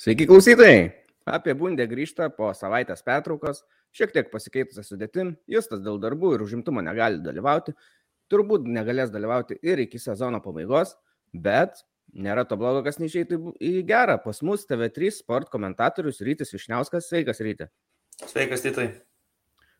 Sveiki klausytojai! Apie Bundę grįžta po savaitės pertraukos, šiek tiek pasikeitusią sudėtim, Justas dėl darbų ir užimtumo negali dalyvauti, turbūt negalės dalyvauti ir iki sezono pabaigos, bet nėra to blogo, kas neišeitų į gerą. Pas mus TV3 sport komentatorius Rytis Višniauskas, sveikas Rytis. Sveikas, Titai.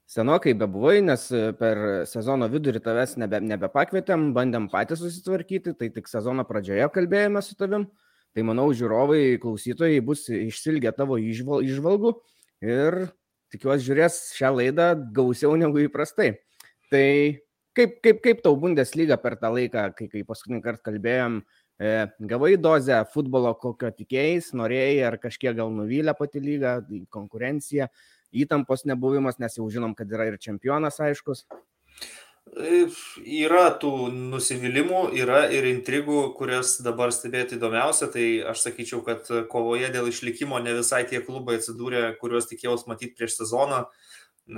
Senokai bebuvai, nes per sezono vidurį tavęs nebe, nebepakvietėm, bandėm patys susitvarkyti, tai tik sezono pradžioje kalbėjome su tavim. Tai manau, žiūrovai, klausytojai bus išsilgę tavo išvalgų ir tikiuosi žiūrės šią laidą gausiau negu įprastai. Tai kaip, kaip, kaip tau Bundesliga per tą laiką, kai, kai paskutinį kartą kalbėjom, e, gavai dozę futbolo, kokio tikėjais, norėjai ar kažkiek gal nuvylę pati lyga, konkurencija, įtampos nebuvimas, nes jau žinom, kad yra ir čempionas aiškus. Yra tų nusivylimų, yra ir intrigų, kurias dabar stebėti įdomiausia. Tai aš sakyčiau, kad kovoje dėl išlikimo ne visai tie klubai atsidūrė, kuriuos tikėjausi matyti prieš sezoną.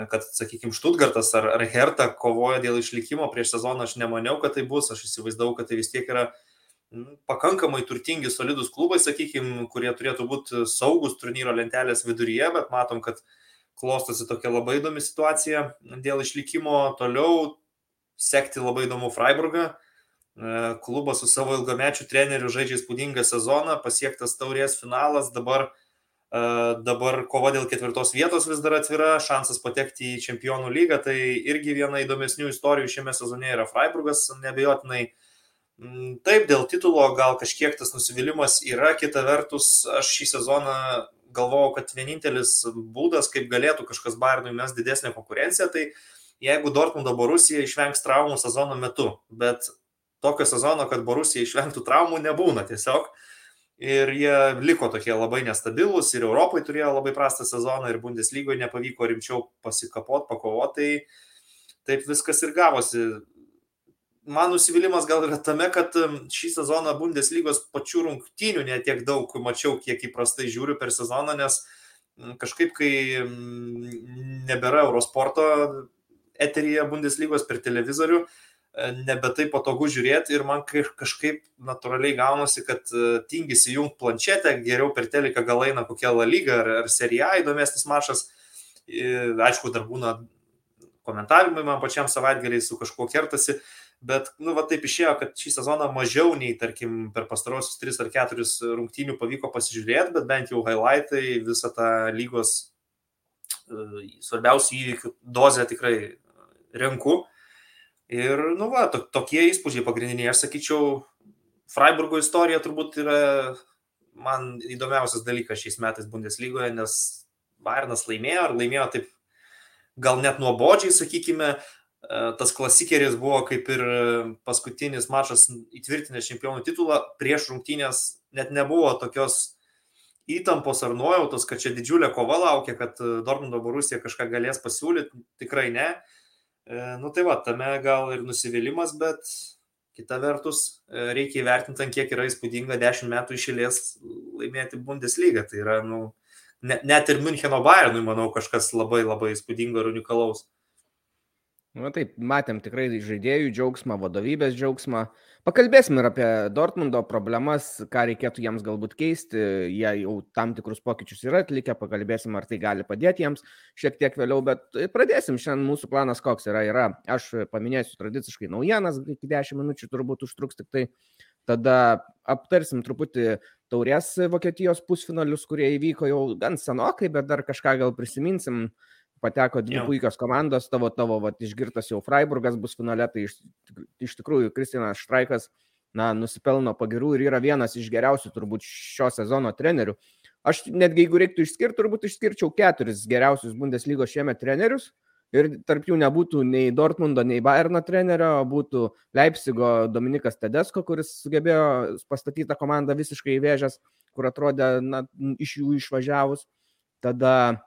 Kad, sakykime, Štutgartas ar, ar Herta kovoja dėl išlikimo prieš sezoną, aš nemaniau, kad tai bus. Aš įsivaizdavau, kad tai vis tiek yra pakankamai turtingi, solidus klubai, sakykime, kurie turėtų būti saugus turnyro lentelės viduryje, bet matom, kad klostosi tokia labai įdomi situacija dėl išlikimo. Toliau sekti labai įdomu Freiburgą. E, klubas su savo ilgamečiu treneriu žaidžia įspūdingą sezoną, pasiektas taurės finalas, dabar, e, dabar kova dėl ketvirtos vietos vis dar atvira, šansas patekti į čempionų lygą, tai irgi viena įdomesnių istorijų šiame sezone yra Freiburgas, nebejotinai. Mm, taip, dėl titulo gal kažkiek tas nusivylimas yra, kita vertus, aš šį sezoną galvojau, kad vienintelis būdas, kaip galėtų kažkas Bayernui mes didesnę konkurenciją, tai uh, jeigu Dortmundo Borusija išvengs traumų sezono metu, bet tokio sezono, kad Borusija išvengtų traumų, nebūna tiesiog. Ir jie liko tokie labai nestabilūs ir Europai turėjo labai prastą sezoną ir Bundeslygoje nepavyko rimčiau pasikapot, pakovoti, tai taip viskas ir gavosi. Man nusivylimas gal yra tame, kad um, šį sezoną Bundeslygos pačių rungtynių netiek daug mačiau, kiek įprastai žiūriu per sezoną, nes mm, kažkaip, kai mm, nebėra Eurosporto eteryje Bundeslygos per televizorių, e, nebe taip patogu žiūrėti ir man kažkaip natūraliai gaunasi, kad e, tingisi jungti planšetę, geriau per teliką gal eina kokia La Lyga ar, ar Serija įdomesnis mašas. Aišku, dar būna komentarimai man pačiam savaitgaliai su kažkuo kertasi, bet, nu, va taip išėjo, kad šį sezoną mažiau nei, tarkim, per pastarosius 3 ar 4 rungtynių pavyko pasižiūrėti, bet bent jau highlightai visą tą lygos e, svarbiausių įvykių dozę tikrai renku. Ir, nu, va, to, tokie įspūdžiai pagrindiniai. Aš sakyčiau, Freiburgo istorija turbūt yra man įdomiausias dalykas šiais metais Bundeslygoje, nes Bayernas laimėjo, ar laimėjo taip gal net nuobodžiai, sakykime, e, tas klasikeris buvo kaip ir paskutinis mačas įtvirtinęs čempionų titulą, prieš rungtynės net nebuvo tokios įtampos ar nuojautos, kad čia didžiulė kova laukia, kad Dortmundo Borusija kažką galės pasiūlyti, tikrai ne. E, nu tai va, tame gal ir nusivylimas, bet kita vertus e, reikia įvertinti, kiek yra įspūdinga 10 metų išėlės laimėti Bundesliga. Tai yra, nu, net ir Müncheno Bayernui, manau, kažkas labai labai įspūdingo ir unikalaus. Na nu, taip, matėm tikrai žaidėjų džiaugsmą, vadovybės džiaugsmą. Pakalbėsim ir apie Dortmundo problemas, ką reikėtų jiems galbūt keisti. Jie jau tam tikrus pokyčius yra atlikę, pakalbėsim, ar tai gali padėti jiems šiek tiek vėliau, bet pradėsim. Šiandien mūsų planas koks yra. yra. Aš paminėsiu tradiciškai naujienas, iki 10 minučių turbūt užtruks tik tai. Tada aptarsim truputį taurės Vokietijos pusfinalius, kurie įvyko jau gan senokai, bet dar kažką gal prisiminsim. Pateko dvi jau. puikios komandos, tavo, tavo, vat, išgirtas jau Freiburgas bus finale, tai iš, iš tikrųjų Kristinas Štraikas, na, nusipelno pagirų ir yra vienas iš geriausių turbūt šio sezono trenerių. Aš netgi jeigu reiktų išskirti, turbūt išskirčiau keturis geriausius Bundeslygos šiemet trenerius. Ir tarp jų nebūtų nei Dortmundo, nei Bayerno trenerio, būtų Leipzigo Dominikas Tedesko, kuris sugebėjo pastatyti tą komandą visiškai įvėžęs, kur atrodė na, iš jų išvažiavus. Tada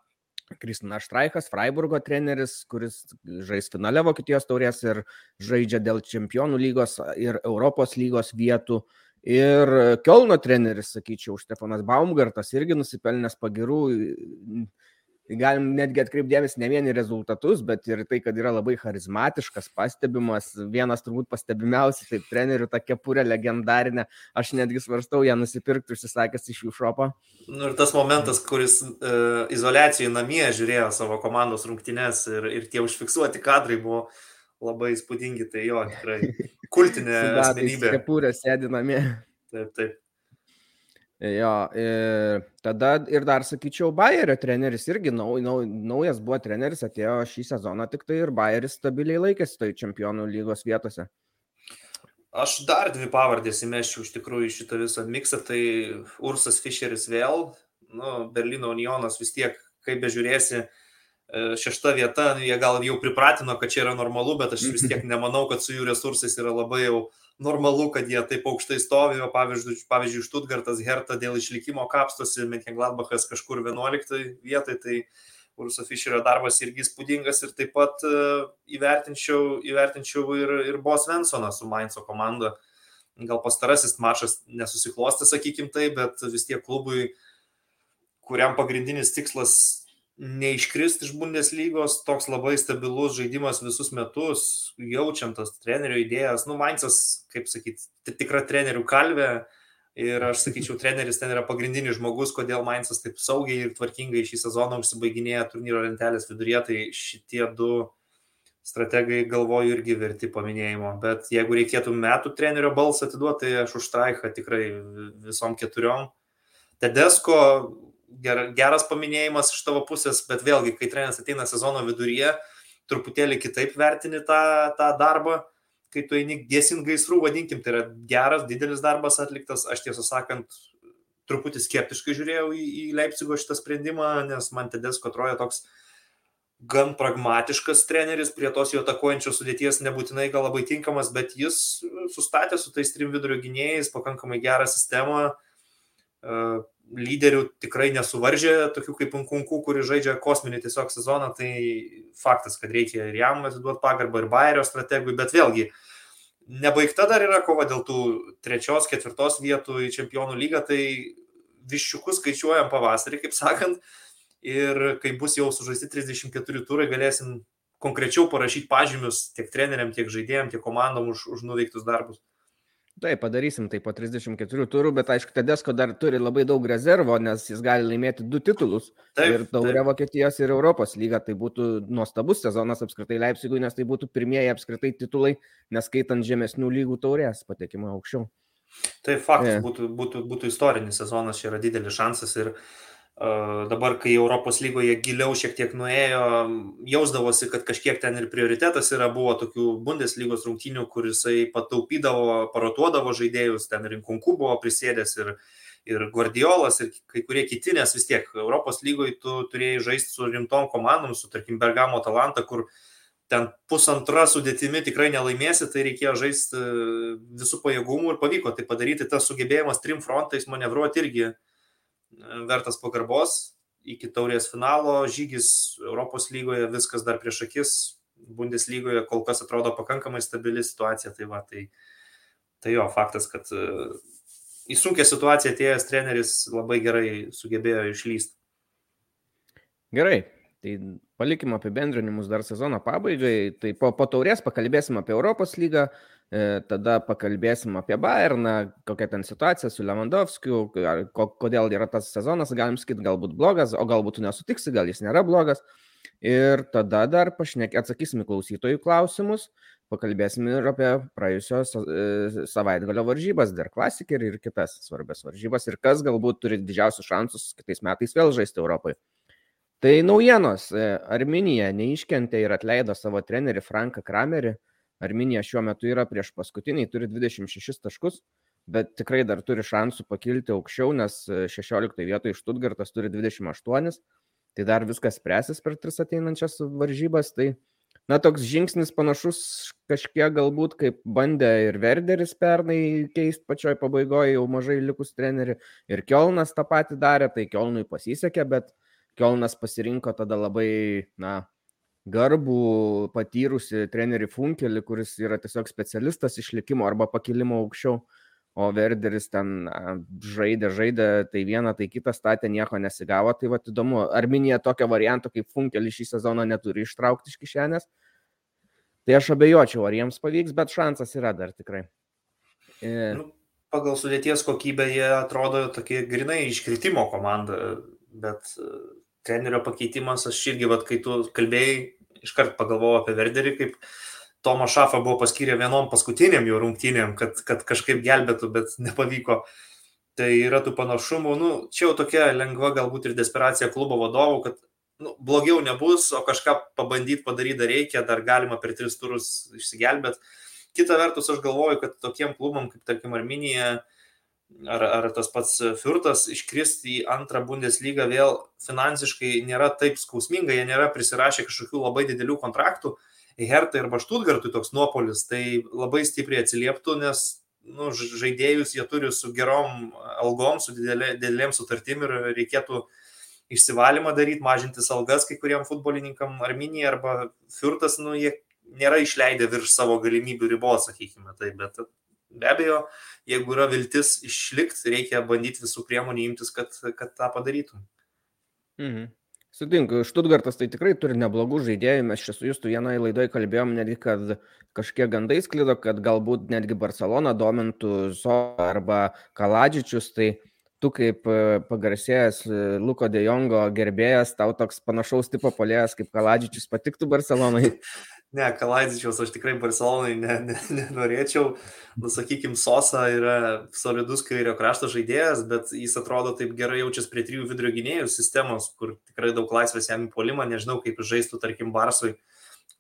Kristina Štraikas, Freiburgo treneris, kuris žais finale Vokietijos taurės ir žaidžia dėl čempionų lygos ir Europos lygos vietų. Ir Kielno treneris, sakyčiau, Štefanas Baumgartas irgi nusipelnęs pagirų. Galim netgi atkreipdėmės ne vien į rezultatus, bet ir tai, kad yra labai charizmatiškas, pastebimas, vienas turbūt pastebimiausių, taip trenerių ta kepurė legendarinė, aš netgi svarstau ją nusipirkti užsisakęs iš jų šopo. Nu, ir tas momentas, kuris e, izolacijoje namie žiūrėjo savo komandos rungtynes ir, ir tie užfiksuoti kadrai buvo labai įspūdingi, tai jo, tikrai kultinė asmenybė. Kepurė sėdi namie. Taip, taip. Jo, ir tada ir dar sakyčiau, Bayerio treneris irgi nau, nau, naujas buvo treneris, atėjo šį sezoną tik tai ir Bayeris stabiliai laikėsi toj čempionų lygos vietose. Aš dar dvi pavardės įmeščiau iš tikrųjų šitą visą miksą, tai Ursas Fischeris vėl, nu, Berlyno Unionas vis tiek, kaip bežiūrėsi, e, šešta vieta, jie gal jau pripratino, kad čia yra normalu, bet aš vis tiek nemanau, kad su jų resursais yra labai jau uh, normalu, kad jie taip aukštai stovi, o pavyzdžiui, pavyzdžiui Štutgartas Herta dėl išlikimo kapstosi, Menkengladbachas kažkur 11 vietoje, tai Urso Fischerio darbas irgi įspūdingas ir taip pat uh, įvertinčiau, įvertinčiau ir, ir Bos Vensoną su Mainzo komanda. Gal pastarasis mačas nesusiklostė, sakykim tai, bet vis tiek klubui, kuriam pagrindinis tikslas neiškristi iš Bundeslygos, toks labai stabilus žaidimas visus metus, jaučiam tas trenerio idėjas, nu, Mainzas, kaip sakyti, tikra trenerių kalvė ir aš sakyčiau, treneris ten yra pagrindinis žmogus, kodėl Mainzas taip saugiai ir tvarkingai šį sezoną užsibaiginėja turnyro lentelės viduryje, tai šitie du strategai galvoju irgi verti paminėjimo, bet jeigu reikėtų metų trenerio balsą atiduoti, tai aš už Straichą tikrai visom keturiom. Tedesko ger, geras paminėjimas iš tavo pusės, bet vėlgi, kai treneris ateina sezono viduryje, truputėlį kitaip vertini tą, tą darbą, kai tu eini gesint gaisrų, vadinkim, tai yra geras, didelis darbas atliktas, aš tiesą sakant, truputį skeptiškai žiūrėjau į, į Leipzigo šitą sprendimą, nes man Tedesko atrodo toks gan pragmatiškas treneris, prie tos jo atakuojančios sudėties nebūtinai gal labai tinkamas, bet jis sustatė su tais trim vidurio gynėjais pakankamai gerą sistemą, lyderių tikrai nesuvaržė, tokių kaip Nkunku, kuris žaidžia kosminį tiesiog sezoną, tai faktas, kad reikia ir jam atiduoti pagarbą, ir Bayerio strategui, bet vėlgi, nebaigta dar yra kova dėl tų trečios, ketvirtos vietų į čempionų lygą, tai viščiukus skaičiuojam pavasarį, kaip sakant, ir kai bus jau sužaisti 34 turai, galėsim konkrečiau parašyti pažymius tiek treneriam, tiek žaidėjim, tiek komandom už, už nuveiktus darbus. Taip, padarysim tai po 34 turų, bet aišku, Tedesko dar turi labai daug rezervo, nes jis gali laimėti du titulus. Taip, ir taurė Vokietijos ir Europos lyga. Tai būtų nuostabus sezonas apskritai Leipzigui, nes tai būtų pirmieji apskritai titulai, neskaitant žemesnių lygų taurės patekimo aukščiau. Tai faktas, yeah. būtų, būtų, būtų istorinis sezonas, čia yra didelis šansas ir uh, dabar, kai Europos lygoje giliau šiek tiek nuėjo, jausdavosi, kad kažkiek ten ir prioritetas yra, buvo tokių Bundeslygos rungtynių, kur jisai pataupydavo, parotuodavo žaidėjus, ten rinkunku buvo prisėdęs ir, ir Guardiolas ir kai kurie kiti, nes vis tiek Europos lygoje tu turėjai žaisti su rimtom komandom, su tarkim Bergamo Talanta, kur ten pusantra sudėtimi tikrai nelaimėsi, tai reikėjo žaisti visų pajėgumų ir pavyko tai padaryti, tas sugebėjimas trim frontais manevruoti irgi uh, vertas pagarbos. Iki taurės finalo žygis Europos lygoje viskas dar prieš akis, Bundeslygoje kol kas atrodo pakankamai stabili situacija. Tai, va, tai, tai jo, faktas, kad e, į sunkę situaciją atėjęs treneris labai gerai sugebėjo išlysti. Gerai, tai palikim apibendrinimus dar sezono pabaigai. Tai po, po taurės pakalbėsim apie Europos lygą, E, tada pakalbėsim apie Bayerną, kokia ten situacija su Lewandowskiu, kodėl yra tas sezonas, galim sakyti, galbūt blogas, o galbūt tu nesutiksi, gal jis nėra blogas. Ir tada dar pašnekė, atsakysim į klausytojų klausimus, pakalbėsim ir apie praėjusios e, savaitgalio varžybas, dar klasikerį ir kitas svarbias varžybas ir kas galbūt turi didžiausius šansus kitais metais vėl žaisti Europai. Tai naujienos. Arminija neiškentė ir atleido savo trenerį Franką Kramerį. Arminija šiuo metu yra prieš paskutinį, turi 26 taškus, bet tikrai dar turi šansų pakilti aukščiau, nes 16 e, vietoje Štutgartas turi 28, tai dar viskas spręsis per tris ateinančias varžybas. Tai, na, toks žingsnis panašus kažkiek galbūt kaip bandė ir Verderis pernai keisti pačioj pabaigoje, jau mažai likus trenerių, ir Kielnas tą patį darė, tai Kielnui pasisekė, bet Kielnas pasirinko tada labai, na, garbų patyrusi trenerį Funkelį, kuris yra tiesiog specialistas išlikimo arba pakilimo aukščiau. o Verderis ten žaidė, žaidė, tai vieną, tai kitą statė, nieko nesigavo. Tai va įdomu, Arminija tokio varianto kaip Funkelį šį sezoną neturi ištraukti iš kišenės. Tai aš abejočiau, ar jiems pavyks, bet šansas yra dar tikrai. E... Nu, pagal sudėties kokybę jie atrodo tokie grinai iškritimo komanda, bet e, trenerio pakeitimas, aš irgi, vat, kai tu kalbėjai, iškart pagalvojau apie Verderį, kaip Tomą Šafą buvo paskyrę vienom paskutiniam jo rungtynėm, kad, kad kažkaip gelbėtų, bet nepavyko. Tai yra tų panašumų, nu, čia jau tokia lengva galbūt ir desperacija klubo vadovų, kad nu, blogiau nebus, o kažką pabandyti padaryti dar reikia, dar galima per tris turus išsigelbėti. Kita vertus, aš galvoju, kad tokiem klubam kaip tarkim Arminija ar, ar tas pats Fiurtas iškristi į antrą Bundeslygą vėl finansiškai nėra taip skausminga, jie nėra prisirašę kažkokių labai didelių kontraktų, Hertai arba Štutgartui toks nuopolis, tai labai stipriai atsilieptų, nes nu, žaidėjus jie turi su gerom algom, su didelė, didelėm sutartim ir reikėtų išsivalymą daryti, mažinti algas kai kuriem futbolininkam Arminija arba Fiurtas, nu, jie nėra išleidę virš savo galimybių ribos, sakykime, tai, bet be abejo, jeigu yra viltis išlikti, reikia bandyti visų priemonių imtis, kad, kad tą padarytum. Mhm. Sutinku, Štutgartas tai tikrai turi neblogų žaidėjų, mes čia su jūsų vienoje laidoje kalbėjom netgi, kad kažkiek gandai sklido, kad galbūt netgi Barcelona domintų Zo arba Kaladžičius, tai tu kaip e, pagarsėjęs e, Luko de Jongo gerbėjas, tau toks panašaus tipo polėjas kaip Kaladžičius patiktų Barcelonai. Ne, Kalaidzičiaus aš tikrai Barcelonai nenorėčiau. Ne, ne nu, sakykime, Sosa yra solidus kairio krašto žaidėjas, bet jis atrodo taip gerai jaučiasi prie trijų vidurio gynėjų sistemos, kur tikrai daug laisvės jam į polimą. Nežinau, kaip žaistų, tarkim, Barsui,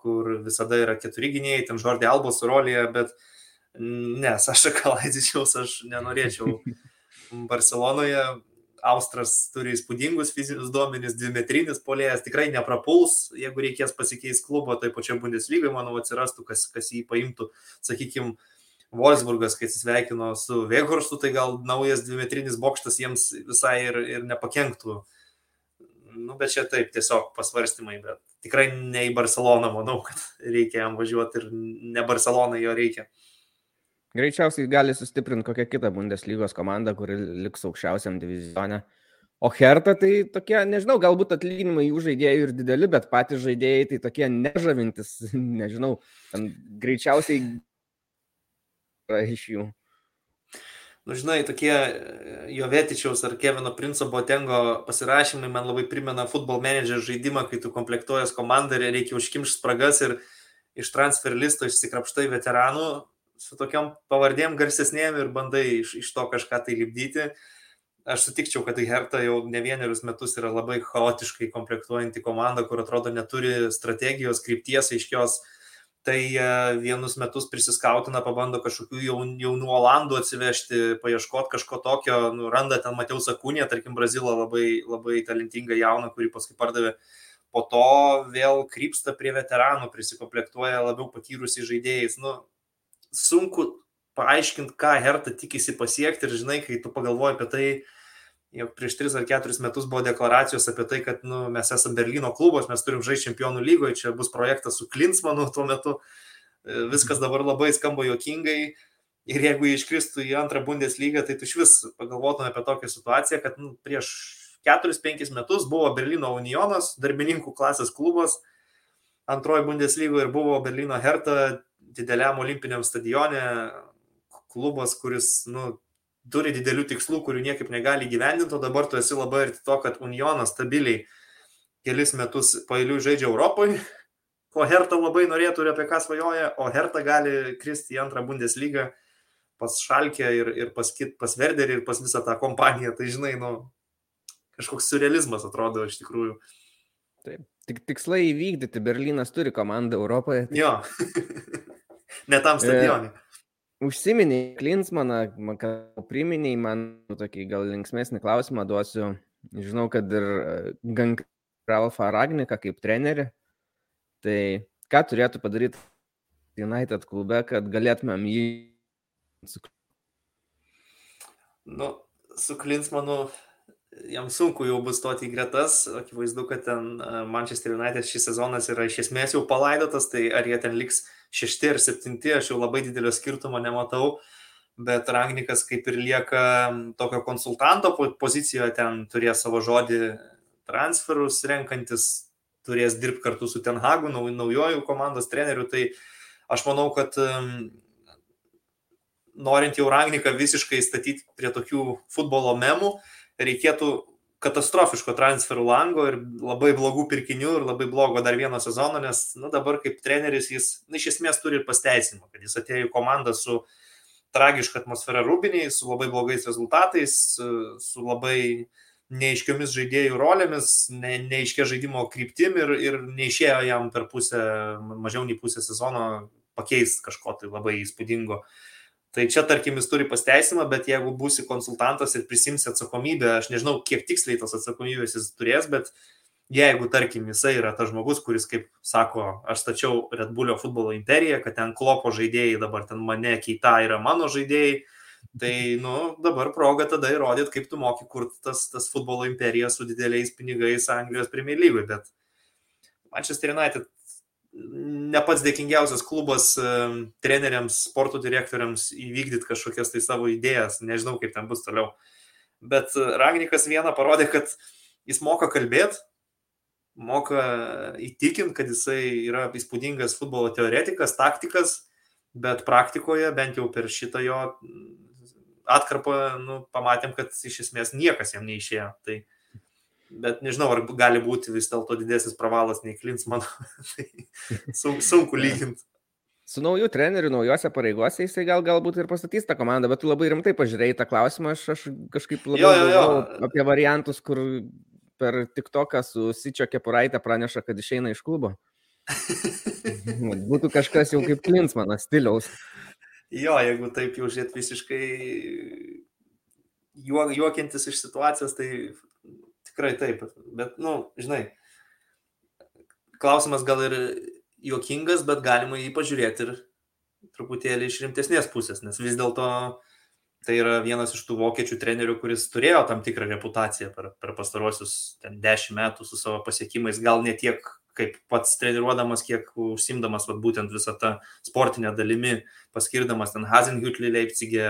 kur visada yra keturi gynėjai, tam Žordė Albos rolėje, bet ne, Saša Kalaidzičiaus aš nenorėčiau Barcelonoje Austras turi įspūdingus fizinius duomenys, dvimetrinis polėjas, tikrai neprapuls, jeigu reikės pasikeisti klubo, tai pačia Bundeslygai, manau, atsirastų, kas, kas jį paimtų, sakykime, Wolfsburgas, kai atsisveikino su Veghorstu, tai gal naujas dvimetrinis bokštas jiems visai ir, ir nepakenktų. Nu, bet čia taip, tiesiog pasvarstymai, bet tikrai ne į Barceloną, manau, kad reikia jam važiuoti ir ne Barcelonai jo reikia. Greičiausiai gali sustiprinti kokią kitą Bundeslygos komandą, kuri liks aukščiausiam divizione. O Herta tai tokie, nežinau, galbūt atlyginimai jų žaidėjų ir dideli, bet patys žaidėjai tai tokie nežavintis, nežinau, greičiausiai iš jų. Nu, žinai, tokie Jovetičiaus ar Kevino Princo Botengo pasirašymai man labai primena futbol manager žaidimą, kai tu komplektuojas komandą ir reikia užkimšti spragas ir iš transfer listo išsikrapštai veteranų, su tokiam pavardėm garsesnėm ir bandai iš, iš to kažką tai lipdyti. Aš sutikčiau, kad Herta jau ne vienerius metus yra labai chaotiškai komplektuojanti komanda, kur atrodo neturi strategijos, krypties aiškios. Tai e, vienus metus prisiskautina, pabando kažkokių jaunų, jaunų Olandų atsivežti, paieškoti kažko tokio, nu, randa ten Mateus Akūnė, tarkim, Brazilą labai, labai talentingą jauną, kurį paskui pardavė po to vėl krypsta prie veteranų, prisikomplektuoja labiau patyrusiai žaidėjais. Nu, sunku paaiškinti, ką Herta tikisi pasiekti ir žinai, kai tu pagalvoji apie tai, jog prieš 3 ar 4 metus buvo deklaracijos apie tai, kad nu, mes esame Berlyno klubas, mes turim žaisti čempionų lygoje, čia bus projektas su Klinsmanu tuo metu, viskas dabar labai skamba jokingai ir jeigu iškristų į antrą Bundeslygą, tai tu iš vis pagalvotum apie tokią situaciją, kad nu, prieš 4-5 metus buvo Berlyno Unionas, darbininkų klasės klubas, antroji Bundeslygoje ir buvo Berlyno Herta dideliam olimpiniam stadione, klubas, kuris nu, turi didelių tikslų, kurių niekaip negali gyvendinti, o dabar tu esi labai arti to, kad Unionas stabiliai kelis metus pailiui žaidžia Europoje, ko Herta labai norėtų ir apie ką svajoja, o Herta gali kristi į antrą Bundeslygą pas Šalkę ir, ir pas, kit, pas Verderį ir pas visą tą kompaniją. Tai žinai, nu, kažkoks surrealizmas atrodo iš tikrųjų. Taip, tik tikslai įvykdyti, Berlynas turi komandą Europoje. Tai... Jo. ne tam stadionui. E, užsiminiai Klinsmaną, kad priminiai man tokį gal linksmėsnį klausimą duosiu. Žinau, kad ir e, gan Ralfą Ragniką kaip trenerį. Tai ką turėtų padaryti United klube, kad galėtumėm jį. Nu, su Klinsmanu jam sunku jau bus stoti į gretas, akivaizdu, kad ten e, Manchester United šis sezonas yra iš esmės jau palaidotas, tai ar jie ten liks šešti ar septinti, aš jau labai didelio skirtumo nematau. bet Rangnikas kaip ir lieka tokio konsultanto pozicijoje, ten turės savo žodį transferus renkantis, turės dirbti kartu su Tenhagu, naujojų komandos treneriu, tai aš manau, kad norint jau Rangniką visiškai statyti prie tokių futbolo memų, reikėtų katastrofiško transferų lango ir labai blogų pirkinių ir labai blogo dar vieno sezono, nes nu, dabar kaip treneris jis nu, iš esmės turi ir pasteisimą, kad jis atėjo į komandą su tragiška atmosfera rūbiniai, su labai blogais rezultatais, su, labai neaiškiomis žaidėjų rolėmis, ne, neaiškia žaidimo kryptim ir, ir neišėjo jam per pusę, mažiau nei pusę sezono pakeisti kažko tai labai įspūdingo. Uh, Tai čia, tarkim, jis turi pasteisimą, bet jeigu būsi konsultantas ir prisimsi atsakomybę, aš nežinau, kiek tiksliai tos atsakomybės jis turės, bet jeigu, tarkim, jisai yra tas žmogus, kuris, kaip sako, aš stačiau Red Bullio futbolo imperiją, kad ten klopo žaidėjai, dabar ten mane keita yra mano žaidėjai, tai, nu, dabar proga tada įrodyti, kaip tu moki kurti tas, tas futbolo imperiją su dideliais pinigais Anglijos Premier lygoje, bet Manchester United ne pats dėkingiausias klubas treneriams, sporto direktoriams įvykdyti kažkokias tai savo idėjas, nežinau kaip ten bus toliau. Bet e, Ragnikas vieną parodė, kad jis moka kalbėti, moka įtikinti, kad jisai yra įspūdingas futbolo teoretikas, taktikas, bet praktikoje, bent jau per šitą jo atkarpą, nu, pamatėm, kad iš esmės niekas jam neišėjo. Tai bet nežinau, ar gali būti vis dėlto didesnis pravalas nei Klinsmano. tai sunku lyginti. Su nauju treneriu, naujose pareigose jisai gal galbūt ir pastatys tą komandą, bet tu labai rimtai pažiūrėjai tą klausimą, aš, aš kažkaip labai jo, jo, jo. apie variantus, kur per tik toką su Sičio kepuraitė praneša, kad išeina iš klubo. Būtų kažkas jau kaip Klinsmanas stiliaus. Jo, jeigu taip jau žiūrėt visiškai juokintis iš situacijos, tai tikrai taip, bet, nu, žinai, klausimas gal ir juokingas, bet galima jį pažiūrėti ir truputėlį iš rimtesnės pusės, nes vis dėlto tai yra vienas iš tų vokiečių trenerių, kuris turėjo tam tikrą reputaciją per, per pastaruosius ten, dešimt metų su savo pasiekimais, gal ne tiek kaip pats treniruodamas, kiek užsimdamas vat, būtent visą tą sportinę dalimi, paskirdamas ten Hazenhütlį Leipzigė,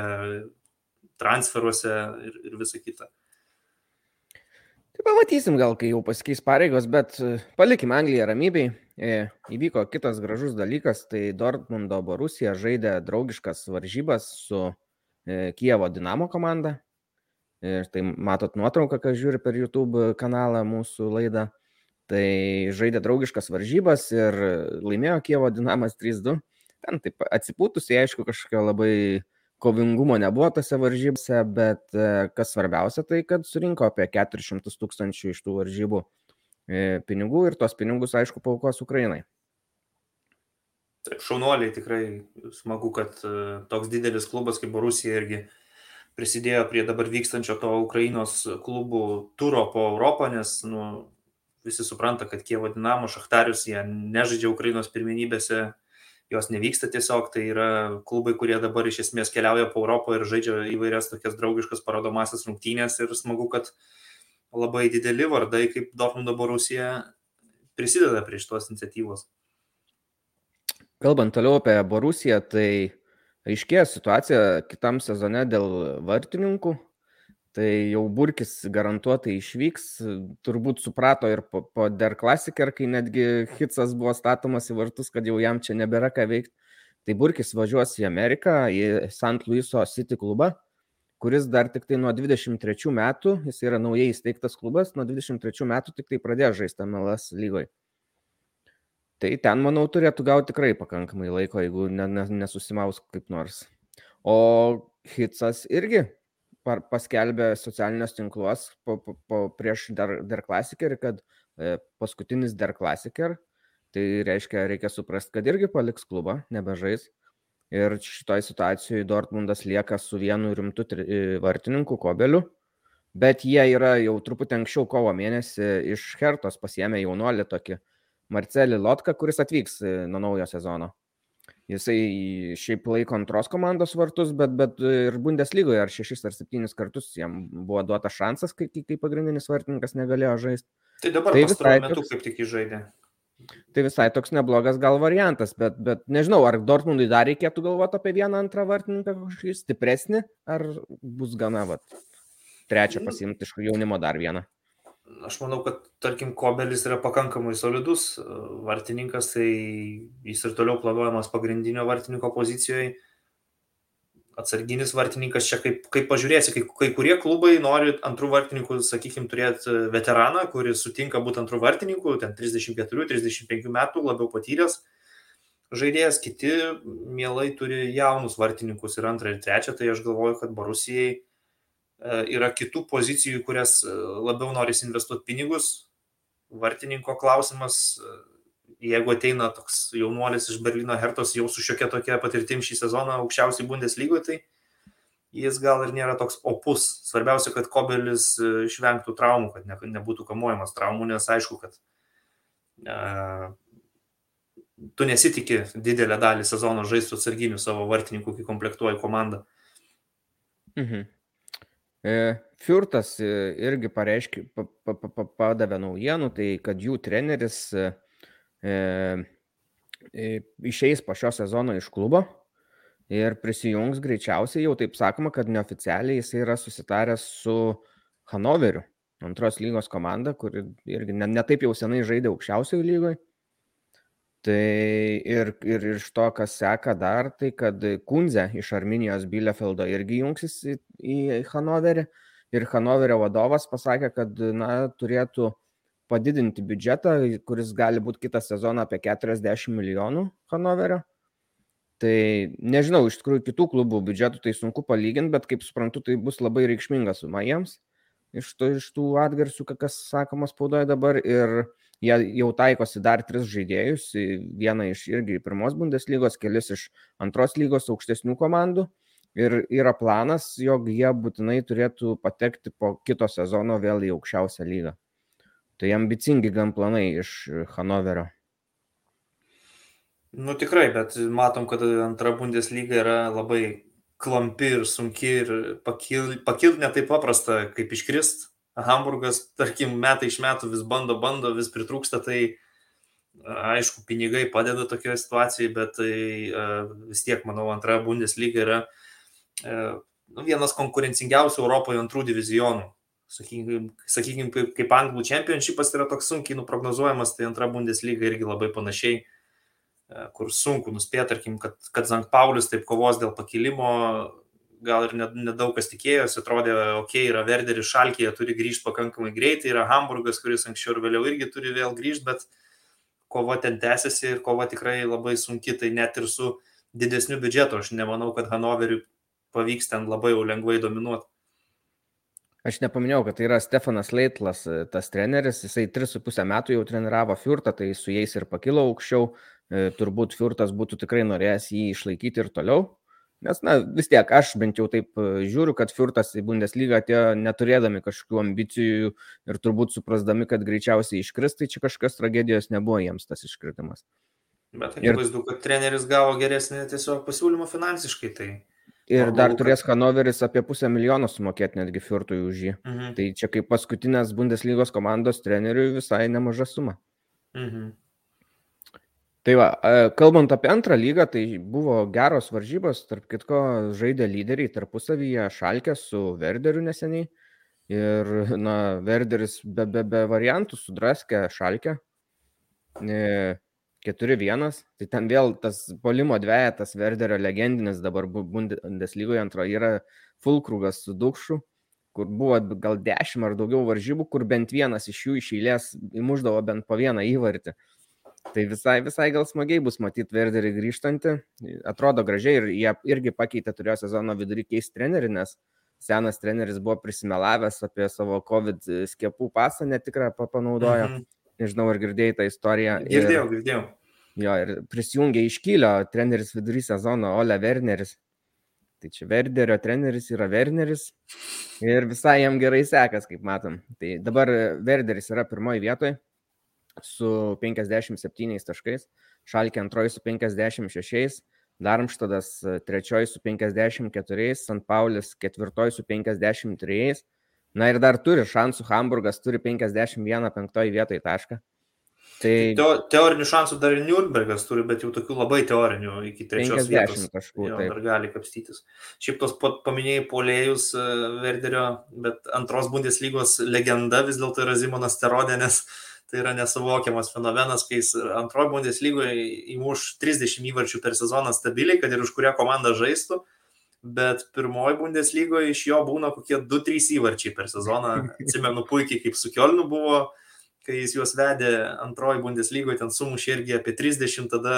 transferuose ir, ir visą kitą. Pamatysim gal, kai jau pasikeis pareigos, bet e, palikim Angliją ramybei. E, įvyko kitas gražus dalykas, tai Dortmundo Borusija žaidė draugiškas varžybas su e, Kievo Dinamo komanda. Ir tai matot nuotrauką, kas žiūri per YouTube kanalą mūsų laidą. Tai žaidė draugiškas varžybas ir laimėjo Kievo Dinamas 3-2. Ten taip atsipūtusi, aišku, kažkokio labai kovingumo nebuvo tose varžybose, bet e, kas svarbiausia, tai kad surinko apie 400 tūkstančių iš tų varžybų e, pinigų ir tos pinigus, aišku, paukos Ukrainai. Taip, šaunuoliai tikrai smagu, kad e, toks didelis klubas kaip Borusija irgi prisidėjo prie dabar vykstančio to Ukrainos klubų turo po Europą, nes nu, visi supranta, kad Kievo Dinamo Šachtarius jie nežaidžia Ukrainos pirmenybėse jos nevyksta tiesiog, tai yra klubai, kurie dabar iš esmės keliauja po Europą ir žaidžia įvairias tokias draugiškas parodomasias rungtynės ir smagu, kad labai dideli vardai kaip Dortmundo Borusija prisideda prie šitos iniciatyvos. Kalbant toliau apie Borusiją, tai aiškėja situacija kitam sezone dėl vartininkų. Tai jau Burkis garantuotai išvyks, turbūt suprato ir po, po Der Classicer, kai netgi Hitsas buvo statomas į vartus, kad jau jam čia nebėra ką veikti. Tai Burkis važiuos į Ameriką, į St. Louiso City klubą, kuris dar tik tai nuo 23 metų, jis yra naujai įsteigtas klubas, nuo 23 metų tik tai pradėjo žaisti MLS lygoje. Tai ten, manau, turėtų gauti tikrai pakankamai laiko, jeigu nesusimaus kaip nors. O Hitsas irgi paskelbė socialiniuose tinkluos po, po, po, prieš Der, Der Classicer, kad e, paskutinis Der Classicer, tai reiškia, reikia suprasti, kad irgi paliks klubą, nebežais. Ir šitoje situacijoje Dortmundas lieka su vienu rimtu e, vartininku Kobeliu, bet jie yra jau truputį anksčiau kovo mėnesį iš Hertos pasiemę jaunuolį tokį Marcelį Lotką, kuris atvyks e, nuo naujo sezono. Jisai šiaip laiko antros komandos vartus, bet, bet ir Bundeslygoje ar šešis ar septynis kartus jam buvo duotas šansas, kai, kai pagrindinis vartininkas negalėjo žaisti. Tai dabar tai pastaruoju metu kaip tik įžaidė. Tai visai toks neblogas gal variantas, bet, bet nežinau, ar Dortmundui dar reikėtų galvoti apie vieną antrą vartininką kažkokį stipresnį, ar bus gana, vat, trečią nu. pasimti iš jaunimo dar vieną. Aš manau, kad, tarkim, Kobelis yra pakankamai solidus vartininkas, tai jis ir toliau planuojamas pagrindinio vartininko pozicijoje. Atsarginis vartininkas čia kaip, kaip pažiūrėsi, kai, kai kurie klubai nori antrų vartininkų, sakykime, turėti veteraną, kuris sutinka būti antrų vartininkų, ten 34-35 metų, labiau patyręs žaidėjas, kiti mielai turi jaunus vartininkus ir antrą ir trečią, tai aš galvoju, kad Barusijai e, yra kitų pozicijų, kurias e, labiau norisi investuoti pinigus. Vartininko klausimas jeigu ateina toks jaunuolis iš Berlyno Hertos jau su šiokia tokia patirtim šį sezoną aukščiausiai Bundeslygoje, tai jis gal ir nėra toks opus. Svarbiausia, kad Kobelis e, išvengtų traumų, kad ne, nebūtų kamuojamas traumų, nes aišku, kad e, tu nesitikė didelę dalį sezono žaisti atsarginių savo vartininkų, kai komplektuoji komandą. Mhm. E, Fiurtas e, irgi pareiškė, pa, pa, pa, padavė naujienų, tai kad jų treneris e, išeis po šio sezono iš klubo ir prisijungs greičiausiai, jau taip sakoma, kad neoficialiai jis yra susitaręs su Hanoveriu, antros lygos komanda, kuri irgi netaip ne, ne jau senai žaidė aukščiausiojo lygoje. Tai ir, ir iš to, kas seka dar, tai kad Kunze iš Arminijos Bielefeldo irgi jungsis į, į Hanoverį. Ir Hanoverio vadovas pasakė, kad na, turėtų padidinti biudžetą, kuris gali būti kitą sezoną apie 40 milijonų Hanoverio. Tai nežinau, iš tikrųjų kitų klubų biudžetų tai sunku palyginti, bet kaip suprantu, tai bus labai reikšminga suma jiems iš, to, iš tų atgarsių, kas sakoma spaudoje dabar. Ir jie jau taikosi dar tris žaidėjus, vieną iš irgi pirmos Bundeslygos, kelis iš antros lygos aukštesnių komandų. Ir yra planas, jog jie būtinai turėtų patekti po kito sezono vėl į aukščiausią lygą. Tai ambicingi gan planai iš Hanoverio. Nu tikrai, bet matom, kad antra Bundeslyga yra labai klampi ir sunki ir pakilti pakil netaip paprasta, kaip iškrist. Hamburgas, tarkim, metai iš metų vis bando, bando, vis pritrūksta, tai aišku, pinigai padeda tokioje situacijoje, bet tai vis tiek, manau, antra Bundeslyga yra nu, vienas konkurencingiausių Europoje antrų divizionų. Sakykime, sakykim, kaip, kaip anglų čempionšipas yra toks sunkiai nuprognozuojamas, tai antra Bundeslyga irgi labai panašiai, kur sunku nuspėti, tarkim, kad, kad Zank Paulius taip kovos dėl pakilimo, gal ir nedaug kas tikėjosi, atrodė, okay, yra Verderis Šalkėje, turi grįžti pakankamai greitai, yra Hamburgas, kuris anksčiau ir vėliau irgi turi vėl grįžti, bet kova ten tęsiasi ir kova tikrai labai sunki, tai net ir su didesniu biudžetu aš nemanau, kad Hanoveriui pavyks ten labai jau lengvai dominuoti. Aš nepaminėjau, kad tai yra Stefanas Leitlas, e, tas treneris, jisai 3,5 metų jau treniravo Fiurtą, tai su jais ir pakilo aukščiau, e, turbūt Fiurtas būtų tikrai norėjęs jį išlaikyti ir toliau. Nes, na, vis tiek aš bent jau taip e, žiūriu, kad Fiurtas į Bundeslygą atėjo neturėdami kažkokių ambicijų ir turbūt suprasdami, kad greičiausiai iškris, tai čia kažkas tragedijos nebuvo jiems tas iškritimas. Bet akivaizdu, ir... kad treneris gavo geresnį tiesiog pasiūlymą finansiškai, tai Ir dar turės Hanoveris apie pusę milijono sumokėti netgi Fiurtui už jį. Mhm. Tai čia kaip paskutinės Bundeslygos komandos treneriui visai nemaža suma. Mhm. Tai va, kalbant apie antrą lygą, tai buvo geros varžybos, tarp kitko žaidė lyderiai tarpusavyje Šalkė su Werderiu neseniai. Ir, na, Werderis be, be, be variantų sudraskė Šalkę. 4-1, tai ten vėl tas polimo dviejatas Verderio legendinis dabar Bundeslygoje antro yra Fulkrugas su Dukšu, kur buvo gal 10 ar daugiau varžybų, kur bent vienas iš jų iš eilės įmuždavo bent po vieną įvartį. Tai visai, visai gal smagiai bus matyti Verderį grįžtantį. Atrodo gražiai ir jie irgi pakeitė, turėjo sezono vidurį keisti trenerį, nes senas treneris buvo prisimelavęs apie savo COVID skiepų pasą netikrą panaudojo. Mhm nežinau, ar girdėjai tą istoriją. Girdėjau, ir, girdėjau. Jo, ir prisijungė iš Kylio treneris vidury sezono Ole Werneris. Tai čia Verderio treneris yra Werneris ir visai jam gerai sekas, kaip matom. Tai dabar Verderis yra pirmoji vietoje su 57 taškais, Šalkė antroji su 56, Darmštadas trečioji su 54, St. Paulis ketvirtoji su 53, Na ir dar turi šansų, Hamburgas turi 51 penktoji vietoje tašką. Tai teo, teorinių šansų dar ir Nürnbergas turi, bet jau tokių labai teorinių iki trečios vietos. Kažkur, jo, dar gali kapstytis. Šiaip tos paminėjai polėjus e, Verderio, bet antros Bundeslygos legenda vis dėlto yra Zimonas Terodė, nes tai yra nesuvokiamas fenomenas, kai jis antrojo Bundeslygoje įmuš 30 įvarčių per sezoną stabiliai, kad ir už kurią komandą žaistų bet pirmoji Bundeslygoje iš jo būna kokie 2-3 įvarčiai per sezoną. Atsimenu puikiai, kaip su Kielnu buvo, kai jis juos vedė antroji Bundeslygoje, ten sumušė irgi apie 30, tada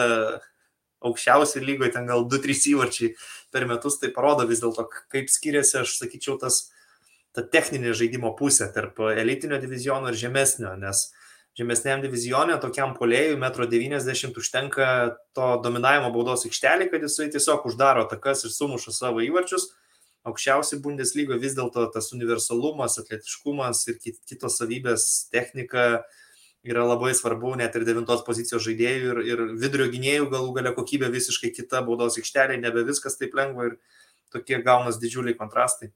aukščiausiai lygoje ten gal 2-3 įvarčiai per metus, tai parodo vis dėlto, kaip skiriasi, aš sakyčiau, tas ta techninė žaidimo pusė tarp elitinio diviziono ir žemesnio, nes žemesniam divizionė tokiam polėjui 1,90 m užtenka to dominavimo baudos aikštelį, kad jisai tiesiog uždaro takas ir sumuša savo įvarčius aukščiausi Bundeslygo vis dėlto tas universalumas, atletiškumas ir kitos savybės, technika yra labai svarbu net ir devintos pozicijos žaidėjų ir, ir vidurio gynėjų galų gale kokybė visiškai kita, baudos aikštelė, nebe viskas taip lengva ir tokie gaunas didžiuliai kontrastai.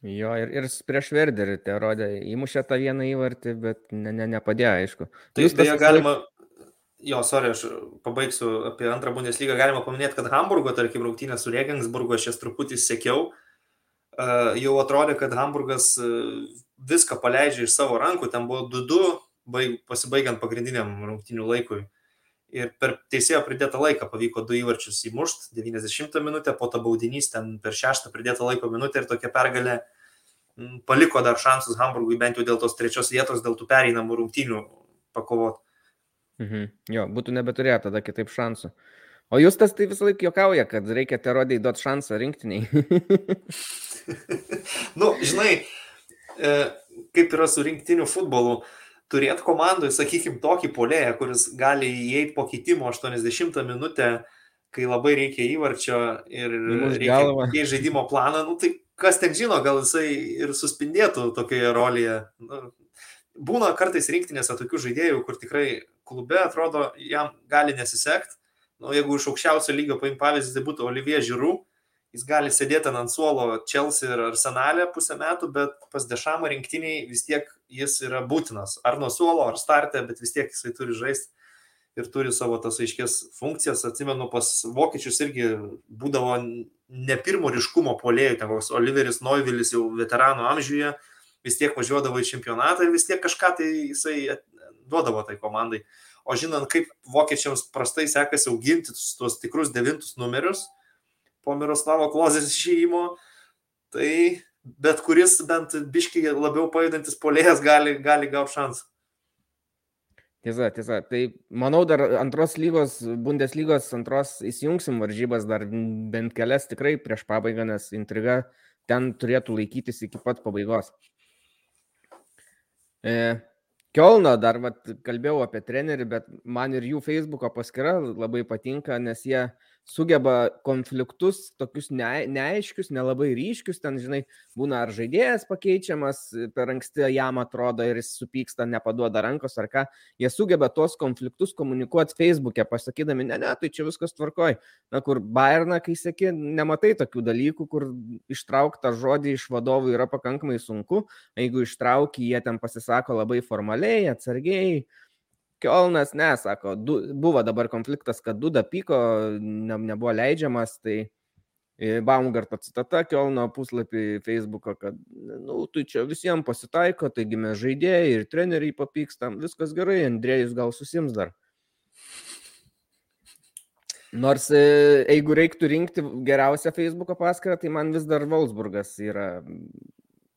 Jo, ir, ir prieš Verderį tai rodė, įmušė tą vieną įvartį, bet ne, ne, nepadėjo, aišku. Taip, beje, galima, Jo, sorry, aš pabaigsiu apie antrą Bundeslygą. Galima paminėti, kad Hamburgo, tarkim, rungtynė su Regensburgu aš jas truputį sekiau. Uh, jau atrodė, kad Hamburgas uh, viską paleidžia iš savo rankų. Ten buvo 2-2, baig, pasibaigiant pagrindiniam rungtynių laikui. Ir per teisėjo pridėtą laiką pavyko du įvarčius įmušti. 90 minutę, po to baudinys ten per šeštą pridėtą laiko minutę ir tokia pergalė paliko dar šansus Hamburgui bent jau dėl tos trečios vietos, dėl tų pereinamų rungtynių pakovoti. Mhm. Jo, būtų nebeturėję tada kitaip šansų. O jūs tas tai visą laiką juokauja, kad reikia terodai duoti šansą rinktiniai. nu, žinai, e, kaip yra su rinktiniu futbolu, turėti komandai, sakykime, tokį polėją, kuris gali įeiti po keitimo 80 minutę, kai labai reikia įvarčio ir reikia žaidimo planą, nu, tai kas ten žino, gal jisai ir suspindėtų tokioje rolėje. Nu, būna kartais rinktinėse tokių žaidėjų, kur tikrai klube atrodo, jam gali nesisekti. Nu, jeigu iš aukščiausio lygio paim pavyzdį, tai būtų Olivier Žirų, jis gali sėdėti ant suolo Chelsea ir Arsenalė pusę metų, bet pas Dešamą rinktiniai vis tiek jis yra būtinas. Ar nuo suolo, ar startė, bet vis tiek jisai turi žaisti ir turi savo tas aiškės funkcijas. Atsimenu, pas vokiečius irgi būdavo ne pirmo ryškumo polėjų, ten koks Oliveris Noivilis jau veterano amžiuje, vis tiek važiuodavo į čempionatą ir vis tiek kažką tai jisai duodavo tai komandai. O žinant, kaip vokiečiams prastai sekasi auginti tuos tikrus devintus numerius po Miroslavo Klozės išėjimo, tai bet kuris bent biškiai labiau pajudantis polėjas gali, gali gauti šansą. Tiesa, tiesa. Tai manau, dar antros lygos, Bundeslygos antros įsijungsim varžybas dar bent kelias tikrai prieš pabaigą, nes intriga ten turėtų laikytis iki pat pabaigos. E, Kielno dar vat, kalbėjau apie trenerį, bet man ir jų Facebook'o paskyra labai patinka, nes jie sugeba konfliktus, tokius ne, neaiškius, nelabai ryškius, ten, žinai, būna ar žaidėjas pakeičiamas, per anksti jam atrodo ir jis supyksta, nepaduoda rankos ar ką, jie sugeba tuos konfliktus komunikuoti Facebook'e, pasakydami, ne, ne, tai čia viskas tvarkoj. Na, kur Bayerna, kai sėki, nematai tokių dalykų, kur ištrauktą žodį iš vadovų yra pakankamai sunku, jeigu ištrauki, jie ten pasisako labai formaliai, atsargiai Kielnas nesako, du, buvo dabar konfliktas, kad Duda pyko, ne, nebuvo leidžiamas, tai e, Baumgarto citata Kielno puslapį Facebook'o, kad, nu, tai čia visiems pasitaiko, taigi mes žaidėjai ir treneriai papykstam, viskas gerai, Andrėjus gal susims dar. Nors e, jeigu reiktų rinkti geriausią Facebook'o paskyrą, tai man vis dar Wolfsburgas yra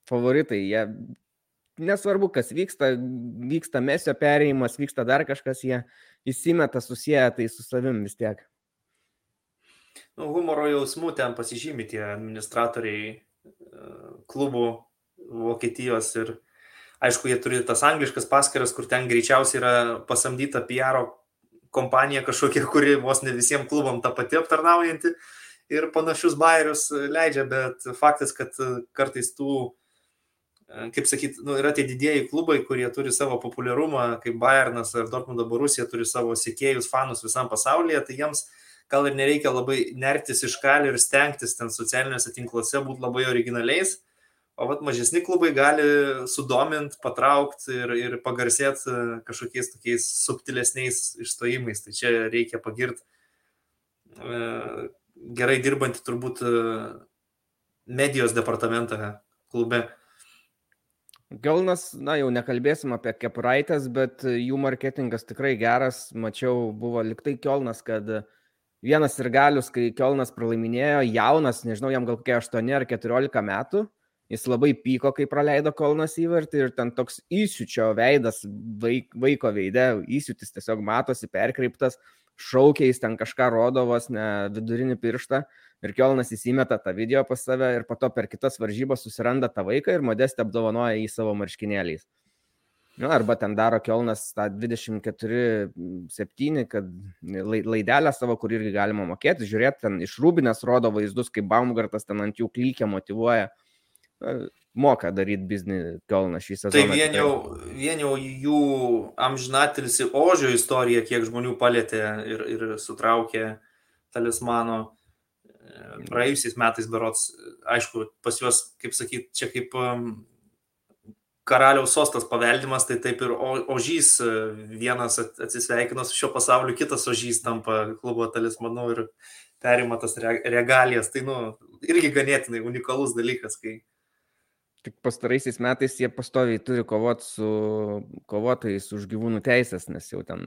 favoritai. Jie nesvarbu, kas vyksta, vyksta mesio perėjimas, vyksta dar kažkas, jie įsimeta susiję tai su savim vis tiek. Nu, humoro jausmų ten pasižymė tie administratoriai e, klubų Vokietijos ir aišku, jie turi tas angliškas paskiras, kur ten greičiausiai yra pasamdyta PR kompanija kažkokia, kuri vos ne visiems klubam tą pati aptarnaujanti ir panašius bairius leidžia, bet faktas, kad kartais tų kaip sakyt, nu, yra tie didieji klubai, kurie turi savo populiarumą, kaip Bayernas ar Dortmundo Borusija turi savo sekėjus, fanus visam pasaulyje, tai jiems gal ir nereikia labai nertis iš kalių ir stengtis ten socialiniuose tinkluose būti labai originaliais, O vat mažesni klubai gali sudominti, patraukti ir, ir pagarsėti kažkokiais tokiais subtilesniais išstojimais. Tai čia reikia pagirti gerai dirbantį turbūt medijos departamentą klube. Gelnas, na jau nekalbėsim apie kepuraitės, bet jų marketingas tikrai geras. Mačiau, buvo liktai Kielnas, kad vienas ir galius, kai Kielnas pralaiminėjo, jaunas, nežinau, jam gal kokie 8 ar 14 metų, jis labai pyko, kai praleido Kielnas įvartį ir ten toks įsiučio veidas vaik, vaiko veide, įsiutis tiesiog matosi perkreiptas, šaukiais ten kažką rodo vos ne vidurinį pirštą ir Kielnas įsimeta tą video pas save ir po to per kitas varžybas susiranda tą vaiką ir modestį apdovanoja į savo marškinėliais. Nu, arba ten daro Kielnas tą 24-7, kad laidelę savo, kur irgi galima mokėti, žiūrėti, ten iš rūbinės rodo vaizdus, kaip Baumgartas ten ant jų klykia, motivuoja. Moka daryti biznį Kielnas šį sezoną. Tai vien jau, vien jau jų amžinatilsi ožio istorija, kiek žmonių palėtė ir, ir sutraukė talismano praėjusiais metais berots, aišku, pas juos, kaip sakyti, čia kaip karaliaus sostas paveldimas, tai taip ir ožys uh, vienas atsisveikina su šio pasauliu, kitas ožys tampa klubo talismanu ir perima tas regalijas. Tai, nu, irgi ganėtinai unikalus dalykas, kai Tik pastaraisiais metais jie pastoviai turi kovoti su kovotojais už gyvūnų teisės, nes jau ten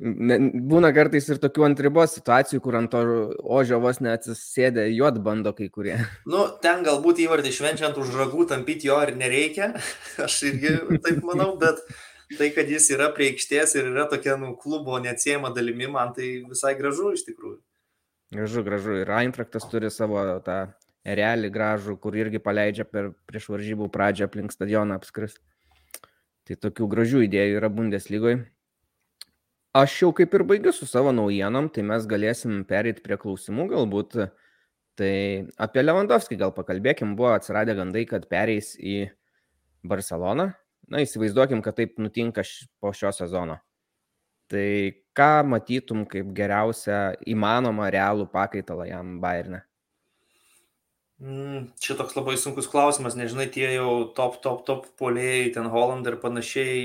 būna kartais ir tokių ant ribos situacijų, kur ant to ožio vos neatsisėdė juod bando kai kurie. Nu, ten galbūt įvardį švenčiant už ragų tampyti jo ir nereikia, aš irgi taip manau, bet tai, kad jis yra prie aikštės ir yra tokia nu, klubo neatsiejama dalimi, man tai visai gražu iš tikrųjų. Gražu, gražu. Ir Eintraktas turi savo tą erelį gražų, kur irgi paleidžia per prieš varžybų pradžią aplink stadioną apskris. Tai tokių gražių idėjų yra Bundeslygoje. Aš jau kaip ir baigiu su savo naujienom, tai mes galėsim perėti prie klausimų galbūt. Tai apie Lewandowski gal pakalbėkim, buvo atsiradę gandai, kad pereis į Barceloną. Na, įsivaizduokim, kad taip nutinka po šio sezono. Tai ką matytum kaip geriausią įmanomą realų pakaitalą jam Bayernė? Mm, čia toks labai sunkus klausimas, nežinai, tie jau top, top, top polėjai, ten Holland ir panašiai,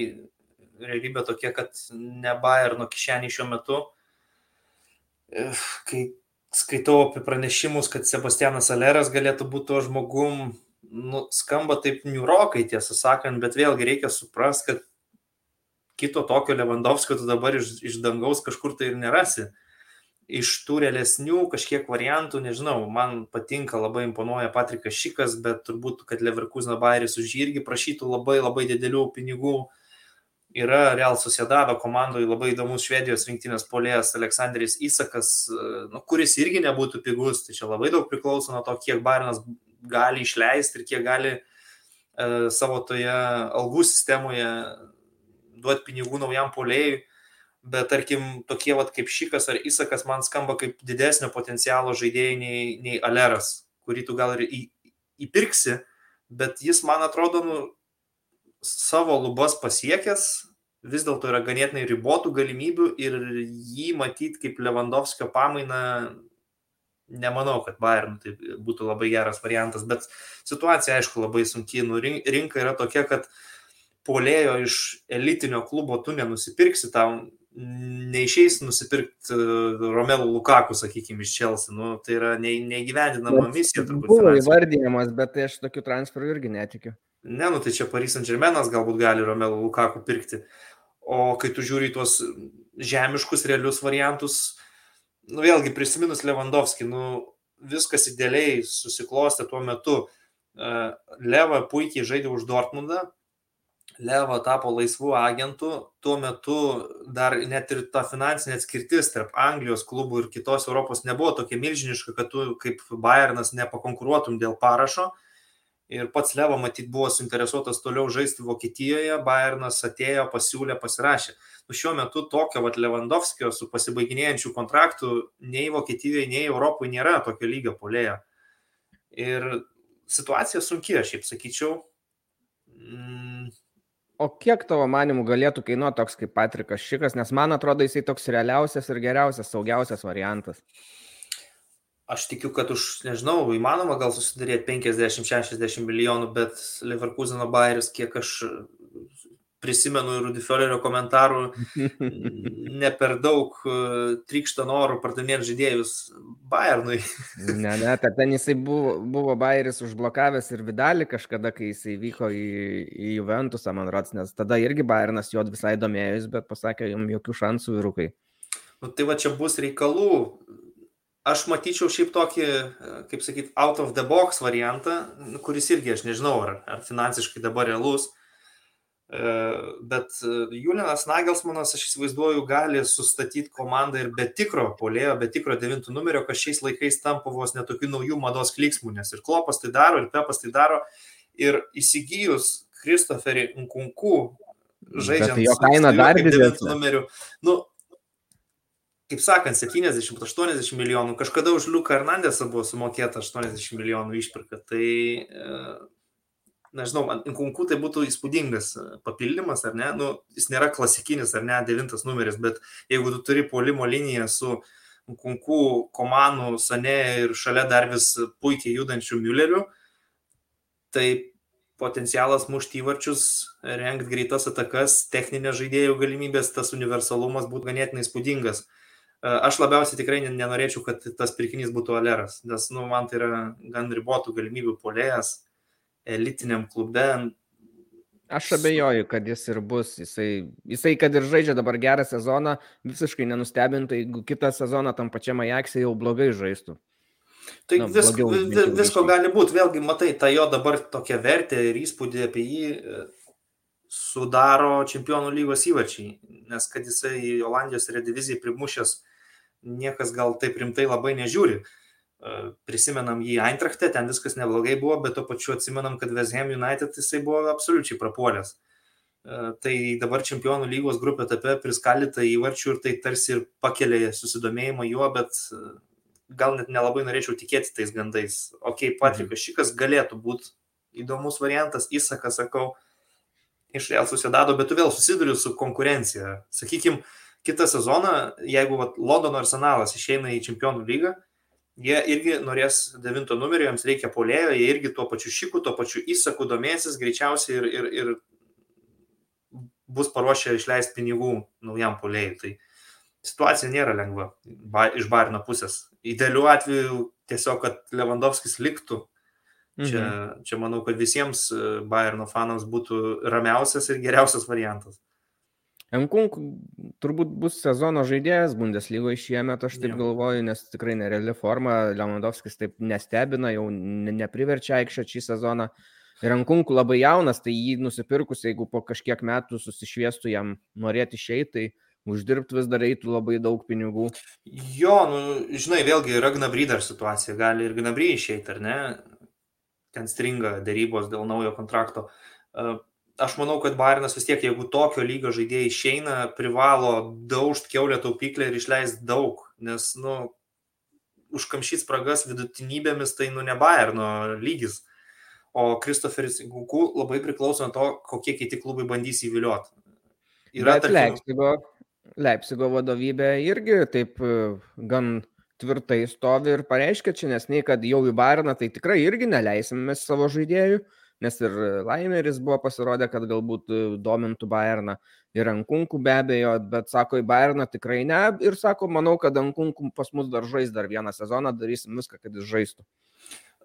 realybė tokia, kad ne Bayerno kišenį šiuo metu. Kai skaitau apie pranešimus, kad Sebastianas Aleras galėtų būti to žmogum, nu, skamba taip niurokai, tiesą sakant, bet vėlgi reikia suprasti, kad kito tokio Lewandowskio tu dabar iš, iš dangaus kažkur tai ir nerasi. Uh, iš tų realesnių kažkiek variantų, nežinau, man patinka, labai imponuoja Patrikas Šikas, bet turbūt, kad Leverkusen Bairis už jį irgi prašytų labai labai didelių pinigų. Yra Real Sociedado komandoje labai įdomus Švedijos rinktinės polėjas Aleksandris Įsakas, nu, kuris irgi nebūtų pigus, tai čia labai daug priklauso nuo to, kiek Barinas gali išleisti ir kiek gali e, savo toje algų sistemoje duoti pinigų naujam polėjui bet tarkim tokie vat kaip Šikas ar Isakas man skamba kaip didesnio potencialo žaidėjai nei, nei Aleras, kurį tu gal ir į, įpirksi, bet jis man atrodo nu, savo lubas pasiekęs, vis dėlto yra ganėtinai ribotų galimybių ir jį matyti kaip Lewandowskio pamainą, nemanau, kad Bayern tai būtų labai geras variantas, bet situacija aišku labai sunkiai, nu, rinka yra tokia, kad polėjo iš elitinio klubo tu nenusipirksi, tau neišeis nusipirkti e, Romelu Lukaku, sakykime, iš Chelsea. Nu, tai yra neįgyvendinama misija. Buvo įvardyjamas, bet tai aš tokių transferų irgi netikiu. Ne, nu tai čia Paris Saint Germainas galbūt gali Romelu Lukaku pirkti. O kai tu žiūri tuos žemiškus, realius variantus, nu vėlgi prisiminus Lewandowski, nu viskas idealiai susiklostė tuo metu. E, Leva puikiai žaidė už Dortmundą, Levo tapo laisvų agentų, tuo metu dar net ir ta finansinė atskirtis tarp Anglijos klubų ir kitos Europos nebuvo tokia milžiniška, kad tu kaip Bayernas nepakonkuruotum dėl parašo. Ir pats Levo matyt buvo suinteresuotas toliau žaisti Vokietijoje, Bayernas atėjo, pasiūlė, pasirašė. Nu, šiuo metu tokio vat, Lewandowskio su pasibaiginėjančiu kontraktu nei Vokietijoje, nei Europoje nėra tokio lygio polėjo. Ir situacija sunki, aš šiaip sakyčiau. Mm, O kiek tavo manimų galėtų kainuoti toks kaip Patrikas Šikas, nes man atrodo jisai toks realiausias ir geriausias, saugiausias variantas. Aš tikiu, kad už, nežinau, įmanoma gal susidaryti 50-60 milijonų, bet Leverkuseno Bayeris, kiek aš prisimenu ir Rudifolerio komentarų, ne per daug e, trykšta norų pardavinėti žaidėjus Bayernui. ne, ne, ten jisai buvo, buvo Bayeris užblokavęs ir Vidalį kažkada, kai jisai vyko į, į Juventusą, man rods, nes tada irgi Bayernas jo visai domėjus, bet pasakė, jums jokių šansų vyrukai. Nu, tai va čia bus reikalų. Aš matyčiau šiaip tokį, e, kaip sakyt, out of the box variantą, kuris irgi, aš nežinau, ar, ar finansiškai dabar realus Bet e, Julianas Nagelsmanas, aš įsivaizduoju, gali sustatyti komandą ir be tikro polėjo, be tikro devintų numerio, kas šiais laikais tampa vos netokių naujų mados kliksmų, nes ir Klopas tai daro, ir Pepas tai daro. Ir įsigijus Kristoferį Nkunku, žaidžiant jo kaina dar didesnė. Nu, kaip sakant, 70-80 milijonų, kažkada už Liuką Hernandesą buvo sumokėta 80 milijonų išpirka. Tai e, nežinau, man Nkunku tai būtų įspūdingas e, papildymas, ar ne? Nu, jis nėra klasikinis, ar ne, devintas numeris, bet jeigu tu turi polimo liniją su Nkunku, Komanų, Sane ir šalia dar vis puikiai judančių Müllerių, tai potencialas mušti įvarčius, rengti greitas atakas, techninės žaidėjų galimybės, tas universalumas būtų ganėtinai įspūdingas. E, aš labiausiai tikrai nenorėčiau, kad tas pirkinys būtų Aleras, nes nu, man tai yra gan ribotų galimybių polėjas, elitiniam klube. Aš abejoju, kad jis ir bus. Jisai, jisai kad ir žaidžia dabar gerą sezoną, visiškai nenustebintų, jeigu kitą sezoną tam pačiam Ajaxė jau blogai žaistų. Tai Na, vis, vis, visko gali būti, vėlgi matai, ta jo dabar tokia vertė ir įspūdį apie jį e, sudaro čempionų lygos įvačiai, nes kad jisai Olandijos redivizijai primušęs, niekas gal taip rimtai labai nežiūri. Uh, prisimenam jį Eintrachte, ten viskas neblogai buvo, bet to pačiu atsimenam, kad West Ham United jisai buvo absoliučiai prapuolęs. Tai dabar čempionų lygos grupė etape priskaldyta įvarčių ir tai tarsi ir pakelia susidomėjimą juo, bet gal net nelabai norėčiau tikėti tais gandais. Ok, Patrikas Šikas galėtų būti įdomus variantas, įsakas, sakau, iš Real susidado, bet tu vėl susiduri su konkurencija. Sakykime, kitą sezoną, jeigu vat, Londono arsenalas išeina į čempionų lygą, jie irgi norės devinto numerio, jiems reikia polėjo, jie irgi tuo pačiu šiku, tuo pačiu įsaku domėsis greičiausiai ir, ir, ir bus paruošę išleisti pinigų naujam polėjui. Tai situacija nėra lengva ba, iš Barino pusės. Idealiu atveju tiesiog, kad Lewandowskis liktų. Čia, mhm. čia manau, kad visiems Bayerno fanams būtų ramiausias ir geriausias variantas. Nkunk turbūt bus sezono žaidėjas Bundeslygoje šiemet, aš taip ja. galvoju, nes tikrai nereali forma, Lewandowskis taip nestebina, jau nepriverčia aikščio šį sezoną. Ir Nkunk labai jaunas, tai jį nusipirkus, jeigu po kažkiek metų susišviestų jam norėti išeiti, tai uždirbti vis dar eitų labai daug pinigų. Jo, nu, žinai, vėlgi yra Gnabry dar situacija, gali ir Gnabry išeiti, ar ne? Ten stringa dėrybos dėl naujo kontrakto aš manau, kad Bairnas vis tiek, jeigu tokio lygio žaidėjai išeina, privalo daužt keulę taupyklę ir išleisti daug, nes, nu, užkamšyti spragas vidutinybėmis tai, nu, ne Bairno lygis. O Kristoferis Guku labai priklauso nuo to, kokie kiti klubai bandys įvilioti. Yra tarkim... Leipzigo, Leipzigo vadovybė irgi taip e, gan tvirtai stovi ir pareiškia čia nesnei, kad jau į Bairną tai tikrai irgi neleisim mes savo žaidėjų nes ir Laimeris buvo pasirodę, kad galbūt e, domintų Bayerną ir Ankunkų be abejo, bet sako, į Bayerną tikrai ne ir sako, manau, kad Ankunkų pas mus dar žais dar vieną sezoną, darysim viską, kad jis žaistų.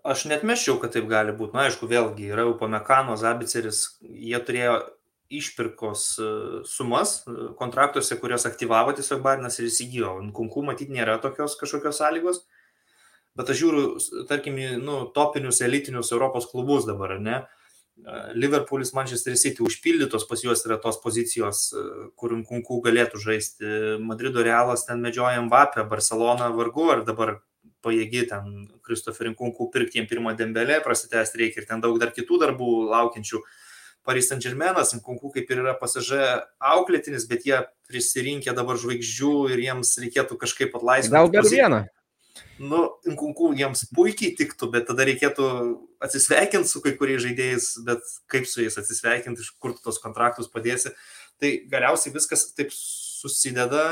Aš net meščiau, kad taip gali būti. Na, aišku, vėlgi yra jau Pamekano, Zabiceris, jie turėjo išpirkos e, sumas e, kontraktuose, kurios aktyvavo tiesiog Barinas ir įsigijo. Kunku matyti nėra tokios kažkokios sąlygos. Bet aš žiūriu, tarkim, nu, topinius elitinius Europos klubus dabar, ne? Liverpoolis, Manchester City užpildytos pas juos yra tos pozicijos, kur Kunku galėtų žaisti. Madrido Realas ten medžioja Mbappę, Barcelona vargu ar dabar pajėgi ten Kristoferin Kunku pirkti jiem pirmą dembelę, prasitęsti reikia ir ten daug dar kitų darbų laukiančių. Paris Saint Germainas, Kunku kaip ir yra pasažė auklėtinis, bet jie prisirinkė dabar žvaigždžių ir jiems reikėtų kažkaip atlaisvinti. Gal dar vieną? Nu, Nkunku jiems puikiai tiktų, bet tada reikėtų atsisveikinti su kai kuriais žaidėjais, bet kaip su jais atsisveikinti, iš kur tu tos kontraktus padėsi. Tai galiausiai viskas taip susideda,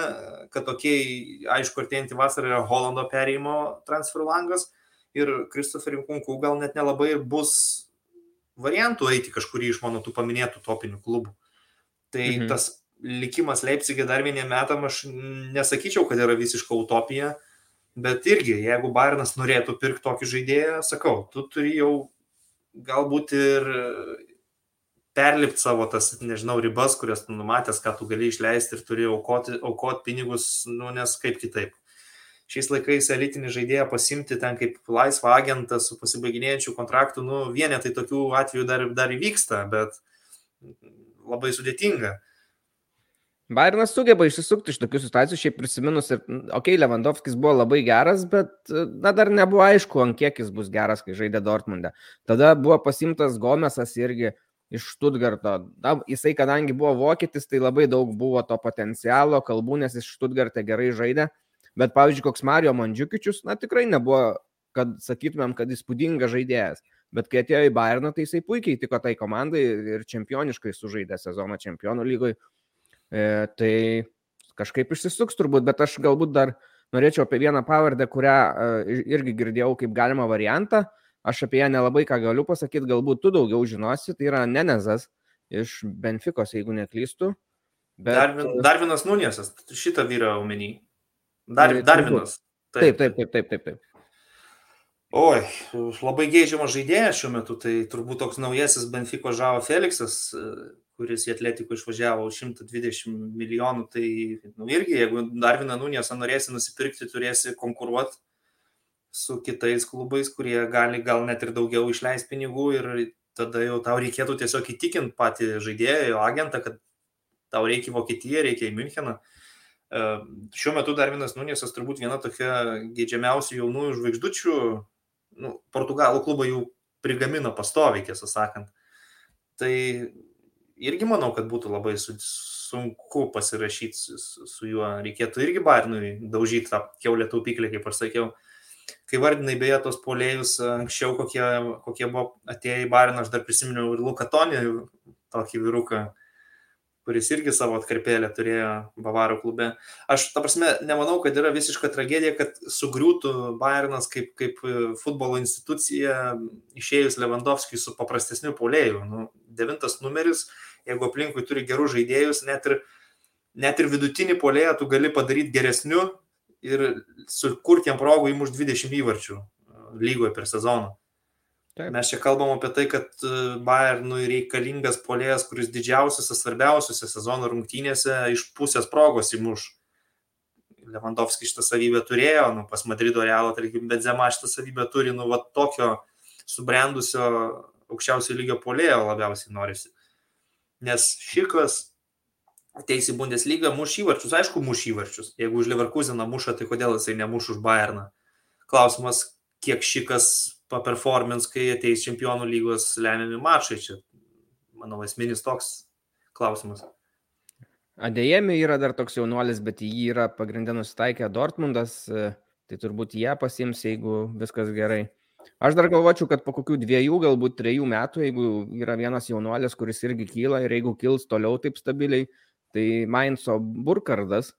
kad tokiai, aišku, artėjantį vasarą yra Holando perėjimo transferų langas ir Kristoferiu Kunku gal net nelabai bus variantų eiti kažkurį iš mano tų paminėtų topinių klubų. Tai mhm. tas likimas Leipzigė dar vieniem metam aš nesakyčiau, kad yra visiška utopija, bet irgi, jeigu Bairnas norėtų pirkti tokį žaidėją, sakau, tu turi jau galbūt ir perlipti savo tas, nežinau, ribas, kurias tu numatęs, ką tu gali išleisti ir turi aukoti, aukoti pinigus, nu, nes kaip kitaip. Šiais laikais elitinį žaidėją pasimti ten kaip laisvą agentą su pasibaiginėjančiu kontraktu, nu, vienetai tokių atvejų dar, dar įvyksta, bet labai sudėtinga. Bairnas sugeba išsisukti iš tokių situacijų, šiaip prisiminus ir, okei, okay, Lewandowskis buvo labai geras, bet, na, dar nebuvo aišku, ant kiek jis bus geras, kai žaidė Dortmunde. Tada buvo pasimtas Gomesas irgi iš Stuttgarto. Na, jisai, kadangi buvo vokietis, tai labai daug buvo to potencialo, kalbų, nes iš Stuttgarte gerai žaidė. Bet, pavyzdžiui, koks Mario Mandžiukičius, na, tikrai nebuvo, kad sakytumėm, kad įspūdingas žaidėjas. Bet kai atėjo į Bayerną, tai jisai puikiai tiko tai komandai ir čempioniškai sužaidė sezoną čempionų lygoje E, tai kažkaip išsisuks turbūt, bet aš galbūt dar norėčiau apie vieną pavardę, kurią e, irgi girdėjau kaip galima variantą. Aš apie ją nelabai ką galiu pasakyti, galbūt tu daugiau žinosi, tai yra Nenezas iš Benfikos, jeigu neklystu. Bet... Darvin, Darvinas Nunėsas, šitą vyrą omeny. Dar, tai Darvinas. Taip, taip, taip, taip, taip. taip. Oi, labai geidžiamas žaidėjas šiuo metu, tai turbūt toks naujasis Benfico Žavo Felixas, kuris į Atletikų išvažiavo už 120 milijonų, tai nu, irgi, jeigu dar vieną Nunėsą norėsi nusipirkti, turėsi konkuruoti su kitais klubais, kurie gali gal net ir daugiau išleisti pinigų ir tada jau tau reikėtų tiesiog įtikinti patį žaidėją, jo agentą, kad tau reikia į Vokietiją, reikia į Müncheną. E, šiuo metu dar vienas Nunėsas turbūt viena tokia geidžiamiausių jaunųjų žvaigždučių, nu, portugalų klubai jau prigamina pastoviai, tiesą sakant. Tai irgi manau, kad būtų labai sunku pasirašyti su, su, juo. Reikėtų irgi Barnui daužyti tą keulę taupyklę, kaip aš sakiau. Kai vardinai beje tos polėjus anksčiau, kokie, kokie buvo atėję į Bariną, aš dar prisiminiau ir Lukatonį, tokį vyruką, kuris irgi savo atkarpėlę turėjo Bavaro klube. Aš, ta prasme, nemanau, kad yra visiška tragedija, kad sugriūtų Bayernas kaip, kaip futbolo institucija išėjus Lewandowskiui su paprastesniu polėju. Nu, devintas numeris, jeigu aplinkui turi gerus žaidėjus, net ir, net ir vidutinį polėją tu gali padaryti geresniu ir sukurti jam progų įmuš 20 įvarčių lygoje per sezoną. Taip. Mes čia kalbam apie tai, kad e, Bayernui reikalingas polėjas, kuris didžiausiose, svarbiausiose sezono rungtynėse iš pusės progos įmuš. Lewandowski šitą savybę turėjo, nu, pas Madrido Realo, tarkim, Benzema šitą savybę turi, nu, va tokio subrendusio aukščiausio lygio polėjo labiausiai norisi nes Šikas ateis į Bundeslygą, muš įvarčius, aišku, muš įvarčius. Jeigu už Leverkuseną muša, tai kodėl jisai nemuš už Bayerną? Klausimas, kiek Šikas paperformins, kai ateis čempionų lygos lemiami mačai. Čia, manau, esminis toks klausimas. Adėjami yra dar toks jaunuolis, bet jį yra pagrindė nusitaikę Dortmundas, tai turbūt jie pasims, jeigu viskas gerai. Aš dar galvočiau, kad po kokių dviejų, galbūt trejų metų, jeigu yra vienas jaunuolis, kuris irgi kyla ir jeigu kils toliau taip stabiliai, tai Mainzo Burkardas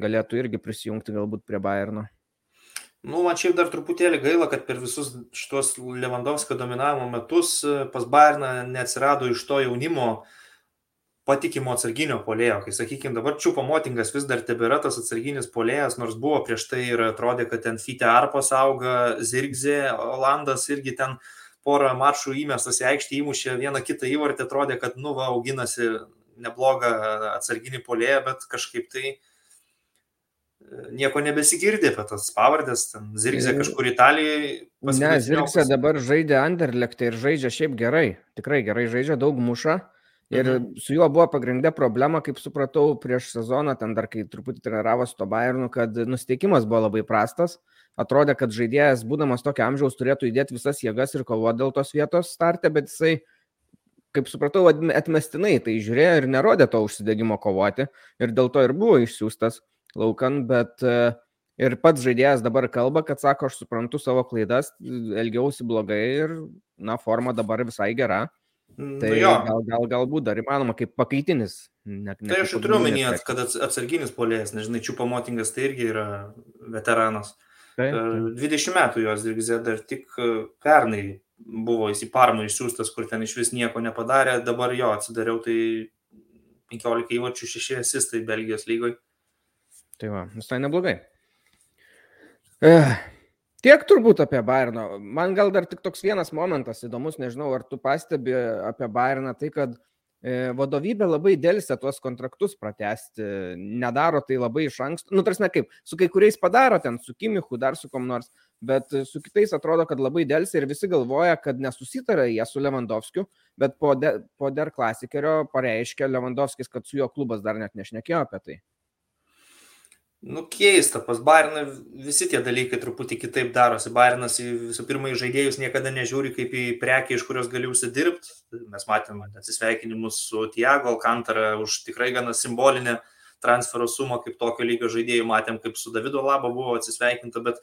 galėtų irgi prisijungti galbūt prie Bayerno. Nu, man šiaip dar truputėlį gaila, kad per visus šitos Lewandowskio dominavimo metus pas Bayerną neatsirado iš to jaunimo uh, patikimo atsarginio polėjo. Kai, sakykime, dabar Čiupo Motingas vis dar tebėra tas atsarginis polėjas, nors buvo prieš tai ir atrodė, kad ten Fite Arpas auga, Zirgzė, Olandas irgi ten porą mačų įmestas į aikštį įmušė, vieną kitą įvartį atrodė, kad, nu, va, auginasi neblogą atsarginį polėją, bet kažkaip tai e, nieko nebesigirdė apie tas pavardės, ten Zirgzė kažkur Italijoje. Ne, Zirgzė dabar žaidė Anderlechtą ir žaidžia šiaip gerai, tikrai gerai žaidžia, daug muša. Ir mhm. su juo buvo pagrindė problema, kaip supratau, prieš sezoną, ten dar kai truputį treniravosi to Bayernu, kad nusteikimas buvo labai prastas. Atrodė, kad žaidėjas, būdamas tokio amžiaus, turėtų įdėti visas jėgas ir kovoti dėl tos vietos startę, bet jisai, kaip supratau, atmestinai tai žiūrėjo ir nerodė to užsidėgymo kovoti. Ir dėl to ir buvo išsiųstas laukan, bet ir pats žaidėjas dabar kalba, kad sako, aš suprantu savo klaidas, elgiausi blogai ir, na, forma dabar visai gera Mm, tai jo. gal, gal, galbūt dar įmanoma kaip pakaitinis. Ne, ne tai aš turiu minėti, kad atsarginis polėjas, nežinai, Čiupo Motingas tai irgi yra veteranas. Tai, tai. 20 metų jos dirgizė dar tik e, pernai buvo į Parmą išsiųstas, kur ten iš vis nieko nepadarė, dabar jo atsidariau, tai 15 įvarčių 6 asistai Belgijos lygoje. Tai va, visai neblogai. Eh, Tiek turbūt apie Bayerną. Man gal dar tik toks vienas momentas įdomus, nežinau, ar tu pastebi apie Bayerną, tai kad e, vadovybė labai dėlsia tuos kontraktus pratesti, nedaro tai labai iš anksto. Nu, tarsi, kaip, su kai kuriais padaro ten, su Kimichu, dar su kom nors, bet su kitais atrodo, kad labai dėlsia ir visi galvoja, kad nesusitarė jie su Lewandowskiu, bet po, de, po Der Klasikerio pareiškė Lewandowskis, kad su jo klubas dar net nešnekėjo apie tai. Nu, keista, pas Bairną visi tie dalykai truputį kitaip darosi. Bairnas visų pirma į žaidėjus niekada nežiūri kaip į prekį, iš kurios gali užsidirbti. Mes matėme atsisveikinimus su Tiago Alcantara už tikrai gana simbolinę transfero sumą kaip tokio lygio žaidėjų. Matėm, kaip su Davido Laba buvo atsisveikinta, bet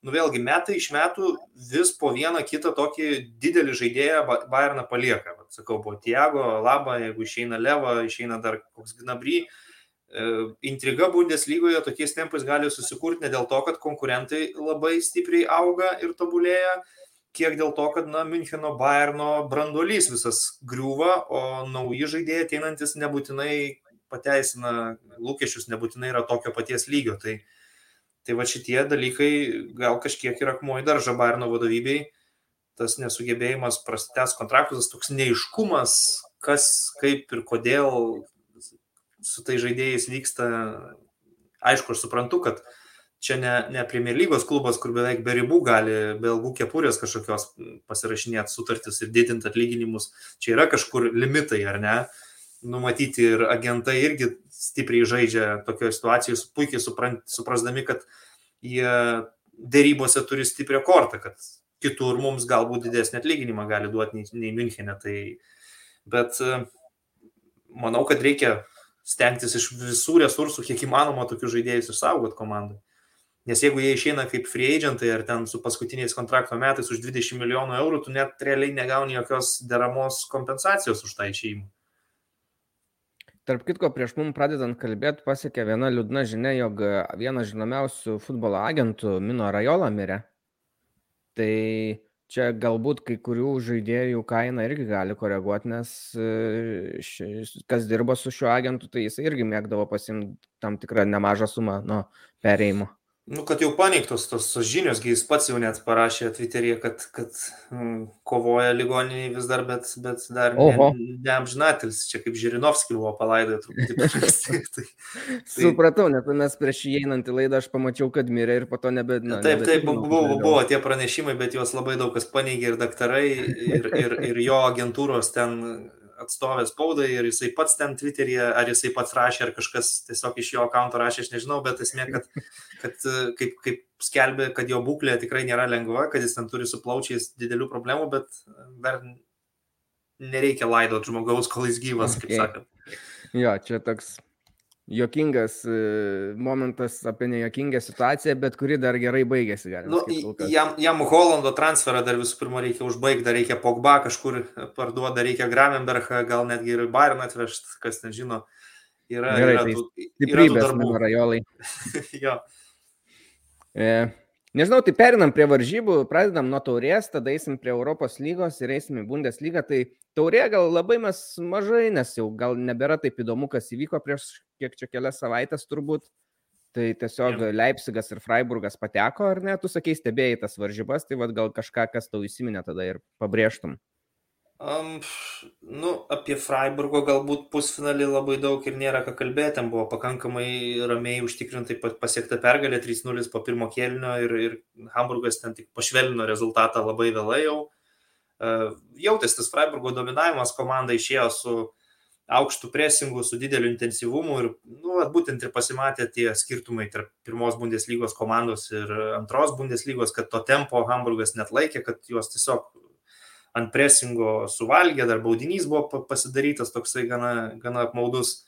nu, vėlgi metai iš metų vis po vieną kitą tokį didelį žaidėją Bairną palieka. Vat, sakau, buvo Tiago Laba, jeigu išeina Leva, išeina dar koks Gnabry E, intriga Bundeslygoje tokiais tempais gali susikurti ne dėl to, kad konkurentai labai stipriai auga ir tobulėja, kiek dėl to, kad, na, Müncheno Bayerno branduolys visas griūva, o nauji žaidėjai ateinantis nebūtinai pateisina lūkesčius, nebūtinai yra tokio paties lygio. Tai, tai va šitie dalykai gal kažkiek yra akmuo į daržą Bayerno vadovybei, tas nesugebėjimas prastęs kontraktus, tas toks neiškumas, kas, kaip ir kodėl su tai žaidėjais vyksta, aišku, aš suprantu, kad čia ne, ne Premier lygos klubas, kur beveik be ribų gali be ilgų kepurės kažkokios pasirašinėti sutartis ir didinti atlyginimus. Čia yra kažkur limitai, ar ne? Numatyti ir agentai irgi stipriai žaidžia tokioje situacijoje, puikiai suprant, suprasdami, kad jie dėrybose turi stiprią kortą, kad kitur mums galbūt didesnį atlyginimą gali duoti nei, nei Münchenė. Tai, bet manau, kad reikia stengtis iš visų resursų, kiek įmanoma, tokius žaidėjus išsaugoti komandai. Nes jeigu jie išeina kaip free agentai ar ten su paskutiniais kontrakto metais už 20 milijonų eurų, tu net realiai negauni jokios deramos kompensacijos už tą išėjimą. Tarp kitko, prieš mum pradedant kalbėti, pasiekė viena liūdna žinia, jog vienas žinomiausių futbolo agentų Mino Rajola mirė. Tai čia galbūt kai kurių žaidėjų kaina irgi gali koreguoti, nes e, ši, kas dirba su šiuo agentu, tai jis irgi mėgdavo pasimti tam tikrą nemažą sumą nuo perėjimo. Nu, kad jau paneigtos tos, tos žinios, jis pats jau net parašė Twitter'yje, kad, kad mm, kovoja ligoniniai vis dar, bet, bet dar neamžinatilis, ne čia kaip Žirinovskis buvo palaidojęs truputį. tai, tai... Supratau, nes mes prieš įeinant į laidą aš pamačiau, kad mirė ir po to nebe... Na, taip, taip, buvo, buvo, buvo tie pranešimai, bet juos labai daug kas paneigė ir daktarai, ir, ir, ir jo agentūros ten atstovė spaudai ir jisai pats ten Twitter'yje, ar jisai pats rašė, ar kažkas tiesiog iš jo akanto rašė, aš nežinau, bet esmė, kad, kad kaip, kaip skelbė, kad jo būklė tikrai nėra lengva, kad jis ten turi su plaučiais didelių problemų, bet dar nereikia laidoti žmogaus, kol jis gyvas, okay. kaip sakant. Jo, čia toks jokingas e, momentas apie nejokingą situaciją, bet kuri dar gerai baigėsi. Nu, jam, jam Holando transferą dar visų pirma reikia užbaigti, dar reikia Pogba kažkur parduoti, dar reikia Gramenbergą, gal netgi ir Bayern atvežti, kas nežino. Yra, gerai, yra, tai tų, yra tų darbų. Rajolai. jo. E, nežinau, tai perinam prie varžybų, pradedam nuo taurės, tada eisim prie Europos lygos ir eisim į Bundeslygą. Tai Taurė gal labai mes mažai, nes jau gal nebėra taip įdomu, kas įvyko prieš kiek čia kelias savaitės turbūt. Tai tiesiog ja. Leipzigas ir Freiburgas pateko, ar ne? Tu sakei, stebėjai tas varžybas, tai vad gal kažką, kas tau įsiminė tada ir pabrėžtum. Um, nu, apie Freiburgo galbūt pusfinalį labai daug ir nėra ką kalbėti, ten buvo pakankamai ramiai užtikrintai pasiekta pergalė 3-0 po pirmo kėlinio ir, ir Hamburgas ten tik pašvelino rezultatą labai vėlai jau. Uh, jautėsi tas Freiburgo dominavimas, komanda išėjo su aukštų presingų, su dideliu intensyvumu ir nu, būtent ir pasimatė tie skirtumai tarp pirmos Bundeslygos komandos ir antros Bundeslygos, kad to tempo Hamburgas net laikė, kad juos tiesiog ant presingo suvalgė, dar baudinys buvo pasidarytas toksai gana, gana apmaudus,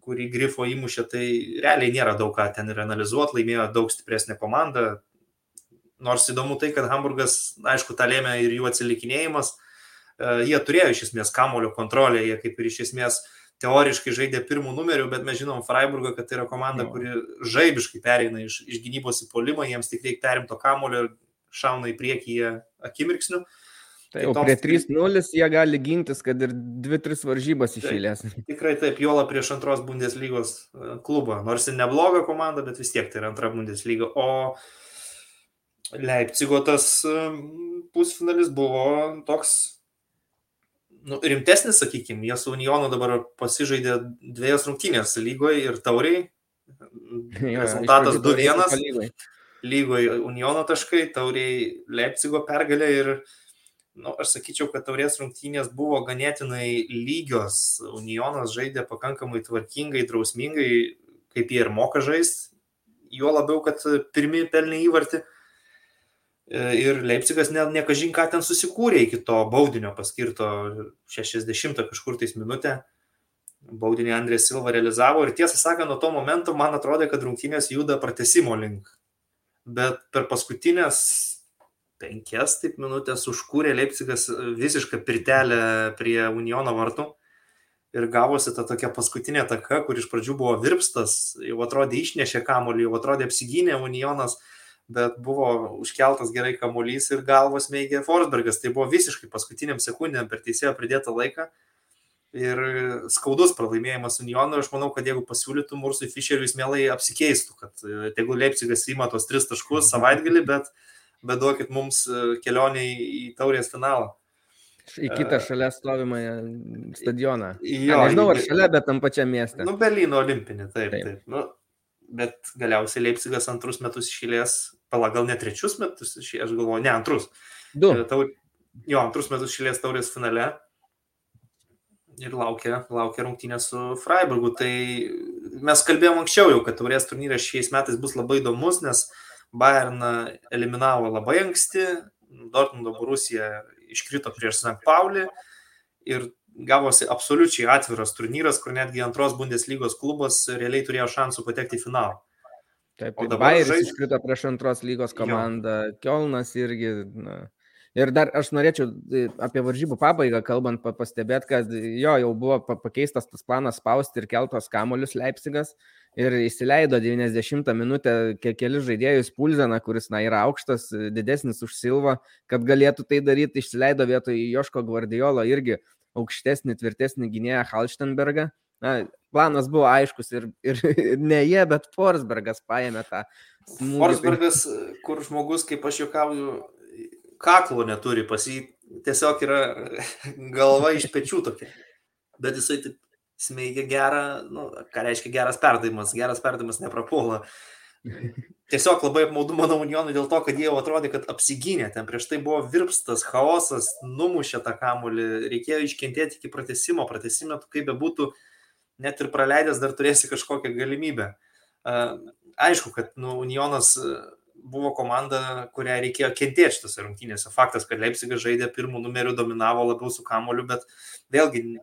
kurį grifo įmušė, tai realiai nėra daug ką ten ir analizuoti, laimėjo daug stipresnė komanda. Nors įdomu tai, kad Hamburgas, aišku, tą lėmė ir jų atsilikinėjimas, jie turėjo iš esmės kamulio kontrolę, jie kaip ir iš esmės teoriškai žaidė pirmų numerių, bet mes žinom Freiburgą, kad tai yra komanda, kuri žaibiškai pereina iš, iš gynybos į polimą, jiems tik reikia perimto kamulio ir šauna į priekį jie akimirksniu. Tai jau prie 3-0 jie gali gintis, kad ir 2-3 varžybas išėlės. Tai, tikrai taip, Jola prieš antros Bundeslygos e, klubą. Nors ir nebloga komanda, bet vis tiek tai yra antra Bundeslyga. O Leipzigo tas e, pusfinalis buvo toks nu, rimtesnis, sakykime. Jie su Unionu dabar pasižaidė dviejas rungtynės lygoje ir tauriai. Rezultatas 2-1. Lygoje Uniono taškai, tauriai Leipzigo pergalė ir nu, aš sakyčiau, kad taurės rungtynės buvo ganėtinai lygios. Unionas žaidė pakankamai tvarkingai, drausmingai, kaip jie ir moka žaisti. Juo labiau, kad pirmie pelnė įvartį. E, ir Leipzigas ne, ne kažin ką ten susikūrė iki to baudinio paskirto 60 kažkur tais minutę. Baudinį Andrė Silva realizavo ir tiesą sakant, nuo to momento man atrodė, kad rungtynės juda pratesimo link. Bet per paskutinės penkias taip minutės užkūrė Leipzigas e, visišką pirtelę prie Uniono vartų ir gavosi ta tokia paskutinė taka, kur iš pradžių buvo virpstas, jau atrodė išnešė kamuolį, jau atrodė apsigynė Unionas, bet buvo užkeltas gerai kamuolys ir galvos meigė Forsbergas. Tai buvo visiškai paskutiniam sekundėm per teisėjo pridėtą laiką. Ir skaudus pralaimėjimas Unionui, aš manau, kad jeigu pasiūlytų Mursui Fischeriui, jis mielai apsikeistų, kad e, tegul Leipzigas įma tos tris taškus savaitgalį, bet uh, bet duokit mums e, kelionį į taurės finalą. Į kitą šalia stovimą stadioną. Jo, A, nežinau, ar šalia, bet tam pačiam mieste. Nu, Berlyno olimpinį, taip, taip. taip. Nu, bet galiausiai Leipzigas antrus metus išėlės, pala gal ne trečius metus, aš galvoju, ne antrus. Du. E, Taur, jo, antrus metus išėlės taurės finale. Ir laukia, laukia rungtynė su Freiburgu. Tai mes kalbėjom anksčiau jau, kad taurės turnyras šiais metais bus labai įdomus, nes uh, Bayerną eliminavo labai anksti, Dortmundo Borusija iškrito prieš St. Paulį ir gavosi absoliučiai atviras turnyras, kur netgi antros Bundeslygos klubas realiai turėjo šansų patekti į finalą. Taip, o dabar Bayeris žais... iškrito prieš antros lygos komandą, jo. Kielnas irgi. Na. Ir dar aš norėčiau e, apie varžybų pabaigą kalbant pastebėti, kad jo, jau buvo pakeistas tas planas spausti ir keltos kamolius Leipzigas ir įsileido 90 minutę keli žaidėjus Pulzeną, kuris na, yra aukštas, didesnis už Silvą, kad galėtų tai daryti, išsileido vietoj Joško Guardiolo irgi aukštesnį, tvirtesnį gynėją Halstenbergą. Na, planas buvo aiškus ir, ir, ir ne jie, bet Forsbergas paėmė tą. Smūgį. Forsbergas, kur žmogus, kaip aš juokauju, kaklo neturi, pas jį tiesiog yra galva iš pečių tokia. Bet jisai taip smeigia gerą, nu, ką reiškia geras perdavimas, geras perdavimas neprapuola. Tiesiog labai apmaudu mano unionui dėl to, kad jie jau atrodė, kad apsigynė, ten prieš tai buvo virpstas, chaosas, numušė tą kamulį, reikėjo iškentėti iki pratesimo, pratesime, kaip be būtų, net ir praleidęs dar turėsi kažkokią galimybę. Aišku, kad nu, unionas buvo komanda, kurią reikėjo kentėti šitose rungtynėse. Faktas, kad Leipzigas žaidė pirmų numerių, dominavo labiau su kamoliu, bet vėlgi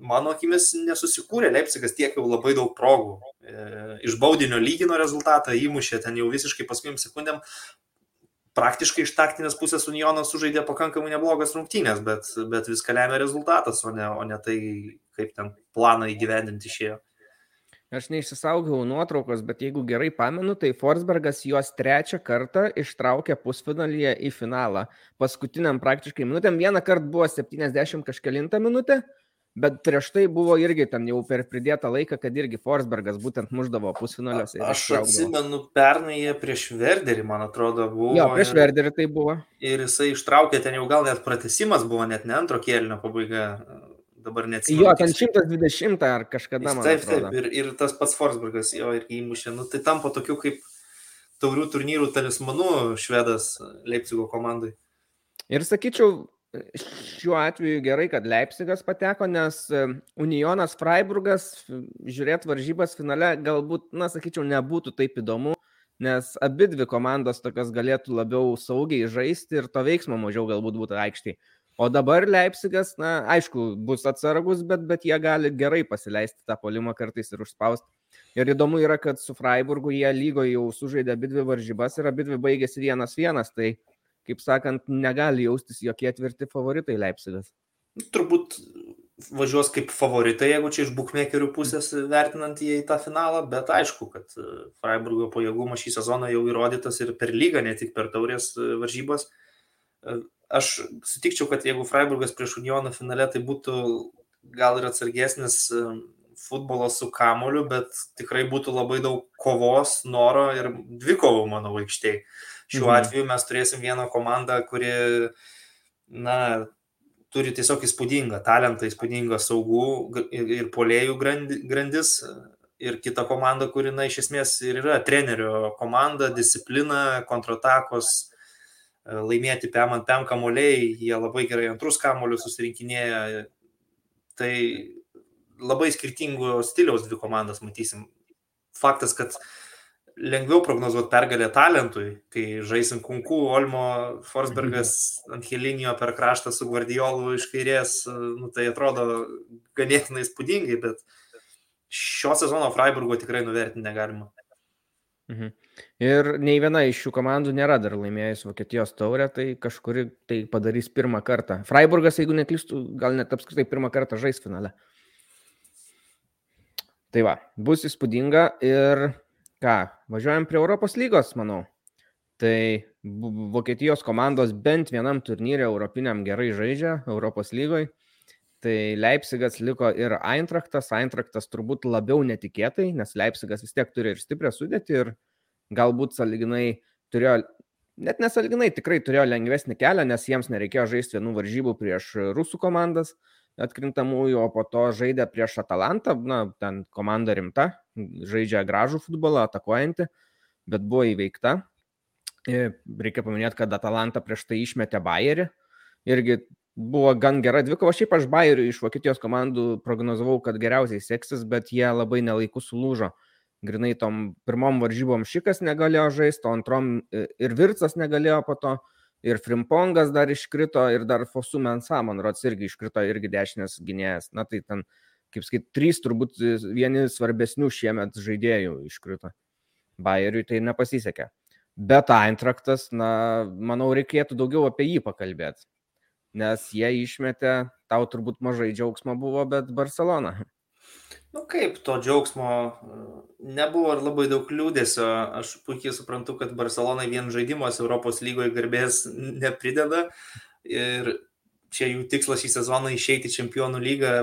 mano akimis nesusikūrė Leipzigas tiek jau labai daug progų. E, iš baudinio lygino rezultatą, įmušė ten jau visiškai paskutiniam sekundėm. Praktiškai iš taktinės pusės Unionas sužaidė pakankamai neblogas rungtynės, bet, bet viską lemia rezultatas, o ne, o ne tai, kaip ten planą įgyvendinti išėjo. Aš neišsisaugau nuotraukos, bet jeigu gerai pamenu, tai Forsbergas juos trečią kartą ištraukė pusfinalyje į finalą. Paskutiniam praktiškai minutėm. Vieną kartą buvo 70 kažkelintą minutę, Bet prieš tai buvo irgi ten jau per pridėtą laiką, kad irgi Forsbergas būtent muždavo pusfinaliuose. Aš atsimenu, pernai jie prieš Verderį, man atrodo, buvo. Jo, prieš ir, Verderį tai buvo. Ir jisai ištraukė ten jau gal net pratesimas buvo, net ne antro kėlinio pabaiga. Dabar net. Jo, ten 120 ar kažkada man. Taip, taip, ir, ir tas pats Forsbergas jo irgi įmušė. Nu, tai tampa tokiu kaip taurių turnyrų talismanu švedas Leipzigo komandai. Ir sakyčiau, šiuo atveju gerai, kad Leipzigas pateko, nes Unionas Freiburgas, žiūrėt varžybas finale, galbūt, na, sakyčiau, nebūtų taip įdomu, nes abi dvi komandos tokios galėtų labiau saugiai žaisti ir to veiksmo mažiau galbūt būtų aikštai. O dabar Leipzigas, na, aišku, bus atsargus, bet, bet jie gali gerai pasileisti tą polimą kartais ir užspausti. Ir įdomu yra, kad su Freiburgu jie lygoje jau sužaidė abi dvi varžybas ir abi dvi baigėsi vienas vienas, tai kaip sakant, negali jaustis jokie tvirti favoritai Leipzigas. Turbūt važiuos kaip favoritai, jeigu čia iš bukmekerių pusės vertinant jį į tą finalą, bet aišku, kad Freiburgo pajėgumas šį sezoną jau įrodytas ir per lygą, ne tik per taurės varžybas. Aš sutikčiau, kad jeigu Freiburgas prieš Unioną finale, tai būtų gal ir atsargesnis futbolas su kamoliu, bet tikrai būtų labai daug kovos, noro ir dvikovų, manau, aikštėje. Šiuo mhm. atveju mes turėsim vieną komandą, kuri, na, turi tiesiog įspūdingą talentą, įspūdingą saugų ir, polėjų grandis. Ir kita komanda, kuri, na, iš esmės ir yra trenerio komanda, disciplina, kontratakos, laimėti PM ant PM kamuoliai, jie labai gerai antrus kamuolius susirinkinėja. Tai labai skirtingų stiliaus dvi komandas matysim. Faktas, kad uh, lengviau prognozuoti pergalę talentui, kai žaisim Kunku, Olmo, Forsbergas ant Helinio per kraštą su Guardiolu iš kairės, nu, tai atrodo ganėtinai spūdingai, bet šio sezono Freiburgo tikrai nuvertinti negalima. Mhm. Ir nei viena iš šių komandų nėra dar laimėjus Vokietijos taurę, tai kažkuri tai padarys pirmą kartą. Freiburgas, jeigu neklystu, gal net apskritai pirmą kartą žais finale. Tai va, bus įspūdinga ir ką, važiuojam prie Europos lygos, manau. Tai Vokietijos komandos bent vienam turnyrė europiniam gerai žaidžia Europos lygoje. Tai Leipzigas liko ir Eintrachtas. Eintrachtas turbūt labiau netikėtai, nes Leipzigas vis tiek turi ir stiprią sudėtį ir galbūt saliginai turėjo, net nesaliginai tikrai turėjo lengvesnį kelią, nes jiems nereikėjo žaisti vienų varžybų prieš rusų komandas atkrintamųjų, o po to žaidė prieš Atalantą, na, ten komanda rimta, žaidžia gražų futbolą, atakuojantį, bet buvo įveikta. Reikia paminėti, kad Atalanta prieš tai išmetė Bayerį. Irgi buvo gan gera dvikova. Šiaip aš Bayeriui iš Vokietijos komandų prognozavau, kad geriausiai seksis, bet jie labai nelaiku sulūžo. Grinai tom pirmom varžybom šikas negalėjo žaisti, o antrom ir Vircas negalėjo po to ir Frimpongas dar iškrito, ir dar Fosu Mensa, man rods, irgi iškrito, irgi dešinės gynėjas. Na tai ten, kaip sakyt, trys turbūt vieni svarbesnių šiemet žaidėjų iškrito. Bayeriui tai nepasisekė. Bet Eintraktas, na, manau, reikėtų daugiau apie jį pakalbėti. Nes jie išmetė, tau turbūt mažai džiaugsmo buvo, bet Barcelona. Nu kaip, to džiaugsmo nebuvo ir labai daug liūdėsio. Aš puikiai suprantu, kad Barcelonai vien žaidimas Europos lygoje garbės neprideda. Ir čia jų tikslas šį sezoną išeiti Čempionų lygą.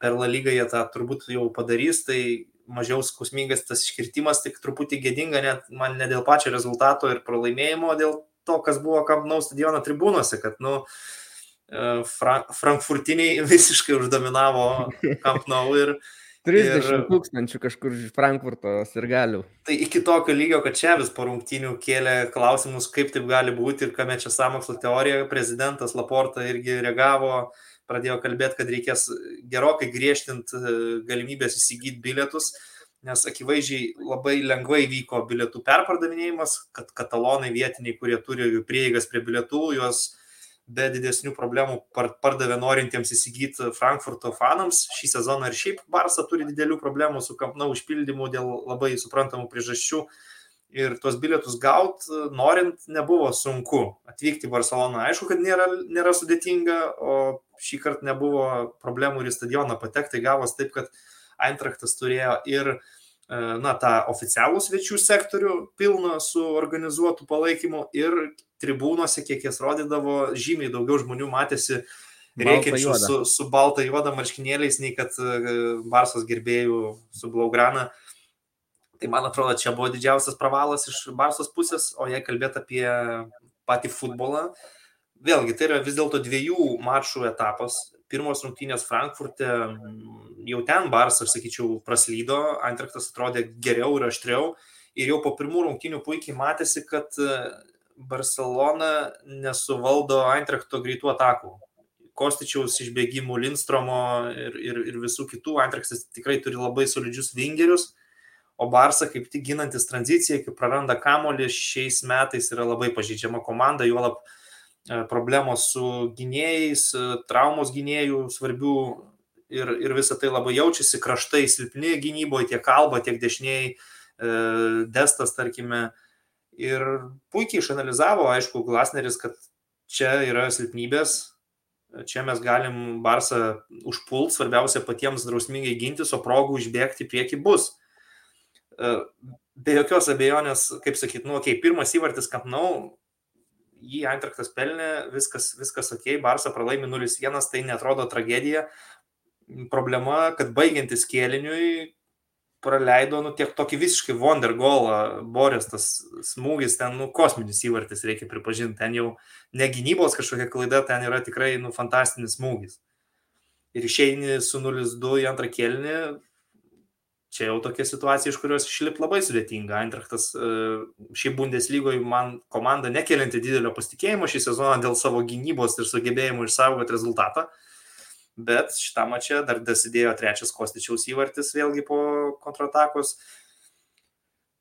Per La lygą jie tą turbūt jau padarys, tai mažiau skausmingas tas iškirtimas, tik truputį gėdinga net man ne dėl pačio rezultato ir pralaimėjimo, dėl to, kas buvo Kampnau stadiono tribūnose, kad, nu, Fra Frankfurtiniai visiškai uždominavo Kampnau ir 30 ir, tūkstančių kažkur iš Frankfurto ir galių. Tai iki tokio lygio, kad čia vis po rungtinių kėlė klausimus, kaip taip gali būti ir kame čia samokslo teorija, prezidentas Laporta irgi reagavo, pradėjo kalbėti, kad reikės gerokai griežtinti e, galimybės įsigyti bilietus, nes akivaizdžiai labai lengvai vyko bilietų perpardavinėjimas, kad katalonai vietiniai, kurie turi prieigas prie bilietų, juos be didesnių problemų pardavė norintiems įsigyti Frankfurto fanams. Šį sezoną ir šiaip Barça turi didelių problemų su kampnau užpildymu dėl labai suprantamų priežasčių. Ir tuos bilietus gaut, norint, nebuvo sunku. Atvykti į Barceloną, aišku, kad nėra, nėra sudėtinga, o šį kartą nebuvo problemų ir į stadioną patekti. Gavos taip, kad Eintraktas turėjo ir uh, na, tą oficialų svečių sektorių pilną su organizuotų palaikymu ir tribūnose, kiek jas rodydavo, žymiai daugiau žmonių matėsi reikiančių su, su balta juoda marškinėliais, nei kad Barsos gerbėjų su Blaugrana. Tai man atrodo, čia buvo didžiausias pravalas iš Barsos pusės, o jei kalbėt apie patį futbolą, vėlgi tai yra vis dėlto dviejų mačų etapas pirmos rungtynės Frankfurte, jau ten Barsas, aš sakyčiau, praslydo, Antraktas atrodė geriau ir aštriau. Ir jau po pirmų rungtynių puikiai matėsi, kad e, Barcelona nesuvaldo Antrakto greitų atakų. Kostičiaus išbėgimų, Lindstromo ir, ir, ir visų kitų. Antraktas tikrai turi labai solidžius vingerius, o Barsa kaip tik ginantis tranziciją, kai praranda kamolį, šiais metais yra labai pažydžiama komanda, juolab uh, problemos su gynėjais, e, traumos gynėjų svarbių ir, ir visą tai labai jaučiasi, kraštai silpni gynyboje, tiek kalba, tiek dešiniai, e, destas, tarkime. Ir puikiai išanalizavo, aišku, Glasneris, kad čia yra silpnybės, čia mes galim Barsą užpult, svarbiausia patiems drausmingai gintis, o progų išbėgti prieki bus. E, be jokios abejonės, kaip sakyt, nu, okei, okay, pirmas įvartis kapnau, jį Eintraktas pelnė, viskas, viskas ok, Barsą pralaimi 0-1, tai netrodo tragedija. Problema, kad baigiantis kėliniui praleido, nu, tiek tokį visiškai wonder golą, Boris tas smūgis, ten, nu, kosminis įvartis, reikia pripažinti, ten jau ne gynybos kažkokia klaida, ten yra tikrai, nu, fantastinis smūgis. Ir išeini su 0-2 į antrą kėlinį, čia jau tokia situacija, iš kurios išlip labai sudėtinga. Eintrachtas e, šį Bundeslygoje man komanda nekelinti didelio pasitikėjimo šį sezoną dėl savo gynybos ir sugebėjimų išsaugoti rezultatą. Uh, bet šitam mače dar dasidėjo trečias Kostičiaus įvartis vėlgi po kontratakos.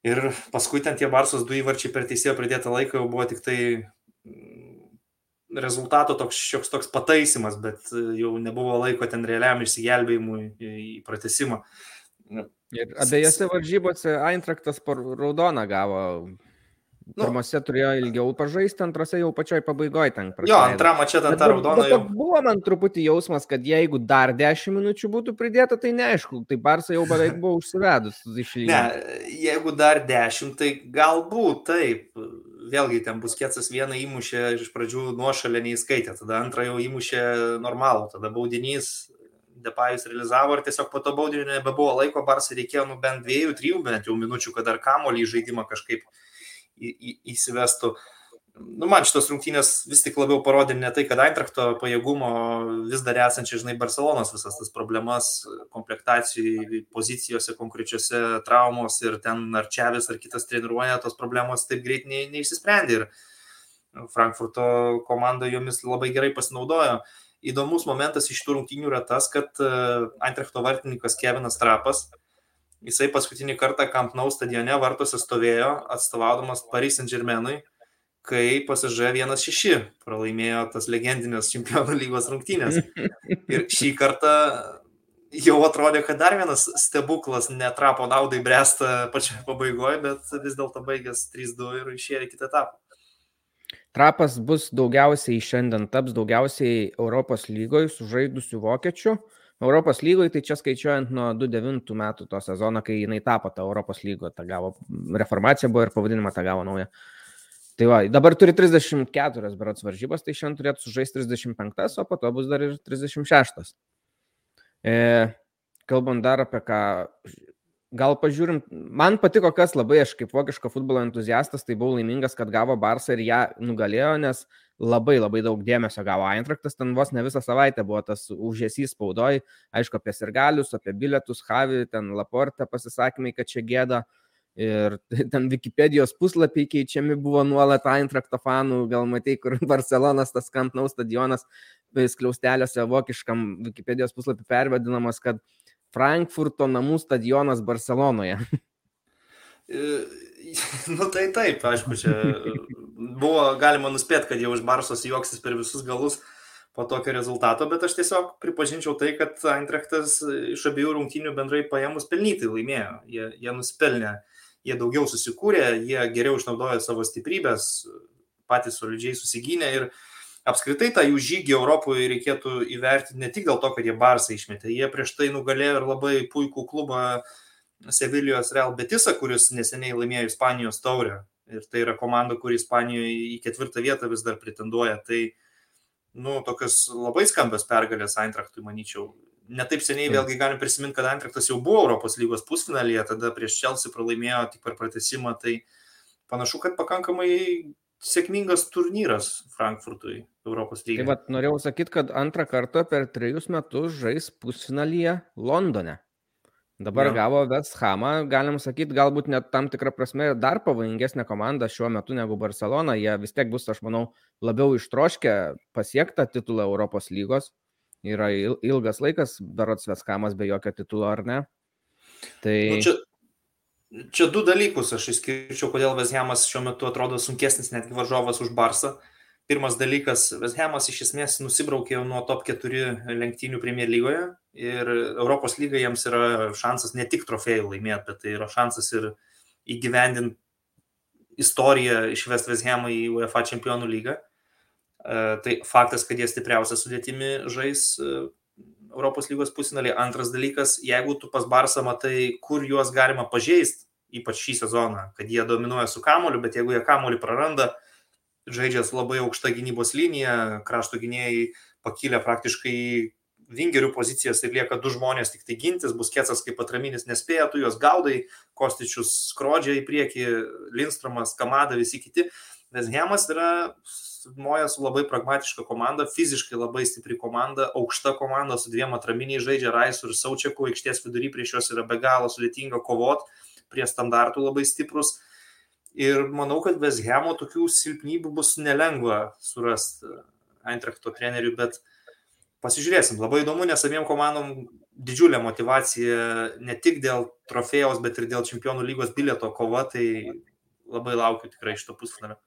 Ir paskui ten tie Barsos du įvarčiai per teisėjo pridėtą laiką jau buvo tik tai mm, rezultato toks šioks toks pataisimas, bet jau nebuvo laiko ten realiam išsigelbėjimui į pratesimą. Ir abiejose varžybose Eintraktas raudoną gavo Nu, Pirmose turėjo ilgiau pažaisti, antrose jau pačioj pabaigoje ten prasidėjo. Jo, antrą mačią ten tą raudoną jau. Buvo man truputį jausmas, kad jeigu dar 10 minučių būtų pridėta, tai neaišku, tai Barsa jau beveik buvo užsivedus iš lygio. Ne, jeigu dar 10, tai galbūt taip. Vėlgi ten bus kietsas vieną įmušė iš pradžių nuošalę neįskaitė, tada antrą jau įmušė normalų, tada baudinys Depajus realizavo ir tiesiog po to baudinio nebebuvo laiko, Barsai reikėjo nu bent dviejų, trijų bent jau minučių, kad dar kamolį į žaidimą kažkaip į, į, įsivestų. Nu, man šitos rungtynės vis tik labiau parodė ne tai, kad Eintrakto pajėgumo vis dar esančiai, žinai, Barcelonos visas tas problemas, komplektacijų pozicijose, konkrečiose traumos ir ten ar Čiavis ar kitas treniruoja, tos problemos taip greit ne, neišsisprendė ir Frankfurto komanda jomis labai gerai pasinaudojo. Įdomus momentas iš tų rungtynių yra tas, kad Eintrakto vartininkas Kevinas Trapas Jisai paskutinį kartą Camp Nou stadione vartuose stovėjo, atstovaudamas Paris Saint Germainui, kai pasižė 1-6 pralaimėjo tas legendinės čempionų lygos rungtynės. Ir šį kartą jau atrodė, kad dar vienas stebuklas netrapo naudai bręsta pačioje pabaigoje, bet vis dėlto baigęs 3-2 ir išėjo į kitą etapą. Trapas bus daugiausiai šiandien taps daugiausiai Europos lygoje sužaidusių vokiečių. Europos lygoje, tai čia skaičiuojant nuo 2009 metų to sezono, kai jinai tapo tą Europos lygo, tą gavo reformacija buvo ir pavadinimą tą gavo naują. Tai va, dabar turi 34 berots varžybos, tai šiandien turėtų sužaisti 35, o po to bus dar ir 36. E, kalbant dar apie ką, gal pažiūrim, man patiko kas labai, aš kaip vokiško futbolo entuziastas, tai buvau laimingas, kad gavo Barsą ir ją nugalėjo, nes labai labai daug dėmesio gavo Eintraktas, ten vos ne visą savaitę buvo tas užėsys spaudoj, aišku, apie sirgalius, apie bilietus, Havi, ten Laporte pasisakymai, kad čia gėda. Ir ten Wikipedijos puslapiai keičiami buvo nuolat Eintrakto fanų, gal matai, kur Barcelonas, tas Kampnau stadionas, skliausteliuose vokiškam Wikipedijos puslapį pervadinamas, kad Frankfurto namų stadionas Barcelonoje. Nu tai taip, aišku, čia buvo galima nuspėti, kad jau iš Barsos juoksis per visus galus po tokio rezultato, bet aš tiesiog pripažinčiau tai, kad Eintrechtas iš abiejų rungtynių bendrai paėmus pelnytai laimėjo. Jie, jie nusipelnė, jie daugiau susikūrė, jie geriau išnaudojo savo stiprybės, patys solidžiai susigynė ir apskritai tą jų žygį Europoje reikėtų įvertinti ne tik dėl to, kad jie Barsą išmetė, jie prieš tai nugalėjo ir labai puikų klubą Sevilijos Real Betisą, kuris neseniai laimėjo Ispanijos taurę. Ir tai yra komanda, kuri Ispanijoje į ketvirtą vietą vis dar pretenduoja. Tai, nu, tokios labai skambios pergalės Eintrachtui, manyčiau. Netaip seniai vėlgi galim prisiminti, kad Eintrachtas jau buvo Europos lygos pusfinalyje, tada prieš Chelsea pralaimėjo tik per pratesimą. Tai panašu, kad pakankamai sėkmingas turnyras Frankfurtui Europos. Tai vad norėjau sakyti, kad antrą kartą per trejus metus žais pusfinalyje Londone. Dabar jo. gavo Vesthamą, galim sakyti, galbūt net tam tikrą prasme dar pavojingesnė komanda šiuo metu negu Barcelona. Jie vis tiek bus, aš manau, labiau ištroškę pasiektą titulą Europos lygos. Yra ilgas laikas, berots Vesthamas be jokio titulo, ar ne? Tai... Nu, čia, čia du dalykus aš išskirčiau, kodėl Vesthamas šiuo metu atrodo sunkesnis netgi varžovas už Barsą. Pirmas dalykas, Vesthemas iš esmės nusibraukė nuo top 4 lenktynių Premier lygoje ir Europos lyga jiems yra šansas ne tik trofėjų laimėti, bet tai yra šansas ir įgyvendinti istoriją išvest Veshamą į UEFA čempionų lygą. Tai faktas, kad jie stipriausia sudėtimi žais Europos lygos pusfinalį. Antras dalykas, jeigu tu pas Barsą matai, kur juos galima pažeisti, ypač šį sezoną, kad jie dominuoja su kamoliu, bet jeigu jie kamoliu praranda, žaidžia su labai aukšta gynybos linija, krašto gynėjai pakilę praktiškai vingerių pozicijas ir lieka du žmonės tik tai gintis, bus kėsas kaip atraminis nespėja, tu juos gaudai, Kostičius skrodžia į priekį, Lindstromas, Kamada, visi kiti. Veshemas yra moja su labai pragmatiška komanda, fiziškai labai stipri komanda, aukšta komanda su dviem atraminiais žaidžia Raisu ir Saučiaku, aikštės vidury prieš juos yra be galo sudėtinga kovot, prie standartų labai stiprus. Ir manau, kad Veshemo tokių silpnybių bus nelengva surasti Eintrachto treneriui, bet pasižiūrėsim. Labai įdomu, nes abiem komandom didžiulė motivacija ne tik dėl trofėjaus, bet ir dėl čempionų lygos bilieto kova, tai labai laukiu tikrai šito pusfinalio.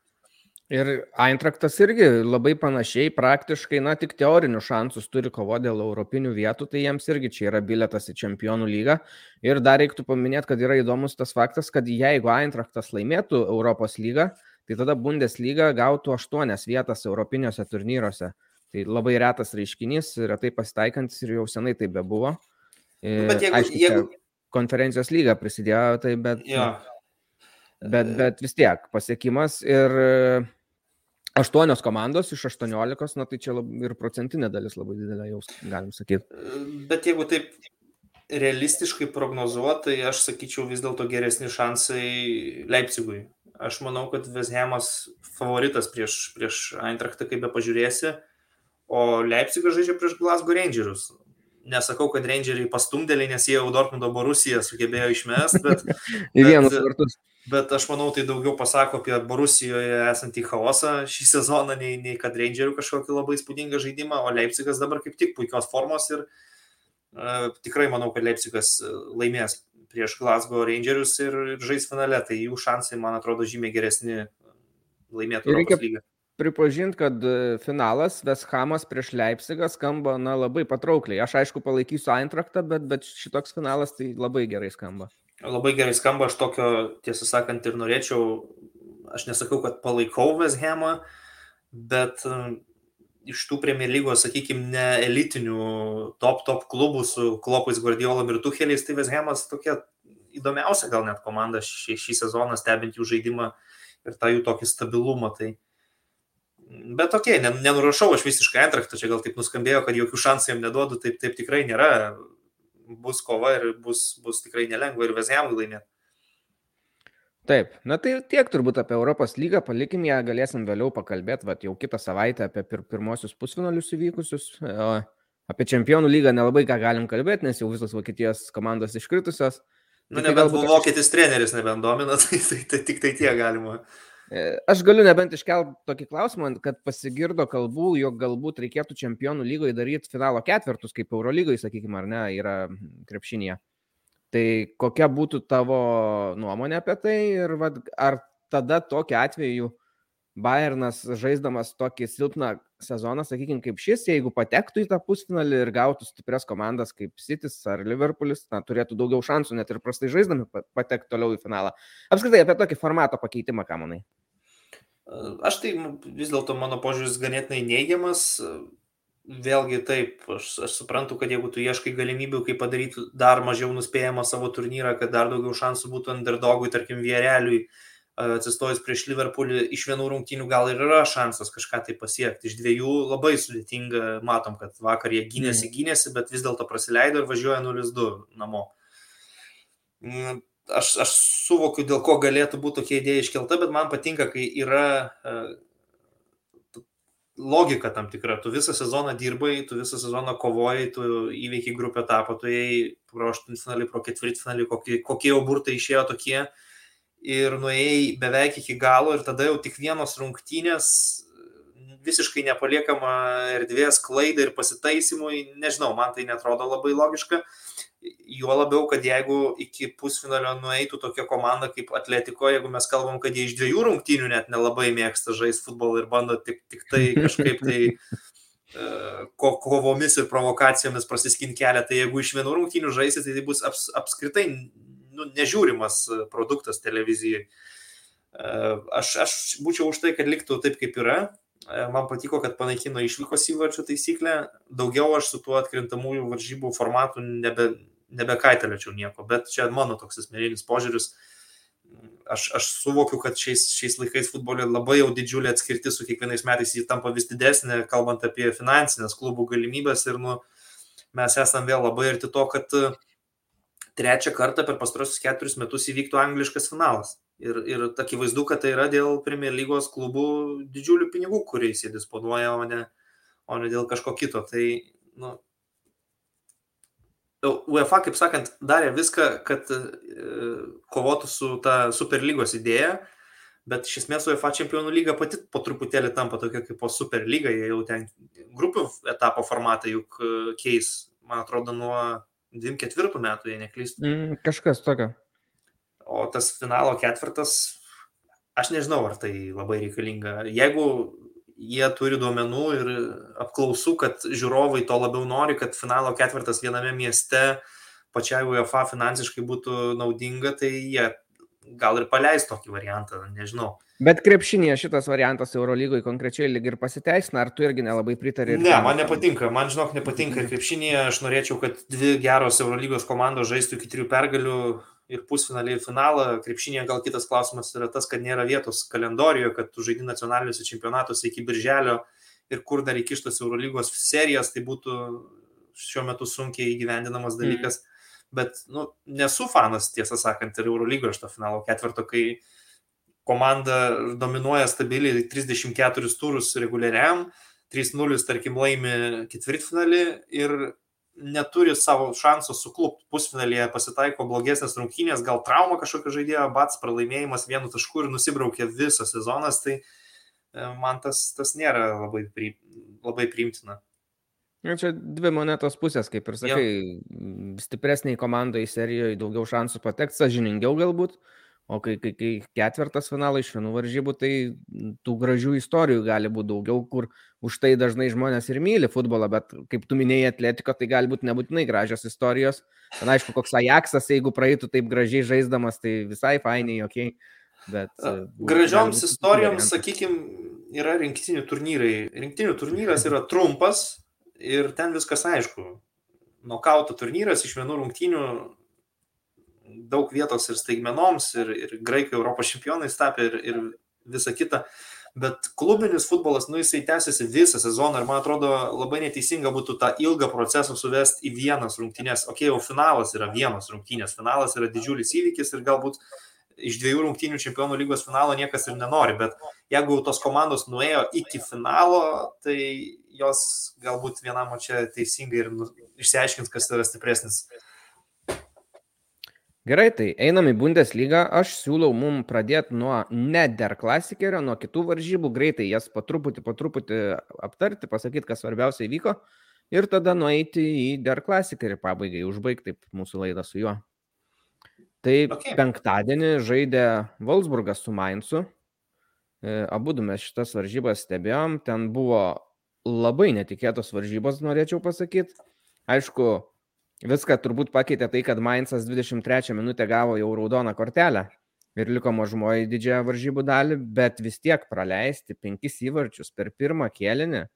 Ir Eintraktas irgi labai panašiai, praktiškai, na, tik teorinių šansus turi kovo dėl europinių vietų, tai jiems irgi čia yra biletas į čempionų lygą. Ir dar reiktų paminėti, kad yra įdomus tas faktas, kad jeigu Eintraktas laimėtų Europos lygą, tai tada Bundesliga gautų aštuonias vietas europiniuose turnyruose. Tai labai retas reiškinys, retai pasitaikantis ir jau senai tai bebuvo. Nu, bet jeigu, Aišku, jeigu... konferencijos lyga prisidėjo, tai bet, Ja. bet, bet vis tiek pasiekimas ir aštuonios komandos iš aštuoniolikos, na tai čia lab, ir procentinė dalis labai didelė, jau galim sakyti. Bet jeigu taip realistiškai prognozuoti, tai aš sakyčiau vis dėlto geresni šansai Leipzigui. Aš manau, kad Veshemas favoritas prieš, prieš Eintrachtą, kaip be pažiūrėsi, o Leipzigas žaidžia prieš Glasgow Rangerius. Nesakau, kad Rangeriai pastumdėliai, nes jie jau Dortmundo Borusiją sugebėjo išmest, bet, Į vienus vartus. Bet aš manau, tai daugiau pasako apie Borusijoje esantį chaosą šį sezoną, nei, nei kad Rangerių kažkokį labai spūdingą žaidimą, o Leipzigas dabar kaip tik puikios formos ir uh, tikrai manau, kad Leipzigas e, laimės prieš Glasgow Rangerius ir, ir žais finale, tai jų šansai, man atrodo, žymiai geresni laimėti Europos lygą. Pripažint, kad e, finalas Veshamas prieš Leipzigą skamba, na, labai patraukliai. Aš aišku palaikysiu Eintrachtą, bet, bet šitoks finalas tai labai gerai skamba. Labai gerai skamba, aš tokio, tiesą sakant, ir norėčiau, aš nesakau, kad palaikau Veshamą, bet e, iš tų Premier lygos, sakykime, ne elitinių top top klubų su Klopais, Guardiolom ir Tucheliais, tai Veshamas tokia įdomiausia gal net komanda šį, šį sezoną, stebint jų žaidimą ir tą jų tokį stabilumą. Tai... Bet tokie, okay, nenurašau aš visiškai antraktą, čia gal taip nuskambėjo, kad jokių šansų jam neduodu, taip, taip tikrai nėra. Bus kova ir bus, bus tikrai nelengva ir Veshamui laimėti. Taip, na tai tiek turbūt apie Europos lygą, palikim ją, galėsim vėliau pakalbėti, va jau kitą savaitę apie pir pirmosius pusfinalius įvykusius. O apie čempionų lygą nelabai ką galim kalbėti, nes jau visos Vokietijos komandos iškritusios. Nu, Tai nebent galbūt buvo aš- vokietis treneris, nebent domina, tai, tai, tai tik tai tie galima. E, Aš galiu nebent iškelti tokį klausimą, kad pasigirdo kalbų, jog galbūt reikėtų čempionų lygoje daryti finalo ketvirtus, kaip Eurolygoje, sakykime, ar ne, yra krepšinėje. Tai kokia būtų tavo nuomonė apie tai ir vat, ar tada tokiu atveju Bayernas žaisdamas tokį silpną sezoną, sakykime, kaip šis, jeigu patektų į tą pusfinalį ir gautų stiprias komandas kaip Citys ar Liverpoolis, na, turėtų daugiau šansų net ir prastai žaisdami pa- patekti toliau į finalą. Apskritai apie tokį formato pakeitimą, ką manai? Aš tai m, vis dėlto mano požiūris ganėtinai neigiamas. Vėlgi taip, aš, aš suprantu, kad jeigu tu ieškai galimybių, kaip padaryti dar mažiau nuspėjamą savo turnyrą, kad dar daugiau šansų būtų underdogui, tarkim, Viereliui, atsistojus prieš Liverpoolį, iš vienų rungtynių gal ir yra šansas kažką tai pasiekti. Iš dviejų labai sudėtinga, matom, kad vakar jie gynėsi, gynėsi, bet vis dėlto praleido ir važiuoja 0-2 namo. Aš, aš suvokiu, dėl ko galėtų būti tokia idėja iškelta, bet man patinka, kai yra e, logika tam tikra. Tu visą sezoną dirbai, tu visą sezoną kovojai, tu įveikiai grupę etapą, tu ėjai pro aštuntfinalį, pro ketvirtfinalį, kokie, kokie jau burtai išėjo tokie ir nuėjai beveik iki galo ir tada jau tik vienos rungtynės visiškai nepaliekama erdvės klaidai ir pasitaisimui, nežinau, man tai netrodo labai logiška. Juo labiau, kad jeigu iki pusfinalio nueitų tokia komanda kaip Atletiko, jeigu mes kalbam, kad jie iš dviejų rungtynių net nelabai mėgsta žaisti futbolą ir bando tik, tik tai kažkaip tai e, ko, kovomis ir provokacijomis prasiskinti kelią, tai jeigu iš vienų rungtynių žaisit, tai tai bus aps, apskritai nu, nežiūrimas produktas televizijai. Aš, aš būčiau už tai, kad liktų taip, kaip yra. Man patiko, kad panaikino išvykos įvarčių taisyklę. Daugiau aš su tuo atkrintamųjų varžybų formatu nebe, nebekaitelėčiau nieko, bet čia mano toks asmeninis požiūris. Aš, aš suvokiu, kad šiais, šiais laikais futbolė labai jau didžiulė atskirtis su kiekvienais metais jį tampa vis didesnė, kalbant apie finansinės klubų galimybės ir nu, mes esam vėl labai arti to, kad trečią kartą per pastarosius keturis metus įvyktų angliškas finalas. Ir, ir akivaizdu, kad tai yra dėl Premier lygos klubų didžiulių pinigų, kuriais jie disponuoja, o ne, o ne dėl kažko kito. Tai nu, UEFA, kaip sakant, darė viską, kad e, kovotų su ta Superlygos idėja, bet iš esmės UEFA čempionų lyga pati po truputėlį tampa tokia kaip po Superlyga, jie jau ten grupių etapo formatą juk e, keis, man atrodo, nuo 24 metų, jei neklystu. Mm, kažkas tokio. O tas finalo ketvirtas, aš nežinau, ar tai labai reikalinga. Jeigu jie turi duomenų ir apklausų, kad žiūrovai to labiau nori, kad finalo ketvirtas viename mieste pačiai UEFA finansiškai būtų naudinga, tai jie gal ir paleis tokį variantą, nežinau. Bet krepšinėje šitas variantas Eurolygoje konkrečiai lyg ir pasiteisina, ar tu irgi nelabai pritari? Ne, man nepatinka, man žinok, nepatinka krepšinėje, aš norėčiau, kad dvi geros Eurolygos komandos žaistų iki trijų pergalių, ir pusfinalį, ir finalą. Krepšinėje gal kitas klausimas yra tas, kad nėra vietos kalendorijoje, kad tu žaidži nacionaliniuose čempionatuose iki birželio ir kur dar įkištos Eurolygos serijas, tai būtų šiuo metu sunkiai įgyvendinamas mm. dalykas. Mm. Bet nu, nesu fanas, tiesą sakant, ir Eurolygoje šito finalo ketvirto, kai komanda dominuoja stabiliai 34 turus reguliariam, 3-0 tarkim laimi ketvirtfinalį ir neturi savo šansų suklupti. Pusfinalyje pasitaiko blogesnės rungtynės, gal trauma kažkokio žaidėjo, bats pralaimėjimas vienu tašku ir nusibraukė visas sezonas, tai e, man tas, tas nėra labai, pri, labai priimtina. Na, čia dvi monetos pusės, kaip ir sakai, jo. stipresniai komandai serijoje daugiau šansų patekti, sažiningiau galbūt, O kai, kai, kai ketvirtas finalai iš vienų varžybų, tai tų gražių istorijų gali būti daugiau, kur už tai dažnai žmonės ir myli futbolą, bet kaip tu minėjai atletiko, tai gali būti nebūtinai gražios istorijos. Na, aišku, koks Ajaxas, jeigu praeitų taip gražiai žaisdamas, tai visai fainiai, ok. Bet, e, Gražioms istorijoms, sakykime, yra rinktinių turnyrai. Rinktinių turnyras yra trumpas ir ten viskas aišku. Nokauto turnyras iš vienų rungtynių daug vietos ir staigmenoms, ir, ir graikai Europos čempionais tapė, ir, ir visa kita. Bet klubinis futbolas, nu jisai tęsiasi visą sezoną ir man atrodo labai neteisinga būtų tą ilgą procesą suvesti į vienas rungtynės. Ok, jau finalas yra vienas rungtynės, finalas yra didžiulis įvykis ir galbūt iš dviejų rungtynių čempionų lygos finalo niekas ir nenori, bet jeigu tos komandos nuėjo iki finalo, tai jos galbūt vienam čia teisingai ir nu, išsiaiškins, kas yra stipresnis Gerai, tai einam į Bundeslygą. Aš siūlau mum pradėti nuo ne der klasikerio, nuo kitų varžybų, greitai jas po truputį, po truputį aptarti, pasakyti, kas svarbiausia įvyko ir tada nueiti į der klasikerį pabaigai, užbaigti mūsų laidą su juo. Tai okay. penktadienį žaidė Wolfsburgas su Mainzu. E, Abu du mes šitas varžybas stebėjom. Ten buvo labai netikėtos varžybos, norėčiau pasakyti. Aišku, Viską turbūt pakeitė tai, kad Mainzas 23 minutę gavo jau raudoną kortelę ir liko mažumoji didžiąją varžybų dalį, bet vis tiek praleisti penkis įvarčius per pirmą kėlinį,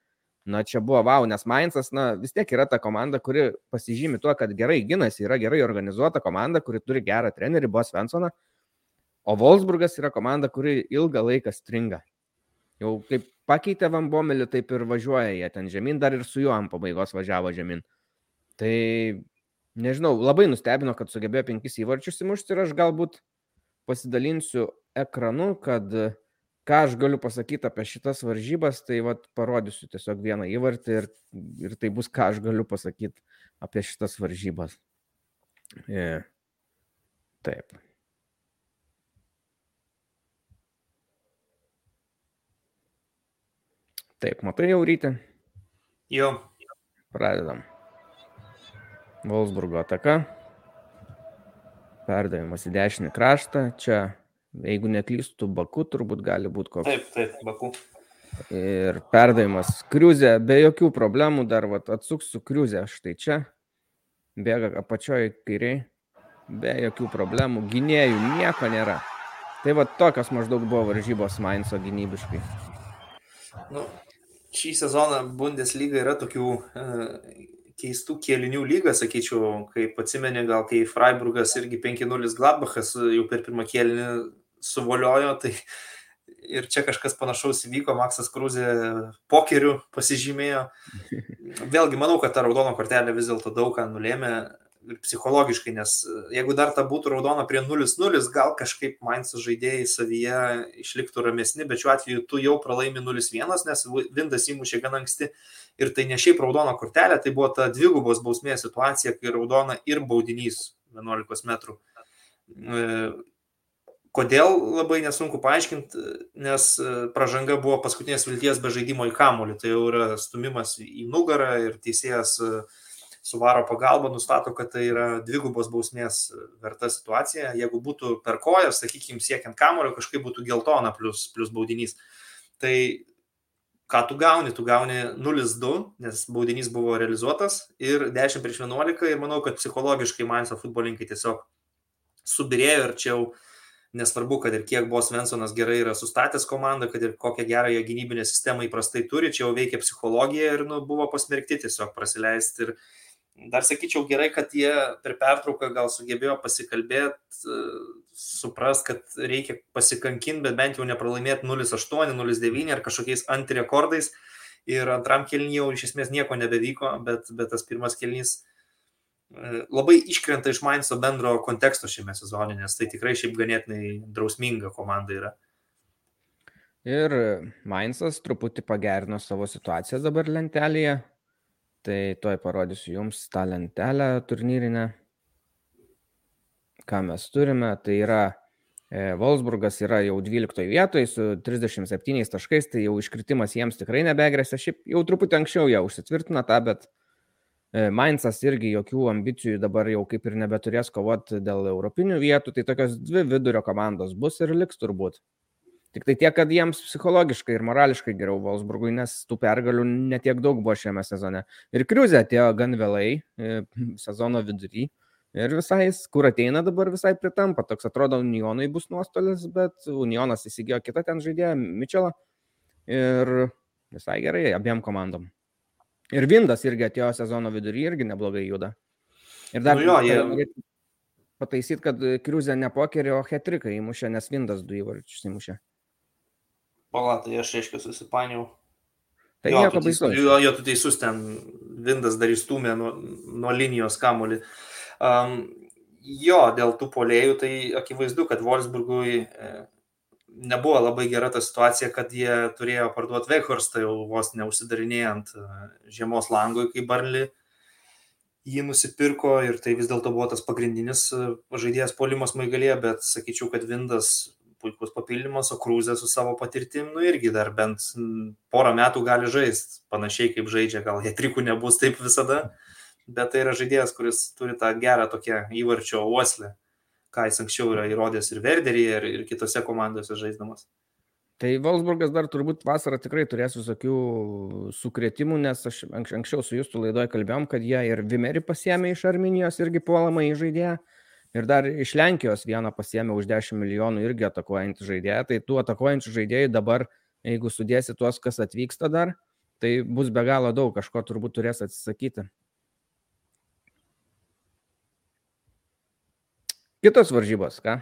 na čia buvo wow, nes Mainzas, na vis tiek yra ta komanda, kuri pasižymi tuo, kad gerai ginasi, yra gerai organizuota komanda, kuri turi gerą trenerį, Bos Svensoną, o Wolfsburgas yra komanda, kuri ilgą laiką stringa. Jau kaip pakeitė Van Bomelį, taip ir važiuoja jie ten žemyn, dar ir su juo ant pabaigos važiavo žemyn. Tai nežinau, labai nustebino, kad sugebėjo penkis įvarčius įmušti ir aš galbūt pasidalinsiu ekranu, kad ką aš galiu pasakyti apie šitas varžybas, tai vat, parodysiu tiesiog vieną įvartį ir, ir tai bus, ką aš galiu pasakyti apie šitas varžybas. E, taip. Taip, matai jau ryte? Jo. Pradedam. Wolfsburgo ataka. Perdavimas į dešinį kraštą. Čia, jeigu neklystų, Baku turbūt gali būti koks. Taip, taip, Baku. Ir perdavimas kriuzė, be jokių problemų, dar vat, atsuksiu kriuzę štai čia. Bėga apačioje kairiai, be jokių problemų. Gynėjų nieko nėra. Tai va tokios maždaug buvo varžybos Mainzo gynybiškai. Nu, šį sezoną Bundesliga yra tokių e, keistų kėlinių lyga, sakyčiau, kaip atsimeni, gal kai Freiburgas irgi 5-0 Gladbachas jau per pirmą kėlinį suvoliojo, tai ir čia kažkas panašaus įvyko, Maksas Krūzė pokerių pasižymėjo. Vėlgi manau, kad ta raudono kortelė vis dėlto daug ką nulėmė ir psichologiškai, nes e, jeigu dar ta būtų raudona prie 0-0, gal kažkaip Mainzas žaidėjai savyje išliktų ramesni, bet šiuo atveju tu jau pralaimi 0-1, nes Vindas įmušė gan anksti ir tai ne šiaip raudona kortelė, tai buvo ta dvigubos bausmės situacija, kai raudona ir baudinys 11 metrų. E, kodėl labai nesunku paaiškinti, nes e, pažanga buvo paskutinės vilties be žaidimo į kamulį, tai jau yra stumimas į nugarą ir teisėjas uh, suvaro pagalba nustato, kad tai yra dvigubos bausmės verta situacija. Jeigu būtų per kojas, sakykime, siekiant kamulio, kažkaip būtų geltona plus, plus baudinys. Tai ką tu gauni? Tu gauni 0-2, nes baudinys buvo realizuotas ir 10 prieš 11 ir manau, kad psichologiškai Mainzo futbolininkai tiesiog subirėjo ir čia jau nesvarbu, kad ir kiek buvo Svensonas gerai yra sustatęs komandą, kad ir kokią gerąją gynybinę sistemą įprastai turi, čia jau veikia psichologija ir nu, buvo pasmerkti tiesiog praleisti ir Dar sakyčiau gerai, kad jie per pertrauką gal sugebėjo pasikalbėti, suprast, kad reikia pasikankinti, bet bent jau nepralaimėti 0-8, 0-9 ar kažkokiais antirekordais. Ir antram kelnyje jau iš esmės nieko nebevyko, bet, bet tas pirmas kelnys e, labai iškrenta iš Mainzo bendro konteksto šiame sezone, nes tai tikrai šiaip ganėtinai drausminga komanda yra. Ir Mainzas truputį pagerino savo situaciją dabar lentelėje, Tai tuoj parodysiu jums tą lentelę turnyrinę. Ką mes turime, tai yra e, Wolfsburgas yra jau 12 vietoje su 37 taškais, tai jau iškritimas jiems tikrai nebegrėsia. Šiaip jau truputį anksčiau jie užsitvirtina tą, bet e, Mainzas irgi jokių ambicijų dabar jau kaip ir nebeturės kovoti dėl europinių vietų, tai tokios dvi vidurio komandos bus ir liks turbūt. Tik tai tiek, kad jiems psichologiškai ir morališkai geriau Wolfsburgui, nes tų pergalių netiek daug buvo šiame sezone. Ir Kriuzė atėjo gan vėlai, e, sezono vidury. Ir visai, kur ateina dabar visai pritampa. Toks atrodo, Unionui bus nuostolis, bet Unionas įsigijo kitą ten žaidėją, Mitchellą. Ir visai gerai abiem komandom. Ir Vindas irgi atėjo sezono vidury, irgi neblogai juda. Ir dar nu jo, jie... pataisyti, kad Kriuzė ne pokerį, o hetriką įmušė, nes Vindas du įvarčius įmušė. Pala, tai aš reiškia susipainiau. Tai jo, nieko baisaus. Jo, jo, tu teisus, ten Vindas dar įstumė nuo, nuo linijos kamolį. Um, jo, dėl tų polėjų, tai akivaizdu, kad Wolfsburgui e, nebuvo labai gera ta situacija, kad jie turėjo parduoti Veikhorstą jau vos neužsidarinėjant e, žiemos langui, kai Barli jį nusipirko ir tai vis dėlto buvo tas pagrindinis e, žaidėjas polimas Maigalė, bet sakyčiau, kad Vindas puikus papildymas, o Krūzė su savo patirtim, nu irgi dar bent porą metų gali žaisti, panašiai kaip žaidžia, gal jie trikų nebus taip visada, bet tai yra žaidėjas, kuris turi tą gerą tokią įvarčio uoslę, ką jis anksčiau yra įrodęs ir Verderyje, ir, ir kitose komandose žaisdamas. Tai Valsburgas dar turbūt vasarą tikrai turės visokių sukretimų, nes aš anksčiau su jūsų laidoje kalbėjom, kad jie ir Vimerį pasiemė iš Arminijos irgi puolamą į žaidėją. Ir dar iš Lenkijos vieną pasiemė už 10 milijonų irgi atakuojantį žaidėją. Tai tų atakuojančių žaidėjų dabar, jeigu sudėsi tuos, kas atvyksta dar, tai bus be galo daug, kažko turbūt turės atsisakyti. Kitos varžybos, ką?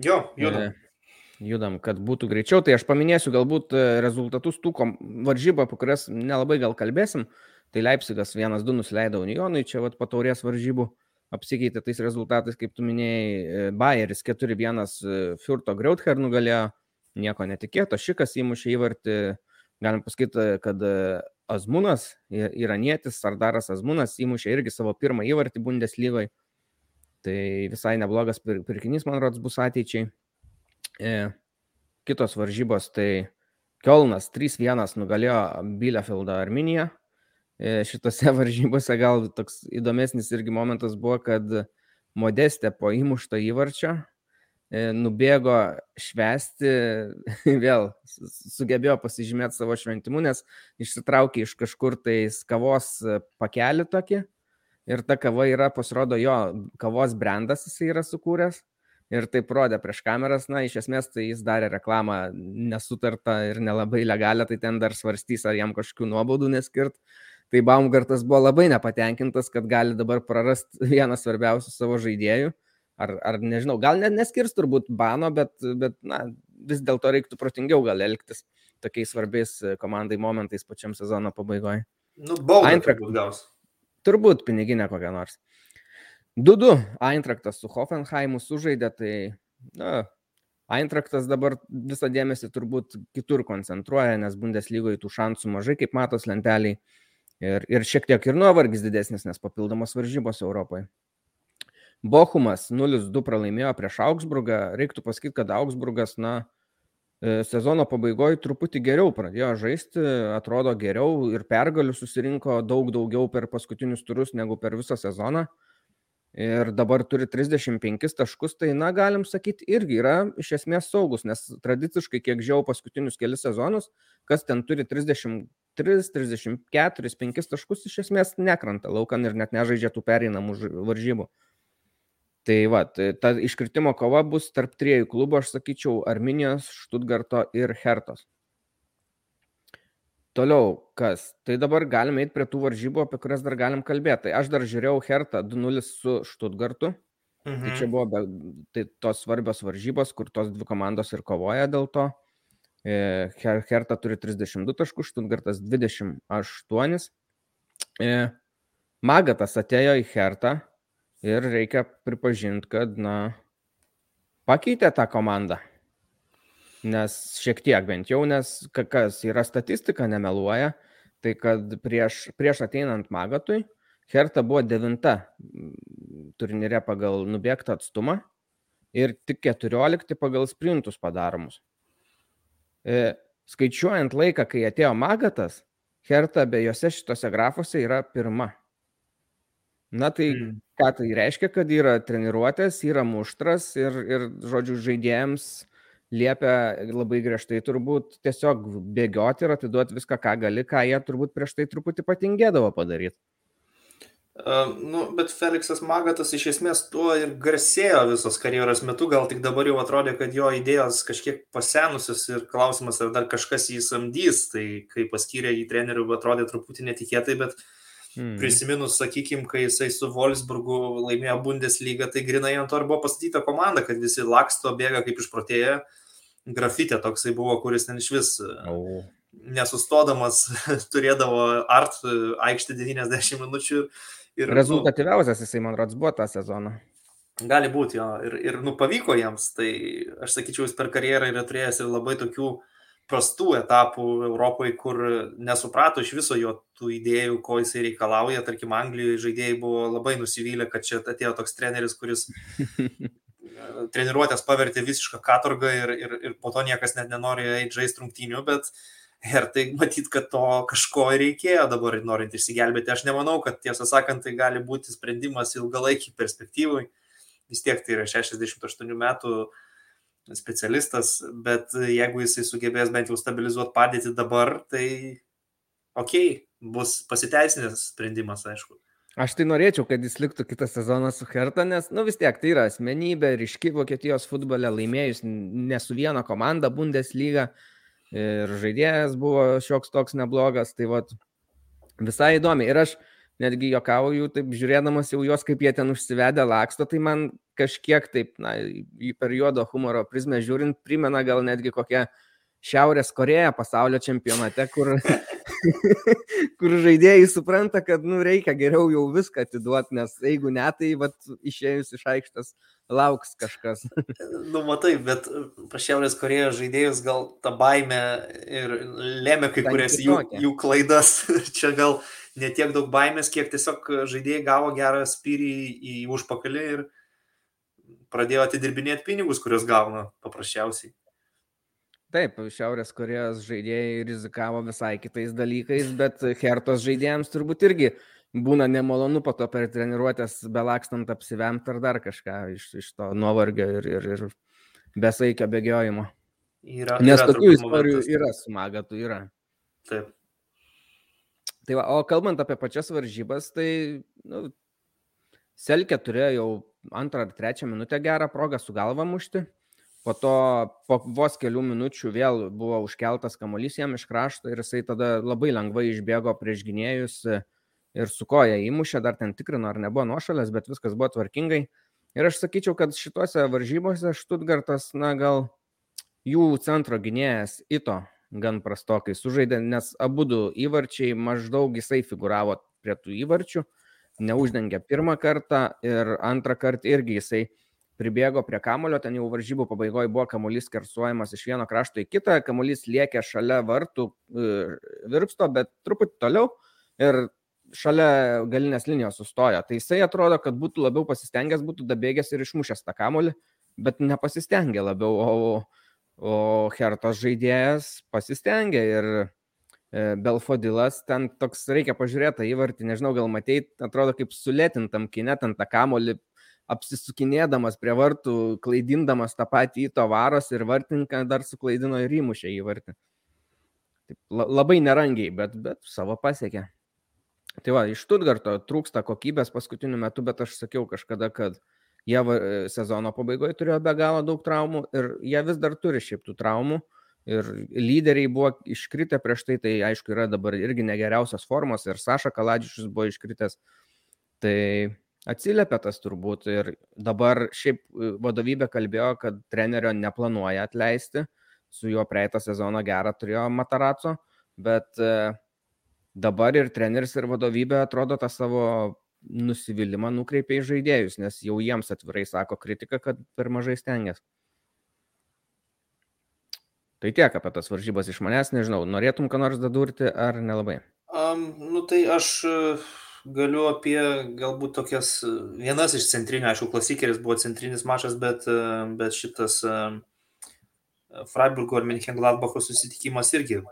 Jo, judam. E, judam, kad būtų greičiau. Tai aš paminėsiu galbūt e, rezultatus tų varžybų, apie kurias nelabai gal kalbėsim. Tai Leipzigas 1-2 nusileido Unionui, čia vat pataurės varžybų apsikeitė tais rezultatais, kaip tu minėjai, e, Bayeris 4-1 e, Furto Greuther nugalėjo, nieko netikėto, šikas įmušė įvartį, galim pasakyti, kad Azmunas, iranietis, Sardaras Azmunas įmušė irgi savo pirmą įvartį Bundeslygoje. Tai visai neblogas pirkinys, man rodos, bus ateičiai. E, kitos varžybos, tai Kielnas 3-1 nugalėjo Bielefeldą Arminiją. E, šitose varžybose gal toks įdomesnis irgi momentas buvo, kad Modestė po įmušto įvarčio e, nubėgo švesti, vėl sugebėjo pasižymėti savo šventimu, nes išsitraukė iš kažkur tai kavos pakelį tokį ir ta kava yra, pasirodo, jo kavos brandas jisai yra sukūręs ir taip rodė prieš kameras, na, iš esmės tai jis darė reklamą nesutartą ir nelabai legalią, tai ten dar svarstys, ar jam kažkokių nuobaudų neskirt. Tai Baumgartas buvo labai nepatenkintas, kad gali dabar prarasti vieną svarbiausių savo žaidėjų. Ar, ar nežinau, gal net neskirs turbūt bano, bet, bet na, vis dėlto reiktų protingiau gal elgtis tokiais svarbiais komandai momentais pačiam sezono pabaigoje. Nu, baudą turbūt gaus. Turbūt piniginė kokia nors. 2-2 Eintraktas su Hoffenheimu sužaidė, tai na, Eintraktas dabar visą dėmesį turbūt kitur koncentruoja, nes Bundeslygoje tų šansų mažai, kaip matos lenteliai. Ir, ir šiek tiek ir nuovargis didesnis, nes papildomos varžybos Europoje. Bochumas 0-2 pralaimėjo prieš Augsburgą. Reiktų pasakyti, kad Augsburgas, na, sezono pabaigoje truputį geriau pradėjo žaisti, atrodo geriau ir pergalių susirinko daug daugiau per paskutinius turus negu per visą sezoną. Ir dabar turi 35 taškus, tai, na, galim sakyti, irgi yra iš esmės saugus, nes tradiciškai, kiek žiau paskutinius kelius sezonus, kas ten turi 30 3, 34, 5 taškus iš esmės nekranta laukan ir net nežaidžia tų pereinamų varžybų. Tai va, tai ta iškritimo kova bus tarp triejų klubų, aš sakyčiau, Arminijos, Štutgarto ir Hertos. Toliau, kas? Tai dabar galime eiti prie tų varžybų, apie kurias dar galim kalbėti. Tai aš dar žiūrėjau Hertą 2-0 su Štutgartu. Mhm. Tai čia buvo be, tai tos svarbios varžybos, kur tos dvi komandos ir kovoja dėl to. E, Hertha turi 32 taškus, Štutgartas 28. E, Magatas atėjo į Hertą ir reikia pripažinti, kad, na, pakeitė tą komandą. Nes šiek tiek bent jau, nes kas yra statistika, nemeluoja, tai kad prieš, prieš ateinant Magatui, Hertha buvo devinta turnyre pagal nubėgtą atstumą ir tik 14 pagal sprintus padaromus. E, skaičiuojant laiką, kai atėjo Magatas, Herta abiejose šitose grafuose yra pirma. Na tai mm. Ką tai reiškia, kad yra treniruotės, yra muštras ir, ir žodžiu, žaidėjams liepia labai griežtai turbūt tiesiog bėgioti ir atiduoti viską, ką gali, ką jie turbūt prieš tai truputį patingėdavo padaryti. Nu, bet Felixas Magatas iš esmės tuo ir garsėjo visos karjeros metu, gal tik dabar jau atrodė, kad jo idėjos kažkiek pasenusios ir klausimas, ar dar kažkas jį samdys, tai kai paskyrė jį trenerių, atrodė truputį netikėtai, bet hmm. prisiminus, sakykime, kai jisai su Wolfsburgu laimėjo Bundesliga, tai grinai ant to ir buvo pastatyta komanda, kad visi laksto, bėga kaip išprotėję. Grafitė toksai buvo, kuris ten iš vis oh. nesustodamas turėdavo art aikštę 90 minučių Ir, nu, Rezultatyviausias jisai, man rodos, buvo tą sezoną. Gali būti, jo. Ir, ir nu, pavyko jiems. Tai aš sakyčiau, jis per karjerą yra turėjęs ir labai tokių prastų etapų Europoje, kur nesuprato iš viso jo tų idėjų, ko jisai reikalauja. Tarkim, Anglijoje žaidėjai buvo labai nusivylę, kad čia atėjo toks treneris, kuris treniruotės pavertė visišką katorgą ir, ir, ir po to niekas net nenori eiti žaisti rungtynių, bet uh, Ir tai matyt, kad to kažko reikėjo dabar norint išsigelbėti. Aš nemanau, kad tiesą sakant, tai gali būti sprendimas ilgalaikį perspektyvai. Vis tiek tai yra 68 metų specialistas, bet jeigu jisai sugebės bent jau stabilizuoti padėtį dabar, tai ok, bus pasiteisinęs sprendimas, aišku. Aš tai norėčiau, kad jis liktų kitą sezoną su Herta, nes, nu vis tiek tai yra asmenybė, ryški Vokietijos futbole laimėjus ne su viena komanda Bundesliga. ir žaidėjas buvo šioks toks neblogas, tai vat, visai įdomi. Ir aš netgi jokauju, taip žiūrėdamas jau juos, kaip jie ten užsivedę laksto, tai man kažkiek taip, na, per juodo humoro prizmę žiūrint, primena gal netgi kokią Šiaurės Koreją pasaulio čempionate, kur, kur žaidėjai supranta, kad nu, reikia geriau jau viską atiduoti, nes jeigu ne, tai vat, išėjus iš aikštės lauks kažkas. nu, matai, bet pas Šiaurės Korejos žaidėjus gal ta baime ir lėmė kai kurias jų, jų klaidas. Čia gal ne tiek daug baimės, kiek tiesiog žaidėjai gavo gerą spyrį į užpakalį ir pradėjo atidirbinėti pinigus, kuriuos gauna paprasčiausiai. Taip, Šiaurės Korejos žaidėjai rizikavo visai kitais dalykais, bet Hertos žaidėjams turbūt irgi būna nemalonu po to per treniruotės belakstant apsivemti ar dar kažką iš, iš to nuovargio ir, ir, ir besaikio bėgiojimo. Yra, Nes yra tokių istorijų momentas. yra su magatu, yra. Taip. Tai va, o kalbant apie pačias varžybas, tai nu, Selkė turėjo jau antrą ar trečią minutę gerą progą su galva mušti. Po to po vos kelių minučių vėl buvo užkeltas kamuolys jam iš krašto ir jisai tada labai lengvai išbėgo prieš gynėjus ir su koja įmušė, dar ten tikrino, ar nebuvo nuošalės, bet viskas buvo tvarkingai. Ir aš sakyčiau, kad šituose varžybose Štutgartas, na gal jų centro gynėjas Ito gan prastokai sužaidė, nes abu du įvarčiai maždaug jisai figuravo prie tų įvarčių, neuždengė pirmą kartą ir antrą kartą irgi jisai pribėgo prie kamulio, ten jau varžybų pabaigoje buvo kamuolys kersuojamas iš vieno krašto į kitą, kamuolys liekė šalia vartų e, virpsto, bet truputį toliau ir šalia galinės linijos sustojo. Tai jisai atrodo, kad būtų labiau pasistengęs, būtų dabėgęs ir išmušęs tą kamuolį, bet nepasistengė labiau, o O Hertos žaidėjas pasistengė ir e, Belfodilas ten toks, reikia pažiūrėti įvartį, nežinau, gal matei, atrodo kaip sulėtintam kinė, ten tą kamolį apsisukinėdamas prie vartų, klaidindamas tą patį įto varos ir vartininką dar suklaidino ir įmušė įvartį. Taip, labai nerangiai, bet, bet savo pasiekė. Tai va, iš Stuttgarto trūksta kokybės paskutiniu metu, bet aš sakiau kažkada, kad Jie e, sezono pabaigoje turėjo be galo daug traumų ir jie vis dar turi šiaip tų traumų. Ir lyderiai buvo iškritę prieš tai, tai aišku yra dabar irgi negeriausios formos ir Saša Kaladžičius buvo iškritęs. Tai atsiliepia tas turbūt ir dabar šiaip e, vadovybė kalbėjo, kad trenerio neplanuoja atleisti, su juo praeitą sezoną gerą turėjo Mataraco, bet e, dabar ir treneris ir vadovybė atrodo tą savo nusivylimą nukreipia į žaidėjus, nes jau jiems atvirai sako kritiką, kad per mažai stengiasi. Tai tiek apie tas varžybas iš manęs, nežinau, norėtum ką nors dadurti ar nelabai? Um, nu tai aš e, galiu apie galbūt tokias, e, vienas iš centrinių, aišku, klasikeris buvo centrinis mačas, bet, e, bet šitas Freiburgo ir München-Gladbacho susitikimas irgi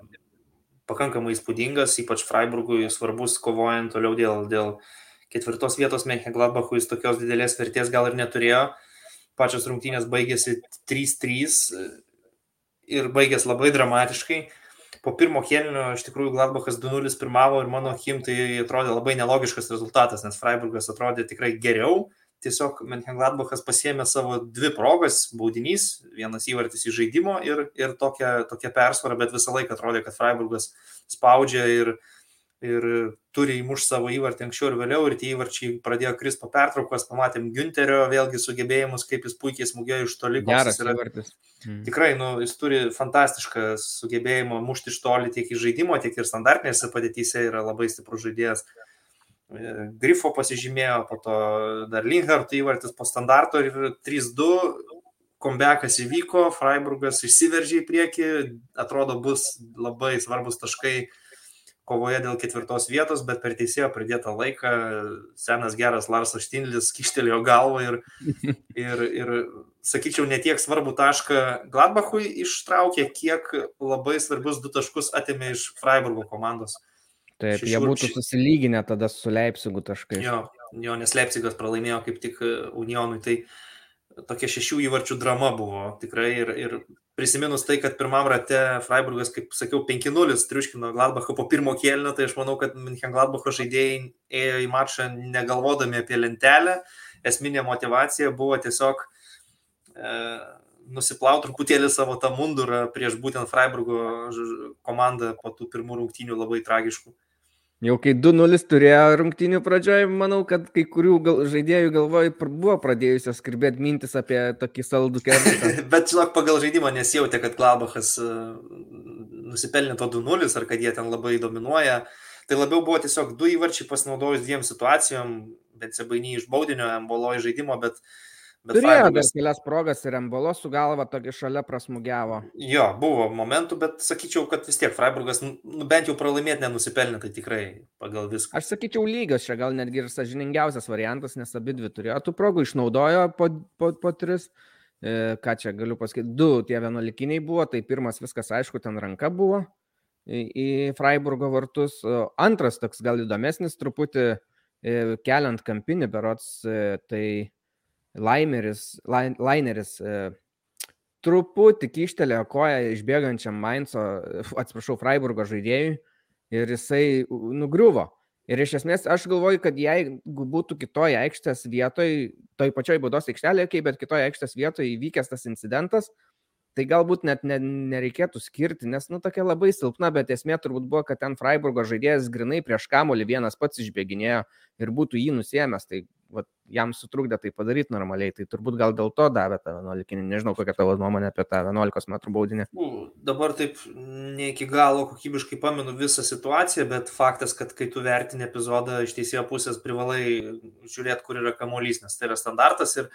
pakankamai įspūdingas, ypač Freiburgui svarbus kovojant toliau dėl, dėl ketvirtos vietos Menchengladbachui jis tokios didelės vertės gal ir neturėjo. Pačios rungtynės baigėsi 3-3 ir baigėsi labai dramatiškai. Po pirmo kėlinio iš tikrųjų Gladbachas 2-0 pirmavo ir mano akim tai atrodė labai nelogiškas rezultatas, nes Freiburgas atrodė tikrai geriau. Tiesiog Menchengladbachas pasėmė savo dvi progas, baudinys, vienas įvartis į žaidimo ir, ir tokia, tokia persvara, bet visą laiką atrodė, kad Freiburgas spaudžia ir, ir turi įmuš savo įvartį anksčiau ir vėliau ir tie įvarčiai pradėjo kris po pertraukos, pamatėm Günterio vėlgi sugebėjimus, kaip jis puikiai smūgėjo iš toli. Geras yra įvartis. Mm. Tikrai, nu, jis turi fantastišką sugebėjimą mušti iš toli tiek į žaidimo, tiek ir standartinėse padėtyse yra labai stiprus žaidėjas. E, Grifo pasižymėjo, po to dar Linhardt įvartis po standarto ir 3-2 kombekas įvyko, Freiburgas išsiveržė į priekį, atrodo bus labai svarbus taškai kovoje dėl ketvirtos vietos, bet per teisėjo pridėtą laiką senas geras Larsas Štinlis kištelėjo galvą ir, ir, ir sakyčiau, netiek svarbu tašką Gladbachui ištraukė, kiek labai svarbius du taškus atėmė iš Freiburgo komandos. Taip, Šešių, jie būtų susilyginę tada su Leipzigu taškai. Jo, jo, nes Leipzigas pralaimėjo kaip tik Unionui. Tai tokia šešių įvarčių drama buvo tikrai ir, ir prisiminus tai, kad pirmam rate Freiburgas, kaip sakiau, 5-0 triuškino Gladbachą po pirmo kėlinio, tai aš manau, kad München Gladbacho žaidėjai ėjo į mačą negalvodami apie lentelę. Esminė motivacija buvo tiesiog e, nusiplauti truputėlį savo tą mundurą prieš būtent Freiburgo komandą po tų pirmų rungtynių labai tragiškų. Jau kai 2-0 turėjo rungtynių pradžioje, manau, kad kai kurių gal, žaidėjų galvoj buvo pradėjusios skrbėti mintis apie tokį saldų kertą. Bet žinok, pagal žaidimą nesijauti, kad Klabachas e, nusipelnė to 2-0 ar kad jie ten labai dominuoja. Tai labiau buvo tiesiog du įvarčiai pasinaudojus dviem situacijom, bet sebainiai iš baudinio, embolo iš žaidimo, bet uh, Bet Turėjo Freiburgas... dar kelias progas ir Embolo su galva tokį šalia prasmugiavo. Jo, buvo momentų, bet sakyčiau, kad vis tiek Freiburgas nu, nu, bent jau pralaimėti nenusipelnė, tai tikrai pagal viską. Aš sakyčiau lygas čia gal netgi ir sažiningiausias variantas, nes abi dvi turėjo tų progų, išnaudojo po, po, po tris. E, ką čia galiu pasakyti, du tie vienuolikiniai buvo, tai pirmas viskas aišku, ten ranka buvo į, į Freiburgo vartus. Antras toks gal įdomesnis truputį e, keliant kampinį berots, e, tai Laimeris, Laineris e, truputį kištelėjo koją išbėgančiam Mainzo, atsiprašau, Freiburgo žaidėjui ir jisai nugriuvo. Ir iš esmės aš galvoju, kad jeigu būtų kitoje aikštės vietoje, toj pačioj baudos aikštelėje, okay, bet kitoje aikštės vietoje įvykęs tas incidentas, tai galbūt net ne, nereikėtų skirti, nes, nu, tokia labai silpna, bet esmė turbūt buvo, kad ten Freiburgo žaidėjas grinai prieš kamolį vienas pats išbėginėjo ir būtų jį nusiemęs, tai vat, jam sutrukdė tai padaryti normaliai, tai turbūt gal dėl to davė tą 11, nežinau kokia tavo nuomonė apie tą 11 m baudinį. Dabar taip ne iki galo kokybiškai pamenu visą situaciją, bet faktas, kad kai tu vertini epizodą iš teisėjo pusės privalai žiūrėti, kur yra kamuolys, nes tai yra standartas ir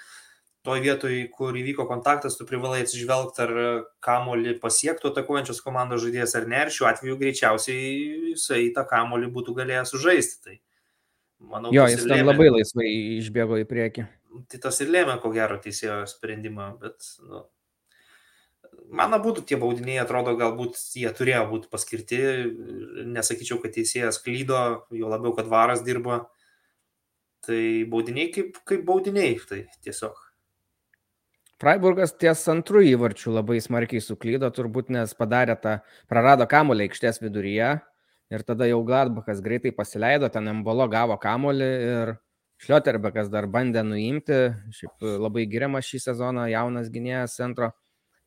toj vietoj, kur įvyko kontaktas, tu privalai atsižvelgti, ar kamolį pasiektų atakuojančios komandos žaidėjas ar ne, ir šiuo atveju greičiausiai jisai tą kamolį būtų galėjęs sužaisti. Tai manau, jo, jis ten labai laisvai išbėgo į priekį. Tai tas ir lėmė, ko gero, teisėjo sprendimą, bet, nu, man būtų tie baudiniai, atrodo, galbūt jie turėjo būti paskirti, nesakyčiau, kad teisėjas klydo, jo labiau, kad varas dirbo. Tai baudiniai kaip, kaip baudiniai, tai tiesiog. Freiburgas ties antrų įvarčių labai smarkiai suklydo, turbūt nes padarė tą, prarado kamulį aikštės viduryje ir tada jau Gladbachas greitai pasileido, ten Embolo gavo kamulį ir Šlioterbekas dar bandė nuimti, šiaip labai giriamas šį sezoną jaunas gynėjas centro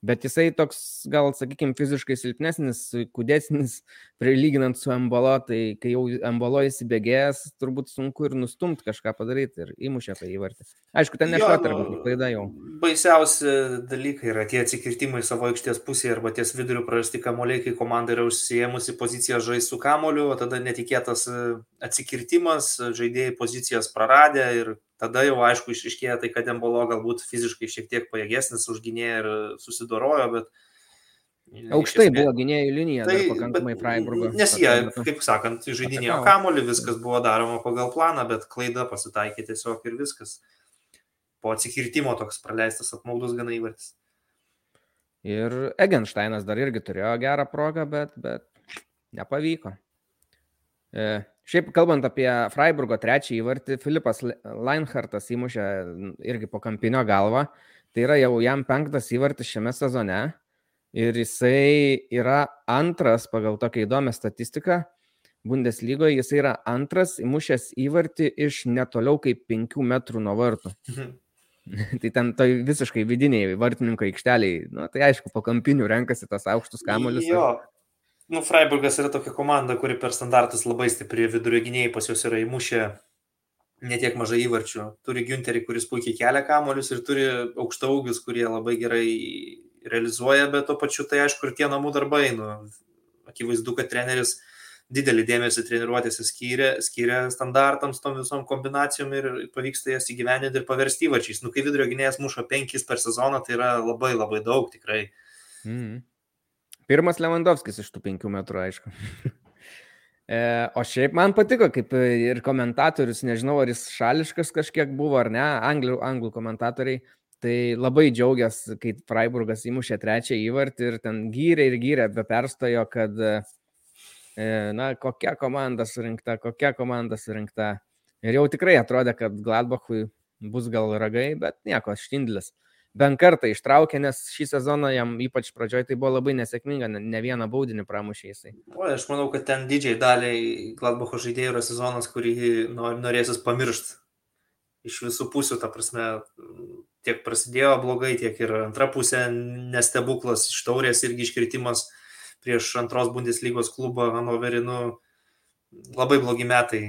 bet jisai toks gal, sakykime, fiziškai silpnesnis, kudesnis, prilyginant su embolo, tai kai jau embolo įsibėgėjęs, turbūt sunku ir nustumt kažką padaryti ir įmušė tą įvartį. Aišku, ten nešuot arba nu, klaida jau. Baisiausi dalykai yra tie atsikirtimai savo aikštės pusėje arba ties viduriu prarasti kamuoliai, kai komanda yra užsijėmusi poziciją žais su kamuoliu, o tada netikėtas e, atsikirtimas, žaidėjai pozicijas praradė ir tada jau aišku išriškėja tai, kad Embolo galbūt fiziškai šiek tiek pajėgesnis už gynėją ir susidorojo, bet... Aukštai esmė, buvo gynėjų linija, tai pakankamai Freiburgo. Nes jie, kaip sakant, žaidinėjo kamolį, viskas buvo daroma pagal planą, bet klaida pasitaikė tiesiog ir viskas. Po atsikirtimo toks praleistas apmaudus gana įvartis. Ir Egensteinas dar irgi turėjo gerą progą, bet, bet nepavyko. E, šiaip kalbant apie Freiburgo trečią įvartį, Filipas Leinhartas įmušė irgi po kampinio galvą. Tai yra jau jam penktas įvartis šiame sezone. Ir jisai yra antras pagal tokią įdomią statistiką. Bundeslygoje jisai yra antras įmušęs įvartį iš netoliau kaip 5 metrų nuo vartų. Mhm. tai ten tai visiškai vidiniai vartininko aikšteliai, nu, tai aišku, po kampinių renkasi tas aukštus kamuolius. Jo, Nu, Freiburgas yra tokia komanda, kuri per standartus labai stipri, vidurio gynėjai pas juos yra įmušę netiek mažai įvarčių. Turi Günterį, kuris puikiai kelia kamolius ir turi aukštaugius, kurie labai gerai realizuoja, bet to pačiu tai aišku ir tie namų darbai. Nu, akivaizdu, kad treneris didelį dėmesį treniruotėse skyrė, skyrė standartams, tom visom kombinacijom ir pavyksta jas įgyveninti ir paversti įvarčiais. Nu, kai vidurio gynėjas muša penkis per sezoną, tai yra labai labai daug tikrai. Mm. Pirmas Lewandowskis iš tų penkių metrų, aišku. e, o šiaip man patiko, kaip ir komentatorius, nežinau, ar jis šališkas kažkiek buvo ar ne, anglų, anglų komentatoriai, tai labai džiaugiasi, kai Freiburgas įmušė trečią įvartį ir ten gyrė ir gyrė, be perstojo, kad, e, na, kokia komanda surinkta, kokia komanda surinkta. Ir jau tikrai atrodė, kad Gladbachui bus gal ragai, bet nieko, Štindlis bent kartą ištraukė, nes šį sezoną jam ypač pradžioje tai buvo labai nesėkminga, ne vieną baudinį pramušė jisai. O, aš manau, kad ten didžiai daliai Gladbacho žaidėjų yra sezonas, kurį norėsis pamiršti iš visų pusių, ta prasme, tiek prasidėjo blogai, tiek ir antra pusė nestebuklas iš taurės irgi iškritimas prieš antros Bundeslygos klubą Hanoverinu. Nu, labai blogi metai.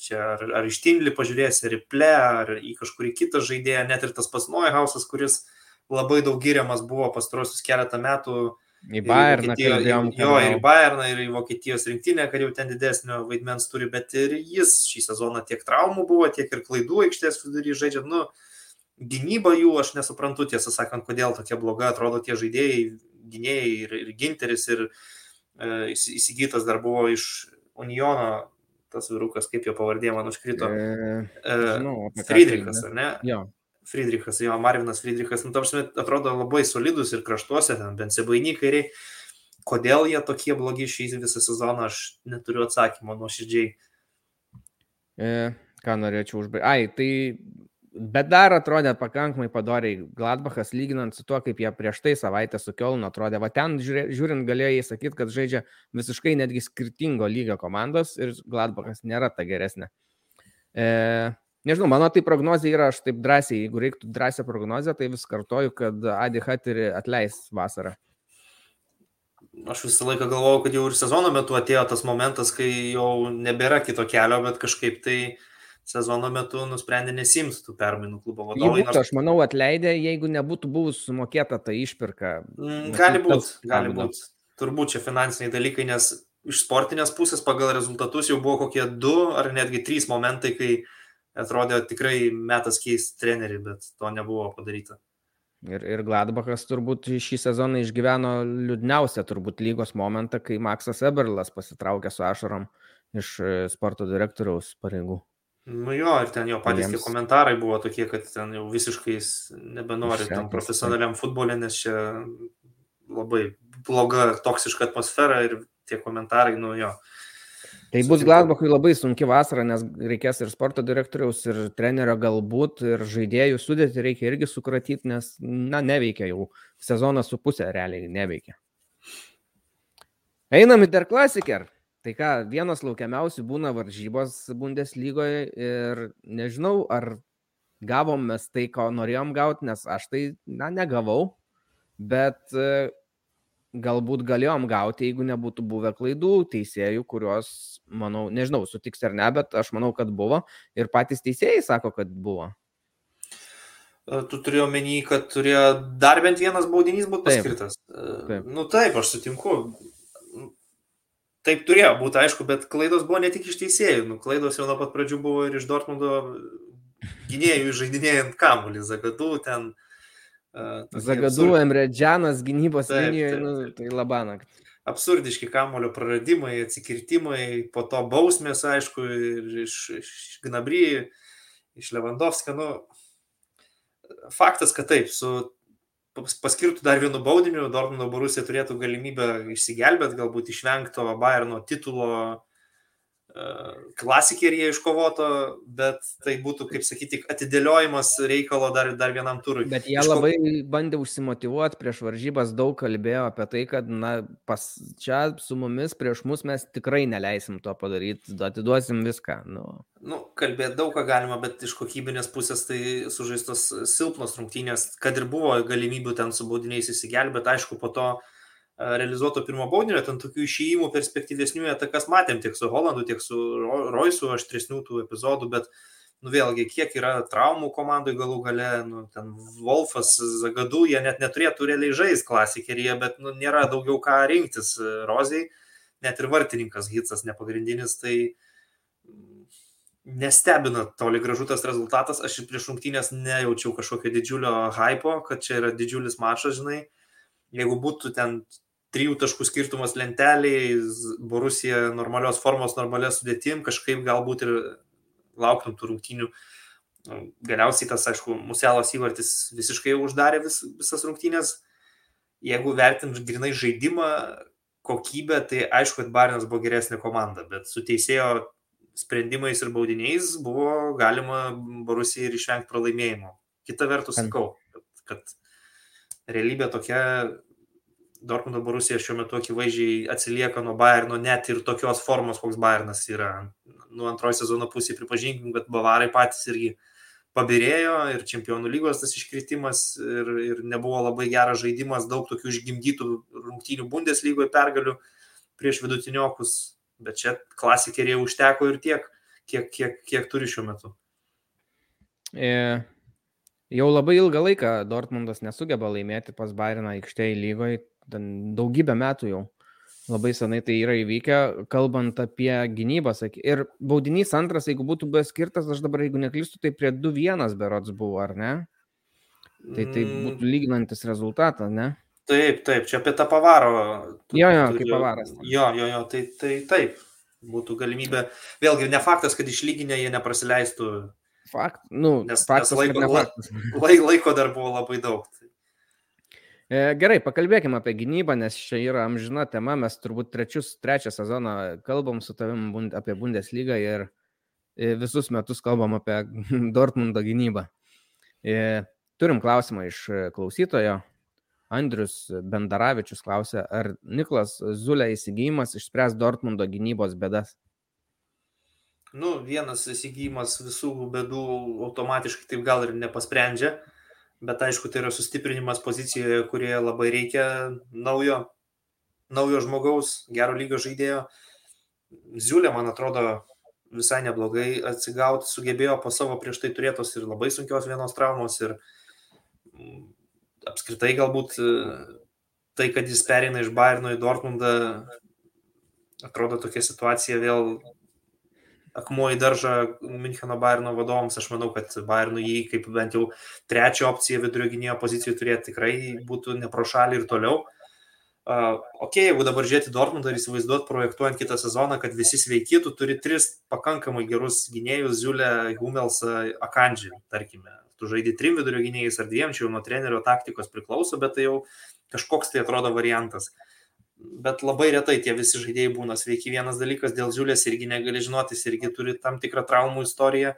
Čia ar, ar iš Tindlį pažiūrėsi, ar į Ple, ar į kažkurį kitą žaidėją, net ir tas pas Neuhausas, kuris labai daug giriamas buvo pastarosius keletą metų. Į Bayerną. Kalbėjom, jo, ir į Bayerną, ir į Vokietijos rinktinę, kad jau ten didesnio vaidmens turi, bet ir jis šį sezoną tiek traumų buvo, tiek ir klaidų aikštės vidury žaidžia. Nu, gynyba jų, aš nesuprantu, tiesą sakant, kodėl tokia bloga atrodo tie žaidėjai, gynėjai ir, ir ginteris, ir e, įsigytas dar buvo iš Uniono, tas vyrukas, kaip jo pavardė man užkrito. E, e, žinau, Friedrichas, ar ne? Jo. Friedrichas, jo, Marvinas Friedrichas, nu, tarsi atrodo labai solidus ir kraštuose, ten bent sebainikai. Kodėl jie tokie blogi šį visą sezoną, aš neturiu atsakymo nuoširdžiai. E, ką norėčiau užbaigti. Ai, tai Bet dar atrodė pakankamai padoriai Gladbachas, lyginant su tuo, kaip jie prieš tai savaitę su Kielnu atrodė. Va ten žiūrint galėjai sakyti, kad žaidžia visiškai netgi skirtingo lygio komandos ir Gladbachas nėra ta geresnė. E, nežinau, mano tai prognozija yra, aš taip drąsiai, jeigu reiktų drąsią prognozę, tai vis kartoju, kad Adi Hatiri atleis vasarą. Aš visą laiką galvojau, kad jau ir sezono metu atėjo tas momentas, kai jau nebėra kito kelio, bet kažkaip tai uh, sezono metu nusprendė nesimti tų permainų klubo vadovai. Būtų, nors... Aš manau, atleidė, jeigu nebūtų buvus sumokėta ta išpirka. Mm, gali būti, gali būti. Turbūt čia finansiniai dalykai, nes iš sportinės pusės pagal rezultatus jau buvo kokie du ar netgi trys momentai, kai atrodė tikrai metas keisti trenerį, bet to nebuvo padaryta. Ir, ir Gladbachas turbūt šį sezoną išgyveno liūdniausią turbūt lygos momentą, kai Maksas Eberlas pasitraukė su ašarom iš e, sporto direktoriaus pareigų. Nu jo, ir ten jo patys Jiems... tie komentarai buvo tokie, kad ten jau visiškai nebenori tam profesionaliam futbolė, nes čia labai bloga, toksiška atmosfera ir tie komentarai, nu jo. Tai bus Gladbachui labai sunki vasara, nes reikės ir sporto direktoriaus, ir trenerio galbūt, ir žaidėjų sudėti reikia irgi sukratyti, nes, na, neveikia jau. Sezonas su pusė realiai neveikia. Einam į Der Klasiker. Tai ką, vienas laukiamiausių būna varžybos Bundeslygoje ir nežinau, ar gavom mes tai, ko norėjom gauti, nes aš tai, na, negavau, bet e, galbūt galėjom gauti, jeigu nebūtų buvę klaidų teisėjų, kurios, manau, nežinau, sutiks ar ne, bet aš manau, kad buvo ir patys teisėjai sako, kad buvo. E, tu turėjai omeny, kad turėjo dar bent vienas baudinys būti paskirtas. Taip. taip. Nu taip, aš sutinku taip turėjo būti, aišku, bet klaidos buvo ne tik iš teisėjų, nu, klaidos jau nuo pat pradžių buvo ir iš Dortmundo gynėjų žaidinėjant kamuolį, Zagadų ten. Uh, Zagadų. Emredžianas gynybos taip, linijoje, taip, nu, taip. tai labanak. Absurdiški kamulio praradimai, atsikirtimai, po to bausmės, aišku, iš, iš Gnabry, iš Lewandowskio. Nu, faktas, kad taip, su paskirtų dar vienu baudiniu, Dortmundo Borusija turėtų galimybę išsigelbėti, galbūt išvengti to Bayerno titulo klasikerėje iškovoto, bet tai būtų, kaip sakyti, atidėliojimas reikalo dar, dar vienam turui. Bet jie Iško... labai bandė užsimotivuoti prieš varžybas, daug kalbėjo apie tai, kad na, pas čia su mumis prieš mus mes tikrai neleisim to padaryti, atiduosim viską. Nu. Nu, kalbėti daug ką galima, bet iš kokybinės pusės tai sužaistos silpnos rungtynės, kad ir buvo galimybių ten su baudiniais įsigelbėti, aišku, po to uh, realizuoto pirmo baudinio, ten tokių išėjimų perspektyvesnių atakas matėm tiek su Holandu, tiek su Roisu, aštresnių tų epizodų, bet, nu vėlgi, kiek yra traumų komandai galų gale, nu, ten Wolfas, Zagadų, jie net neturėtų realiai žaisti klasikerėje, bet nu, nėra daugiau ką rinktis Rozijai, net ir vartininkas Hitsas nepagrindinis, tai nestebina toli gražu tas rezultatas, aš prieš rungtynės nejaučiau kažkokio didžiulio hypo, kad čia yra didžiulis mačas, žinai, jeigu būtų ten trijų taškų skirtumas lenteliai, Borusija normalios formos, normalės sudėtim, kažkaip galbūt ir lauktum tų rungtynių. Nu, galiausiai tas, aišku, Muselos įvartis visiškai uždarė vis, visas rungtynės. Jeigu vertint grinai žaidimą, kokybę, tai aišku, kad Barinas buvo geresnė komanda, bet su teisėjo sprendimais ir baudiniais buvo galima Borusijai ir išvengti pralaimėjimo. Kita vertus, sakau, kad, kad realybė tokia, Dortmundo Borusija šiuo metu akivaizdžiai atsilieka nuo Bayerno net ir tokios formos, koks Bayernas yra. Nuo antrojo sezono pusėje pripažinkim, kad Bavarai patys irgi pabirėjo ir čempionų lygos tas iškritimas ir, ir nebuvo labai geras žaidimas, daug tokių išgimdytų rungtynių Bundeslygoje pergalių prieš vidutiniokus, bet čia klasikeriai užteko ir tiek, kiek, kiek, kiek turi šiuo metu. E, jau labai ilgą laiką Dortmundas nesugeba laimėti pas Bayerną aikštėje lygoje, daugybę metų jau. Labai senai tai yra įvykę, kalbant apie gynybą. Ir baudinys antras, jeigu būtų buvęs skirtas, aš dabar, jeigu neklystu, tai prie 2-1 berots buvo, ar ne? Tai tai mm. būtų lyginantis rezultatas, ne? Taip, taip, čia apie tą pavaro. Jo, jo, kaip pavaras. Jo, jo, jo, tai, tai taip, būtų galimybė. Vėlgi, ne faktas, kad išlyginę jie neprasileistų. Fakt, nu, nes, faktas, nes laiko, laiko, laiko dar buvo labai daug. E, gerai, pakalbėkime apie gynybą, nes čia yra amžina tema. Mes turbūt trečius, trečią sezoną kalbam su tavim apie Bundeslygą ir e, visus metus kalbam apie Dortmundo gynybą. E, turim klausimą iš klausytojo. Andrius Bendaravičius klausė, ar Niklas Zulė įsigijimas išspręs Dortmundo gynybos bėdas? Nu, vienas įsigijimas visų bėdų automatiškai taip gal ir nepasprendžia, bet aišku, tai yra sustiprinimas pozicijoje, kurie labai reikia naujo, naujo žmogaus, gero lygio žaidėjo. Ziulė, man atrodo, visai neblogai atsigauti sugebėjo po savo prieš tai turėtos ir labai sunkios vienos traumos ir apskritai galbūt e, tai, kad jis perina iš Bayerno į Dortmundą, atrodo tokia situacija vėl akmuo į daržą Müncheno Bayerno vadovams. Aš manau, kad Bayerno jį kaip bent jau trečią opciją vidurio gynėjo pozicijoje turėti tikrai būtų nepro šalį ir toliau. Uh, ok, jeigu dabar žiūrėti Dortmundą ir įsivaizduot projektuojant kitą sezoną, kad visi sveiki, tu turi tris pakankamai gerus gynėjus, Ziulę, Hummelsą, Akandžį, tarkime tu žaidži trim vidurio gynėjais ar dviem, čia jau nuo trenerio taktikos priklauso, bet tai jau kažkoks tai atrodo variantas. Bet labai retai tie visi žaidėjai būna sveiki. Vienas dalykas dėl Žiulės irgi negali žinoti, jis irgi turi tam tikrą traumų istoriją.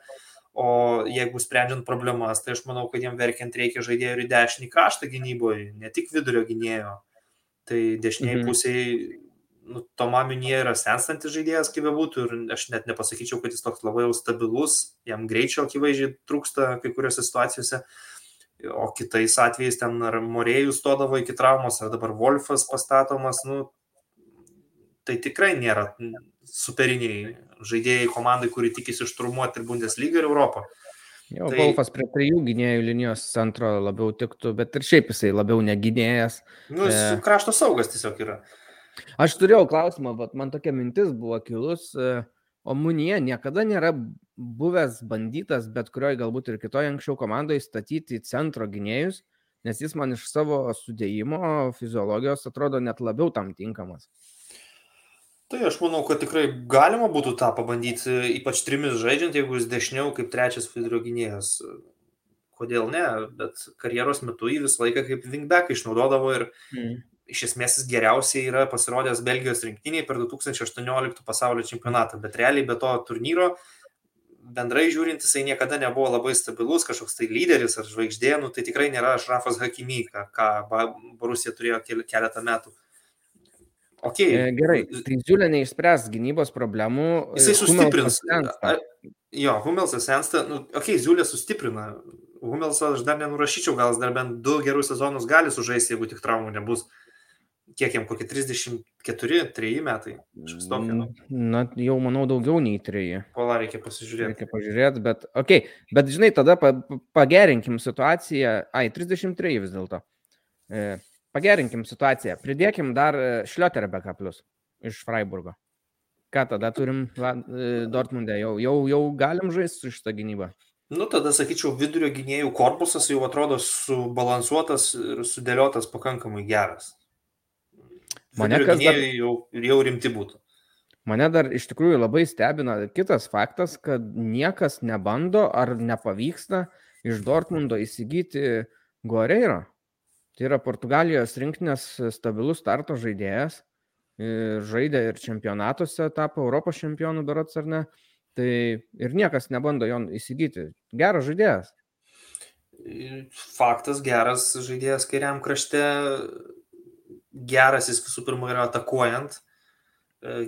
O jeigu sprendžiant problemas, tai aš manau, kad jiem verkiant reikia žaidėjų ir dešinį kraštą gynyboje, ne tik vidurio gynėjo. Tai dešiniai mhm. pusiai nu, Toma Minė yra senstantis žaidėjas, kaip bebūtų, ir aš net nepasakyčiau, kad jis toks labai jau stabilus, jam greičio akivaizdžiai trūksta kai kuriuose situacijose, o kitais atvejais ten ar Morėjus stodavo iki traumos, ar dabar Wolfas pastatomas, nu, tai tikrai nėra superiniai žaidėjai komandai, kuri tikisi ištrumuoti ir Bundesliga ir Europą. Jo, tai... Wolfas prie trijų gynėjų linijos centro labiau tiktų, bet ir šiaip jisai labiau negynėjas. Nu, e... krašto saugas tiesiog yra. Aš turėjau klausimą, bet man tokia mintis buvo kilus. E, o Munija niekada nėra buvęs bandytas, bet kurioje galbūt ir kitoje anksčiau komandoje statyti centro gynėjus, nes jis man iš savo sudėjimo fiziologijos atrodo net labiau tam tinkamas. Tai aš manau, kad tikrai galima būtų tą pabandyti, ypač trimis žaidžiant, jeigu jis dešiniau kaip trečias vidurio gynėjas. Kodėl ne, bet karjeros metu jį visą laiką kaip wingback išnaudodavo ir mm iš esmės jis geriausiai yra pasirodęs Belgijos rinktiniai per 2018 pasaulio čempionatą, bet realiai be to turnyro bendrai žiūrint, jisai niekada nebuvo labai stabilus, kažkoks tai lyderis ar žvaigždė, nu, tai tikrai nėra Šrafas Hakimy, ką, ką Borusija turėjo keletą metų. Okay. E, gerai, tai Ziulė neišspręs gynybos problemų. Jisai sustiprins. Jo, Humelsas sensta, nu, okei, okay, Ziulė sustiprina. Humelsą aš dar nenurašyčiau, gal jis dar bent du gerus sezonus gali sužaisti, jeigu tik traumų nebus. Uh, kiek jam kokie 34, 3 metai. Na, jau manau daugiau nei 3. Pola reikia pasižiūrėti. Reikia pažiūrėti, bet, okei, okay, bet žinai, tada pa, pagerinkim situaciją. Ai, 33 vis dėlto. E, pagerinkim situaciją. Pridėkim dar e, Šlioterbeką plus iš Freiburgo. Ką tada turim e, Dortmunde? Jau, jau, jau galim žaisti su šitą gynybą. Nu, tada sakyčiau, vidurio gynėjų korpusas jau atrodo subalansuotas ir sudėliotas pakankamai geras. Mane kas dar... jau, jau rimti būtų. Mane dar iš tikrųjų labai stebina kitas faktas, kad niekas nebando ar nepavyksta iš Dortmundo įsigyti Guareiro. Tai yra Portugalijos rinktinės stabilus starto žaidėjas. Žaidė ir čempionatuose, tapo Europos čempionų berots ar ne. Tai ir niekas nebando jo įsigyti. Geras žaidėjas. Faktas, geras žaidėjas kairiam krašte geras jis visų pirma yra atakuojant, e,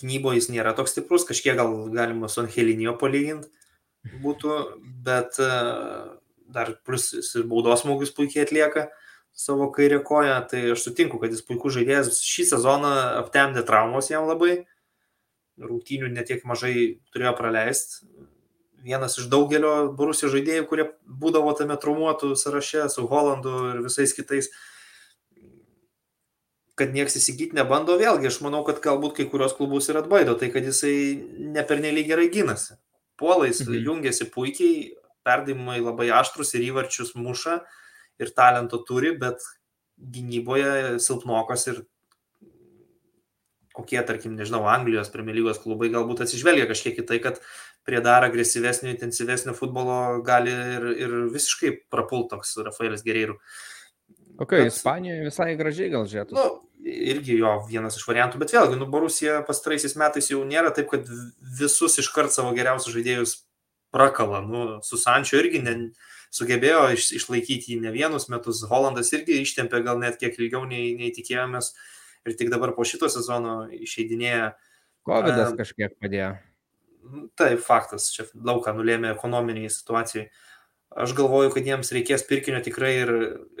gynyboje jis nėra toks stiprus, kažkiek gal galima su Angelinio palyginti būtų, bet e, dar plus jis ir baudos smūgius puikiai atlieka savo kairę koją, tai aš sutinku, kad jis puikus žaidėjas šį sezoną aptemdė traumos jam labai, rungtynių netiek mažai turėjo praleisti. Vienas iš daugelio Borusijos žaidėjų, kurie būdavo tame traumuotų sąraše su Holandu ir visais kitais. Uh, kad nieks įsigyti nebando, vėlgi aš manau, kad galbūt kai kurios klubus ir atbaido, tai kad jisai ne pernelyg gerai gynasi. Puolais mhm. jungiasi puikiai, perdimai labai aštrus ir įvarčius muša ir talento turi, bet gynyboje silpnokas ir kokie, tarkim, nežinau, Anglijos Premier lygos klubai galbūt atsižvelgia kažkiek į tai, kad prie dar agresyvesnio, intensyvesnio futbolo gali ir, ir visiškai prapult toks Rafaelis Gerėjų. Ok, bet, Ispanijoje visai gražiai gal žiūrėtų. Nu, irgi jo vienas iš variantų, bet vėlgi, nu, Borusija pastaraisiais metais jau nėra taip, kad visus iškart savo geriausius žaidėjus prakala. Nu, su Sančio irgi ne, sugebėjo iš, išlaikyti jį ne vienus metus. Holandas irgi ištempė gal net kiek ilgiau nei, nei tikėjomės ir tik dabar po šito sezono išeidinėja. COVID e, kažkiek padėjo. Tai faktas, čia daug ką nulėmė ekonominiai situacijai. Aš galvoju, kad jiems reikės pirkinio tikrai ir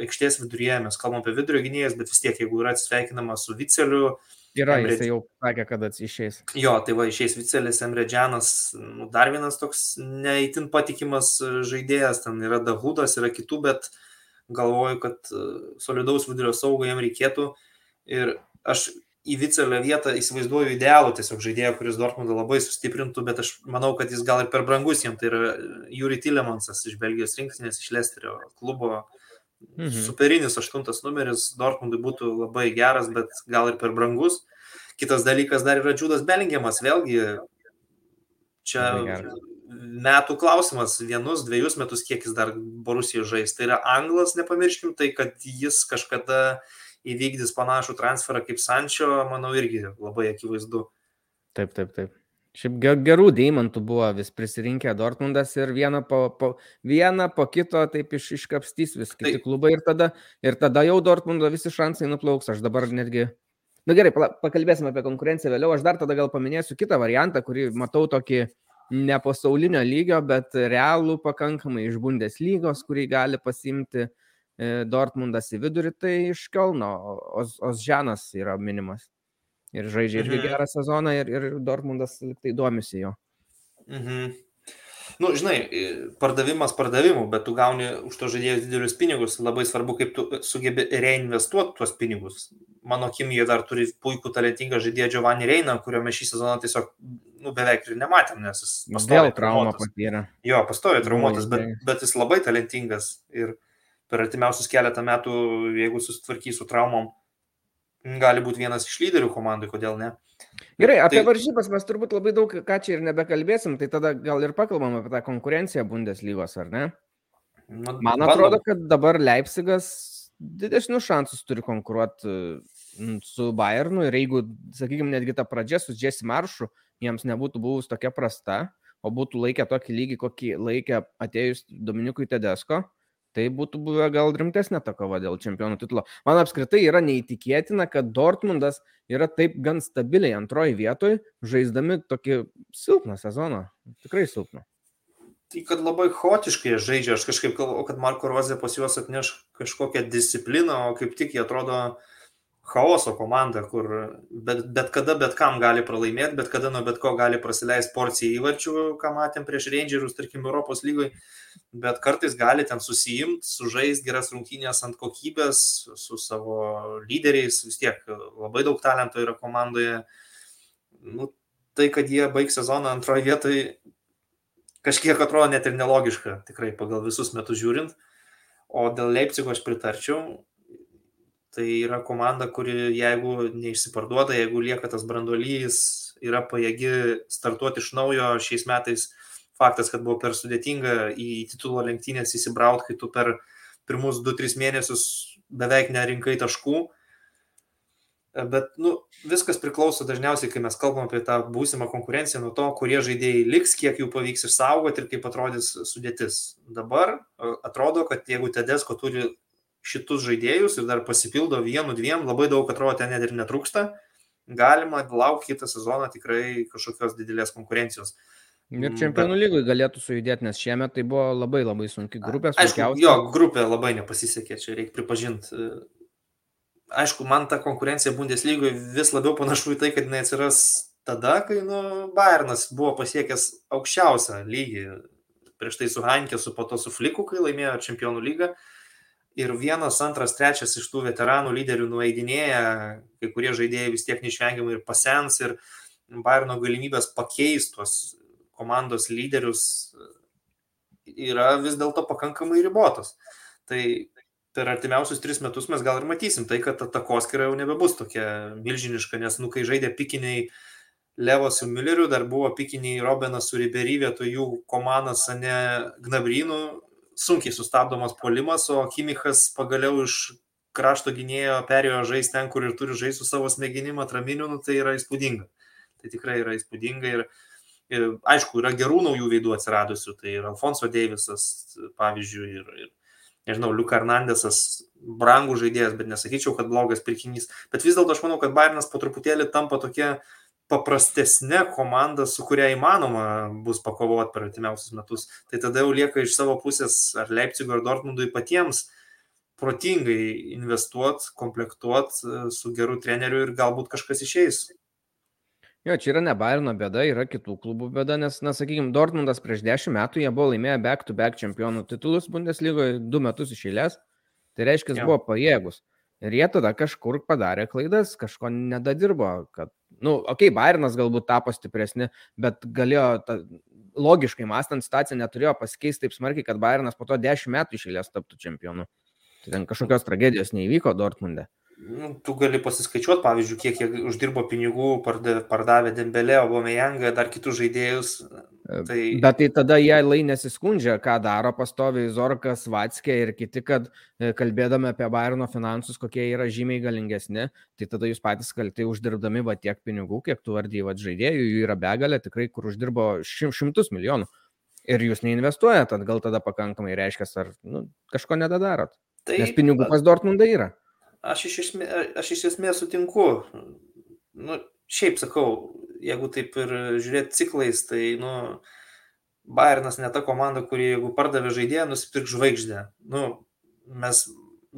aikštės viduryje, mes kalbam apie vidurio gynėjas, bet vis tiek, jeigu yra atsisveikinama su Viceliu. Yra, Emre... jis jau sakė, kad išeis. Jo, tai va, išeis Vicelis, Emredžianas, nu, dar vienas toks neįtin patikimas žaidėjas, ten yra Dahudas, yra kitų, bet galvoju, kad e, solidaus vidurio saugo jam reikėtų. Ir aš į Vicelio vietą įsivaizduoju idealų tiesiog žaidėją, kuris Dortmundą labai sustiprintų, bet aš manau, kad jis gal ir per brangus jam. Tai yra Juri Tilemansas iš Belgijos rinktinės, iš Lesterio klubo. Mhm. Superinis aštuntas numeris Dortmundui būtų labai geras, bet gal ir per brangus. Kitas dalykas dar yra Džudas Belingiamas, vėlgi čia metų klausimas, vienus, dviejus metus, kiek jis dar Borusijoje žais. Tai yra anglas, nepamirškim, tai kad jis kažkada uh, įvykdys panašų transferą kaip Sančio, manau, irgi labai akivaizdu. Taip, taip, taip. Šiaip gerų deimantų buvo vis prisirinkę Dortmundas ir vieną po, po, vieną po kito taip iš, iškapstys vis kiti taip. klubai ir tada, ir tada jau Dortmundo visi šansai nuplauks. Aš dabar netgi... Na nu, gerai, pakalbėsime apie konkurenciją vėliau. Aš dar tada gal paminėsiu kitą variantą, kurį matau tokį ne pasaulinio lygio, bet realų pakankamai iš Bundeslygos, kurį gali pasimti Dortmundas į vidurį, tai iš Kelno, Osžanas yra minimas. Ir žaidžia irgi mhm. gerą sezoną ir, ir Dortmundas tai domisi jo. Mhm. Nu, žinai, pardavimas pardavimu, bet tu gauni už to žaidėjus didelius pinigus, labai svarbu, kaip tu sugebi reinvestuoti tuos pinigus. Mano akim, jie dar turi puikų talentingą žaidėją Giovanni Reiną, kurio mes šį sezoną tiesiog nu, beveik ir nematėm, nes jis pastoviai traumą patyrė. Jo, pastoviai traumuotas, bet, bet jis labai talentingas ir uh, per artimiausius keletą metų, jeigu susitvarkys su traumom, gali būti vienas iš lyderių komandai, kodėl ne. Gerai, apie tai... varžybas mes turbūt labai daug ką čia ir nebekalbėsim, tai tada gal ir pakalbam apie tą konkurenciją Bundeslygos, ar ne? Na, Man atrodo, bandom. kad dabar Leipzigas didesnius šansus turi konkuruoti su Bayernu ir jeigu, sakykime, netgi ta pradžia su Jesse Maršu jiems nebūtų buvus tokia prasta, o būtų laikę tokį lygį, kokį laikė atėjus Dominikui Tedesko, tai būtų buvę gal rimtesnė ta kova dėl čempionų titulo. Man apskritai yra neįtikėtina, kad Dortmundas yra taip gan stabiliai antroji vietoje, žaisdami tokį silpną sezoną. Tikrai silpną. Tai kad labai chaotiškai žaidžia, aš kažkaip galvoju, kad Marko Rozė pas juos atneš kažkokią discipliną, o kaip tik jie atrodo uh, chaoso komanda, kur bet, bet kada bet kam gali pralaimėti, bet kada nuo bet ko gali prasileisti porciją įvarčių, ką matėm prieš Rangerius, tarkim, Europos lygoje, bet kartais gali ten susijimti, sužaisti geras rungtynės ant kokybės su savo lyderiais, vis tiek labai daug talento yra komandoje. Nu, tai, kad jie baigs sezoną antroje vietoje, kažkiek atrodo net ir nelogiška, tikrai pagal visus metus žiūrint. O dėl Leipzigo aš pritarčiau, Tai yra komanda, kuri jeigu neišsiparduoda, jeigu lieka tas branduolys, yra pajėgi startuoti iš naujo šiais metais. Faktas, kad buvo per sudėtinga į titulo lenktynės įsibrauti, kai tu per pirmus 2-3 mėnesius beveik nerinkai taškų. Bet nu, viskas priklauso dažniausiai, kai mes kalbam apie tą būsimą konkurenciją, nuo to, kurie žaidėjai liks, kiek jų pavyks išsaugoti ir kaip atrodys sudėtis. Dabar atrodo, kad jeigu Tedesko turi šitus žaidėjus ir dar pasipildo vienu, dviem, labai daug atrodo ten net ir netrūksta, galima laukti kitą sezoną tikrai kažkokios didelės konkurencijos. Ir mm, čempionų lygui galėtų sujudėti, nes šiemet tai buvo labai labai sunki grupė. Aišku, jo, grupė labai nepasisekė, čia reikia pripažinti. Aišku, man ta konkurencija Bundeslygoje vis labiau panašu į tai, kad jinai atsiras tada, kai nu, Bayernas buvo pasiekęs aukščiausią lygį. Prieš tai su Hankėsu, po to su Fliku, kai laimėjo čempionų lygą. Uh, ir vienas, antras, trečias iš tų veteranų lyderių nueidinėja, kai kurie žaidėjai vis tiek neišvengiamai ir pasens ir Bayerno galimybės pakeisti tuos komandos lyderius yra vis dėlto pakankamai ribotos. Tai per artimiausius tris metus mes gal ir matysim tai, kad ta takoskira jau nebebus tokia milžiniška, nes, nu, kai žaidė pikiniai Levos su Mülleriu, dar buvo pikiniai Robenas su Ribery vietoj jų komandas, ne Gnabrynų, sunkiai sustabdomas puolimas, o Kimichas pagaliau iš krašto gynėjo perėjo žaisti ten, kur ir turi žaisti su savo smegenim atraminiu, nu, tai yra įspūdinga. Tai tikrai yra įspūdinga ir Ir, aišku, yra gerų naujų veidų atsiradusių, tai yra Alfonso Deivisas, pavyzdžiui, ir, ir nežinau, Liuk Hernandesas, brangų žaidėjas, bet nesakyčiau, kad blogas pirkinys. Bet vis dėlto aš manau, kad Bairnas po truputėlį tampa tokia paprastesnė komanda, su kuria įmanoma bus pakovoti per artimiausius metus. Tai tada jau lieka iš savo pusės ar Leipzigo ar Dortmundui patiems protingai investuoti, komplektuoti su geru treneriu ir galbūt kažkas išeis. Jo, čia yra ne Bayerno bėda, yra kitų klubų bėda, nes, na, sakykime, Dortmundas prieš dešimt metų jie buvo laimėję back-to-back čempionų titulus Bundeslygoje du metus iš eilės. Tai reiškia, jis buvo pajėgus. Ir jie tada kažkur padarė klaidas, kažko nedadirbo, kad, nu, okei, okay, Bayernas galbūt tapo stipresni, bet galėjo, ta, logiškai mąstant, situacija neturėjo pasikeisti taip smarkiai, kad Bayernas po to dešimt metų iš eilės taptų čempionu. Tai ten kažkokios tragedijos neįvyko Dortmunde nu, tu gali pasiskaičiuoti, pavyzdžiui, kiek jie uždirbo pinigų, pardavė Dembelė, Obameyangą, dar kitus žaidėjus. Tai... Bet tai tada jie lai nesiskundžia, ką daro pastoviai Zorkas, Vatskė ir kiti, kad e, kalbėdami apie Bairno finansus, kokie yra žymiai galingesni, tai tada jūs patys kaltai uždirbdami va tiek pinigų, kiek tu vardyjai žaidėjų, jų yra begalė tikrai, kur uždirbo šimtus milijonų. Ir jūs neinvestuojat, gal tada pakankamai reiškia, ar nu, kažko nedadarot. Tai, Nes pinigų pas Dortmundą yra aš iš, esmė, aš iš esmės sutinku. Nu, šiaip sakau, jeigu taip ir žiūrėti ciklais, tai, nu, Bayernas ne ta komanda, kuri jeigu pardavė žaidėją, nusipirk žvaigždę. Nu, mes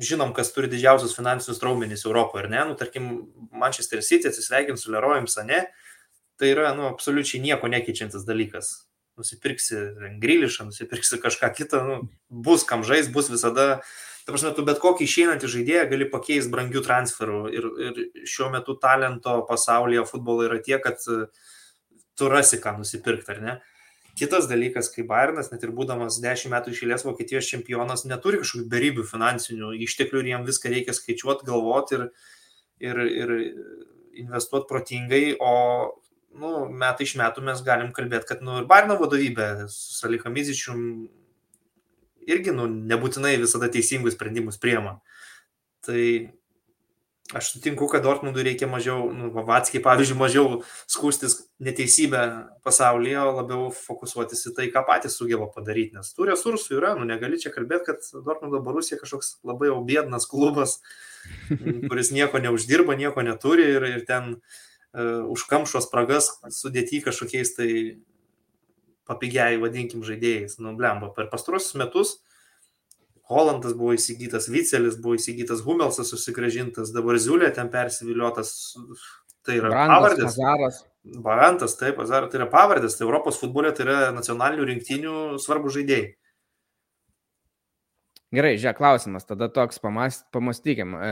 žinom, kas turi didžiausius finansinius traumenys Europoje, ar ne? Nu, tarkim, Manchester City atsisveikint su Leroyim Sane, tai yra, nu, absoliučiai nieko nekeičiantis dalykas. Nusipirksi Grilišą, nusipirksi kažką kitą, nu, bus kam žais, bus visada uh, Ta prasme, tu bet kokį išeinantį žaidėją gali pakeisti brangių transferų. Ir, ir šiuo metu talento pasaulyje futbolo yra tiek, kad e, tu rasi ką nusipirkti, ar ne? Kitas dalykas, kai Bayernas, net ir būdamas 10 metų išėlės Vokietijos čempionas, neturi kažkokių berybių finansinių išteklių ir jam viską reikia skaičiuoti, galvoti ir, ir, ir investuoti protingai, o nu, metai iš metų mes galim kalbėti, kad nu, ir Bayerno vadovybė su Salikamizičium irgi nu, nebūtinai visada teisingus sprendimus priema. Tai aš sutinku, kad Dortmundui reikia mažiau, nu, Vatskiai pavyzdžiui, mažiau skūstis neteisybę pasaulyje, o labiau fokusuotis į tai, ką patys sugeba padaryti, nes tų resursų yra, nu negali čia kalbėti, kad Dortmundo Barusija kažkoks labai jau bėdnas klubas, kuris nieko neuždirba, nieko neturi ir, ir ten uh, užkamšo spragas sudėti kažkokiais tai papigiai, vadinkim, žaidėjais. Nu, blemba, per pastarosius metus Holandas buvo įsigytas, Vicelis buvo įsigytas, Humelsas susigražintas, dabar Ziulė ten persiviliotas. Tai yra Brandas, pavardės. Azaras. Barantas, taip, Azaras, tai yra pavardės. Tai Europos futbolė tai yra nacionalinių rinktinių svarbų žaidėjai. Gerai, žiūrėk, klausimas, tada toks pamastykim. E,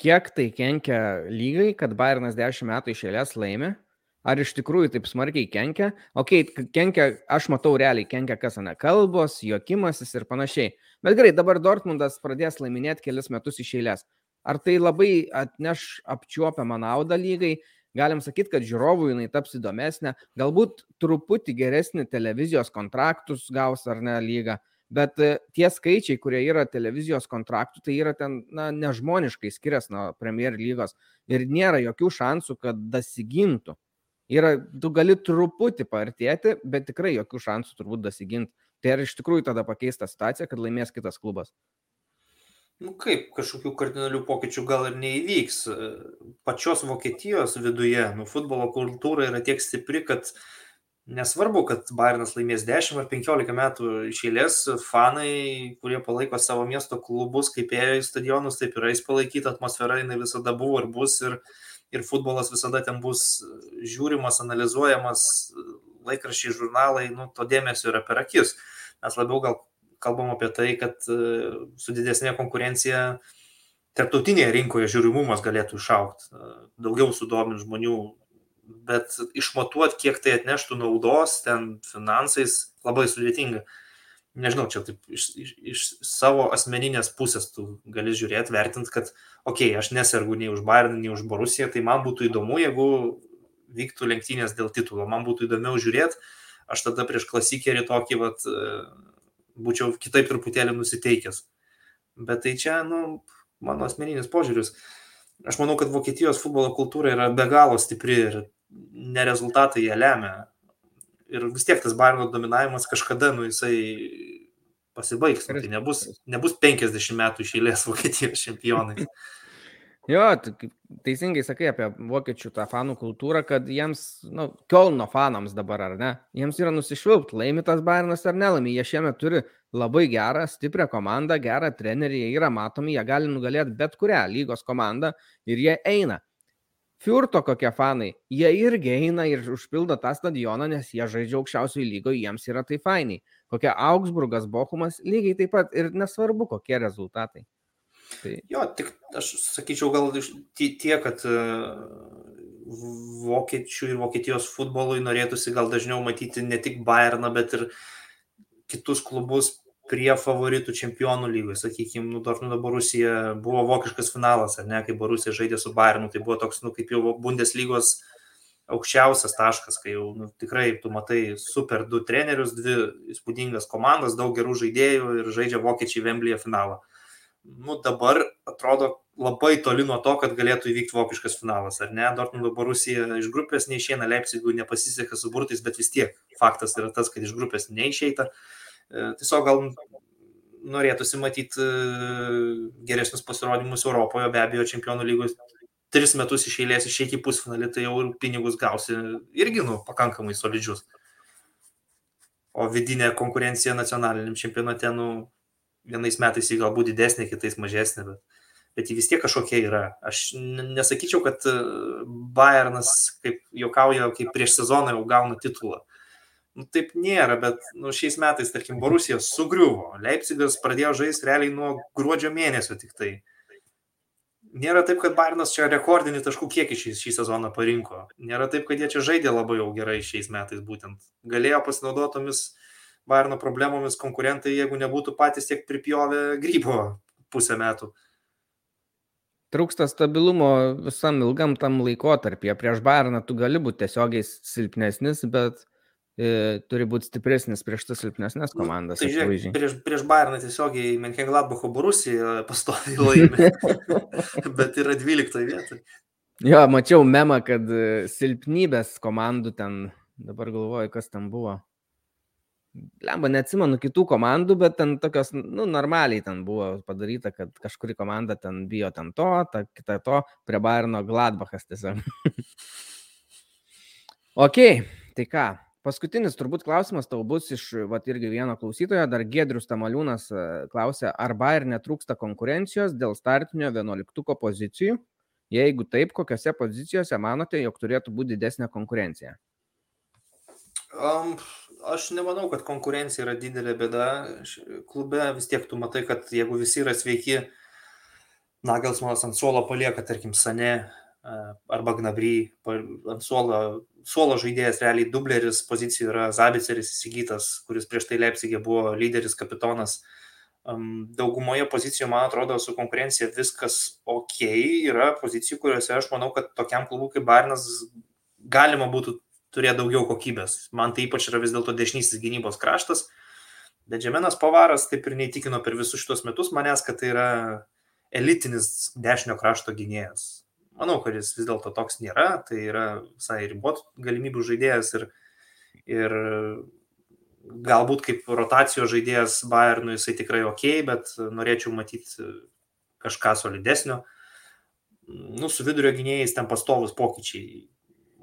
kiek tai kenkia lygai, kad Bayernas 10 metų iš eilės laimi? Ar iš tikrųjų taip smarkiai kenkia? Ok, kenkia, aš matau realiai kenkia kas ne kalbos, juokimasis ir panašiai. Bet gerai, dabar Dortmundas pradės laiminėti kelius metus iš eilės. Ar tai labai atneš apčiuopiamą naudą lygai? Galim sakyti, kad žiūrovui jinai taps įdomesnė, galbūt truputį geresnį televizijos kontraktus gaus ar ne lyga, bet e, tie skaičiai, kurie yra televizijos kontraktų, tai yra ten, na, nežmoniškai skiriasi nuo Premier lygos ir nėra jokių šansų, kad dasigintų. Yra, tu gali truputį partėti, bet tikrai jokių šansų turbūt dasiginti. Tai ar iš tikrųjų tada pakeista situacija, kad laimės kitas klubas? Nu kaip, kažkokių kardinalių pokyčių gal ir neįvyks. Pačios Vokietijos viduje, nu, futbolo kultūra yra tiek stipri, kad nesvarbu, kad Bayernas laimės 10 ar 15 metų iš eilės, fanai, kurie palaiko savo miesto klubus, kaip ėjo į stadionus, taip yra įspalaikyta atmosfera, jinai visada buvo ir bus. Ir, ir futbolas visada ten bus žiūrimas, analizuojamas, laikraščiai, žurnalai, nu, to dėmesio yra per akis. Mes labiau gal kalbam apie tai, kad e, su didesnė konkurencija tarptautinėje rinkoje žiūrimumas galėtų išaukti, e, daugiau sudomint žmonių, bet išmatuoti, kiek tai atneštų naudos ten finansais, labai sudėtinga nežinau, čia taip iš, iš, iš savo asmeninės pusės tu gali žiūrėti, vertinti, kad, okei, okay, aš nesergu nei už Bayerną, nei už Borusiją, tai man būtų įdomu, jeigu vyktų lenktynės dėl titulo, man būtų įdomiau žiūrėti, aš tada prieš klasikerį tokį, vat, būčiau kitaip truputėlį nusiteikęs. Bet tai čia, nu, mano asmeninis požiūris. Aš manau, kad Vokietijos futbolo kultūra yra be galo stipri ir ne rezultatai ją lemia. Ir vis tiek tas Bayerno dominavimas kažkada, nu, jisai pasibaigs. Nu, tai nebus, nebus 50 metų išėlės Vokietijos čempionai. Jo, teisingai sakai apie vokiečių tą fanų kultūrą, kad jiems, na, nu, Kielno fanams dabar, ar ne, jiems yra nusišvilpti, laimi tas Bayernas ar nelaimi. Jie šiemet turi labai gerą, stiprią komandą, gerą trenerį, jie yra matomi, jie gali nugalėti bet kurią lygos komandą ir jie eina. Fiurto kokie fanai, jie irgi eina ir užpildo tą stadioną, nes jie žaidžia aukščiausioje lygoje, jiems yra tai fainiai. Kokia Augsburgas, Bochumas, lygiai taip pat ir nesvarbu, kokie rezultatai. Tai... Jo, tik aš sakyčiau gal tie, kad e, vokiečių ir Vokietijos futbolui norėtųsi gal dažniau matyti ne tik Bayerną, bet ir kitus klubus prie favoritų čempionų lygoje. Sakykime, nu, Dortmundo Borusija buvo vokiškas finalas, ar ne, kai Borusija žaidė su Bayernu, tai buvo toks, nu, kaip jau Bundeslygos aukščiausias taškas, kai jau nu, tikrai tu matai super du trenerius, dvi įspūdingas komandas, daug gerų žaidėjų ir žaidžia vokiečiai Vemblyje finalą nu, dabar atrodo labai toli nuo to, kad galėtų įvykti vokiškas finalas, ar ne? Dortmundo Borusija iš grupės neišeina, Leipzigų nepasiseka su burtais, bet vis tiek faktas yra tas, kad iš grupės neišeita. E, tiesiog gal norėtųsi matyti e, geresnius pasirodymus Europoje, be abejo, čempionų lygos tris metus iš eilės išeiti į pusfinalį, tai jau pinigus gausi irgi, nu, pakankamai solidžius. O vidinė konkurencija nacionaliniam čempionate, nu, vienais metais jį galbūt didesnė, kitais mažesnė, bet, bet jį vis tiek kažkokia yra. Aš nesakyčiau, kad e, Bayernas, kaip juokauja, kaip prieš sezoną jau gauna titulą. Nu, taip nėra, bet nu, šiais metais, tarkim, Borusija sugriuvo. Leipzigas pradėjo žaisti realiai nuo gruodžio mėnesio tik tai. Nėra taip, kad Bayernas čia rekordinį taškų kiekį šį, šį sezoną parinko. Nėra taip, kad jie čia žaidė labai jau gerai šiais metais būtent. Galėjo pasinaudotomis Bayerno problemomis konkurentai, jeigu nebūtų patys tiek pripjovę grybo pusę metų. Trūksta stabilumo visam ilgam tam laikotarpyje. Prieš Bayerną tu gali būti tiesiogiai silpnesnis, bet turi būti stipresnis prieš tas silpnesnės nu, komandas. Tai žiūrėk, prieš, prieš Bayerną tiesiogiai Menkenglabako Borusija pastoviai laimi, bet yra 12 vietoje. Jo, mačiau memą, kad e, silpnybės komandų ten, dabar galvoju, kas ten buvo. Lemba, neatsimenu kitų komandų, bet ten tokios, nu, normaliai ten buvo padaryta, kad kažkuri komanda ten bijo ten to, ta kita to, prie Bairno Gladbachas tiesiog. ok, tai ką, paskutinis turbūt klausimas tau bus iš, va, irgi vieno klausytojo, dar Gedrius Tamaliūnas e, klausė, ar Bair netrūksta konkurencijos dėl startinio 11 pozicijų? Jeigu taip, kokiose pozicijose manote, jog turėtų būti didesnė konkurencija? Um, aš nemanau, kad konkurencija yra didelė bėda. Klube vis tiek tu matai, kad jeigu visi yra sveiki, Nagelsmanas ant suolo palieka, tarkim, Sane arba Gnabry, ant suolo, suolo žaidėjas realiai dubleris, pozicijų yra Zabiceris įsigytas, kuris prieš tai Leipzigė buvo lyderis, kapitonas. Daugumoje pozicijų, man atrodo, su konkurencija viskas ok, yra pozicijų, kuriuose aš manau, kad tokiam klubui kaip Barnas galima būtų turėti daugiau kokybės. Man tai ypač yra vis dėlto dešinysis gynybos kraštas. Benjaminas Pavaras taip ir neįtikino per visus šitos metus manęs, kad tai yra elitinis dešinio krašto gynėjas. Manau, kad jis vis dėlto toks nėra, tai yra visai ribot galimybių žaidėjas ir, ir galbūt kaip rotacijos žaidėjas Bayernui jisai tikrai ok, bet norėčiau matyti kažką solidesnio. Nu, su vidurio gynėjais ten pastovus pokyčiai.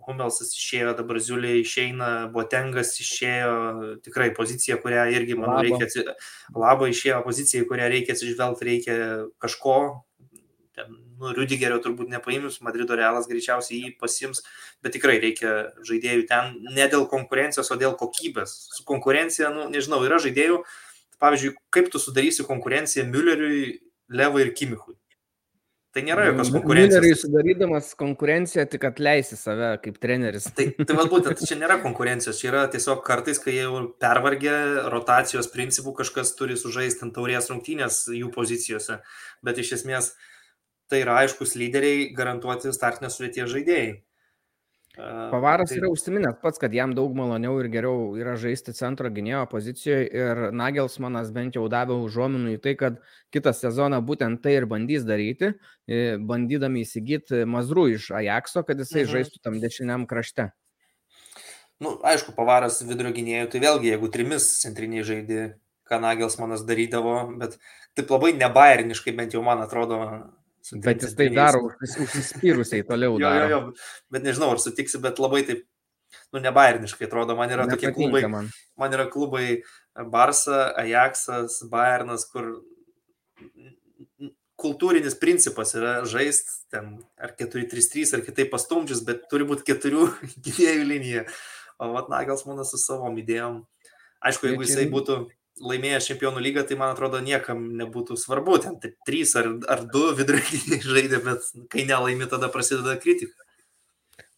Humelsas išėjo, dabar Ziulė išeina, Botengas išėjo, tikrai pozicija, kurią irgi, manau, reikia, Labo išėjo pozicija, kurią reikia atsižvelgti, reikia kažko, ten, nu, Rudigerio turbūt nepaims, Madrido Realas greičiausiai jį pasims, bet tikrai reikia žaidėjų ten ne dėl konkurencijos, o dėl kokybės. Su konkurencija, nu, nežinau, yra žaidėjų, pavyzdžiui, kaip tu sudarysi konkurenciją Mülleriui, Levai ir Kimichui. Tai nėra jokios konkurencijos. Treneriui sudarydamas konkurenciją tik atleisi save kaip treneris. Tai, tai vad būtent, čia nėra konkurencijos, čia yra tiesiog kartais, kai jau pervargė rotacijos principų, kažkas turi sužaisti ant taurės rungtynės jų pozicijose, bet iš esmės tai yra aiškus lyderiai garantuoti startinės sudėties žaidėjai. Pavaras tai... yra užsiminęs pats, kad jam daug maloniau ir geriau yra žaisti centro gynėjo pozicijoje ir Nagelsmanas bent jau davė užuominų į tai, kad kitą sezoną būtent tai ir bandys daryti, bandydami įsigyti Mazrų iš Ajaxo, kad jisai mhm. žaistų tam dešiniam krašte. Nu, aišku, pavaras vidurio gynėjų, tai vėlgi, jeigu trimis centriniai žaidė, ką Nagelsmanas darydavo, bet taip labai nebairiniškai, bent jau man atrodo. Bet jis tai daro užsispyrusiai toliau. jo, jo, jo, bet nežinau, ar sutiksi, bet labai taip, nu, nebairiniškai atrodo, man yra Nepatinka tokie klubai. Man. man yra klubai Barsa, Ajaxas, Bayernas, kur kultūrinis principas yra žaisti ten ar 4-3-3 ar kitaip pastumdžius, bet turi būti keturių gynėjų linija. O vat Nagelsmanas su savo idėjom. Aišku, jeigu jisai būtų laimėjęs čempionų lygą, tai man atrodo niekam nebūtų svarbu, ten tai trys ar, ar du viduriniai žaidė, bet kai nelaimi, tada prasideda kritika.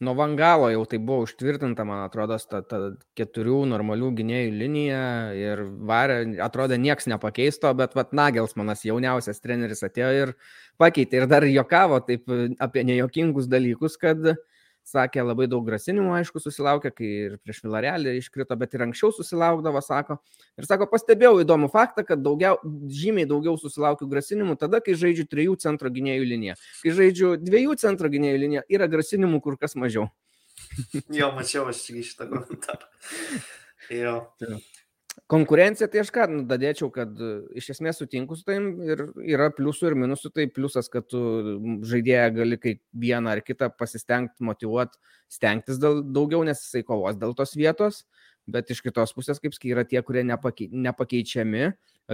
Nuo Vangalo jau tai buvo užtvirtinta, man atrodo, ta, ta keturių normalių gynėjų linija ir varė, atrodo, nieks nepakeisto, bet vat Nagelsmanas jauniausias treneris atėjo ir pakeitė ir dar jokavo taip apie nejokingus dalykus, kad uh, sakė, labai daug grasinimų, aišku, susilaukė, kai ir prieš Vilarelį iškrito, bet ir anksčiau susilaukdavo, sako. Ir sako, pastebėjau įdomų faktą, kad daugiau, žymiai daugiau susilaukiu grasinimų tada, kai žaidžiu trijų centro gynėjų liniją. Kai žaidžiu dviejų centro gynėjų liniją, yra grasinimų kur kas mažiau. jo, mačiau aš šitą komentarą. Jo. Konkurencija, tai aš ką, nu, dadėčiau, kad e, iš esmės sutinku su taim ir yra pliusų ir minusų. Tai pliusas, kad tu žaidėją gali kaip vieną ar kitą pasistengti, motivuoti, stengtis daugiau, nes jisai kovos dėl tos vietos. Bet iš kitos pusės, kaip skai, yra tie, kurie nepakei, nepakeičiami.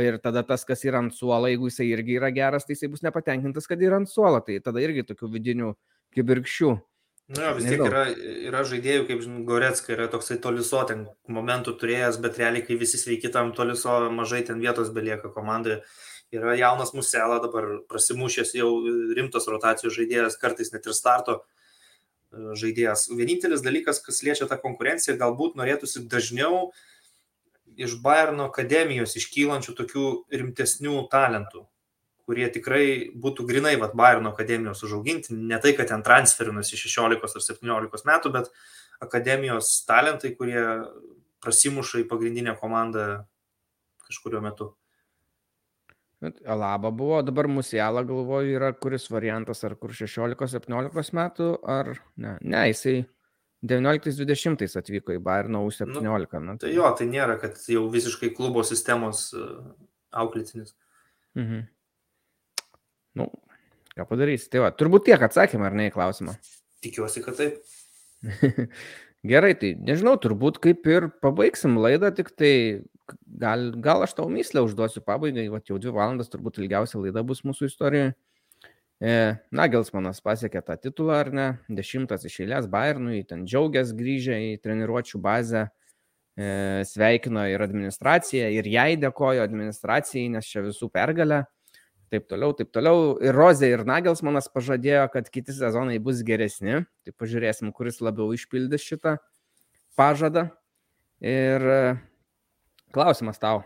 Ir tada tas, kas yra ant suolo, jeigu jisai irgi yra geras, tai jisai bus nepatenkintas, kad yra ant suolo. Tai tada irgi tokių vidinių kibirkščių. Nu vis tiek yra, yra žaidėjų, kaip Goretska, yra toksai toliso ten momentų turėjęs, bet realiai, kai visi sveiki tam toliso, mažai ten vietos belieka komandai. Yra jaunas Musela, dabar prasimušęs jau rimtos rotacijos žaidėjas, kartais net ir starto e, žaidėjas. Vienintelis dalykas, kas liečia tą konkurenciją, galbūt norėtųsi dažniau iš Bayerno akademijos iškylančių tokių rimtesnių talentų kurie tikrai būtų grinai vat, Bayerno akademijos užauginti, ne tai, kad ten transferinus iš 16 ar 17 metų, bet akademijos talentai, kurie prasimuša į pagrindinę komandą kažkurio metu. Alaba buvo, dabar Musiala galvoju yra kuris variantas, ar kur 16-17 metų, ar ne, ne, jisai 19-20 atvyko į Bayerno U17. Nu, tai jo, tai nėra, kad jau visiškai klubo sistemos e, auklėtinis. Mhm. Nu, ką padarysi? Tai va, turbūt tiek atsakymą, ar ne į klausimą? Tikiuosi, kad taip. Gerai, tai nežinau, turbūt kaip ir pabaigsim laidą, tik tai gal, gal aš tau myslę užduosiu pabaigai, va jau dvi valandas turbūt ilgiausia laida bus mūsų istorijoje. E, Nagelsmanas pasiekė tą titulą, ar ne? Dešimtas iš eilės Bayernui, ten džiaugias grįžę į treniruočio bazę, e, sveikino ir administraciją, ir jai dėkojo administracijai, nes čia visų pergalę taip toliau, taip toliau. Ir Rozė ir Nagelsmanas pažadėjo, kad kiti sezonai bus geresni. Tai pažiūrėsim, kuris labiau išpildys šitą pažadą. Ir e, klausimas tau.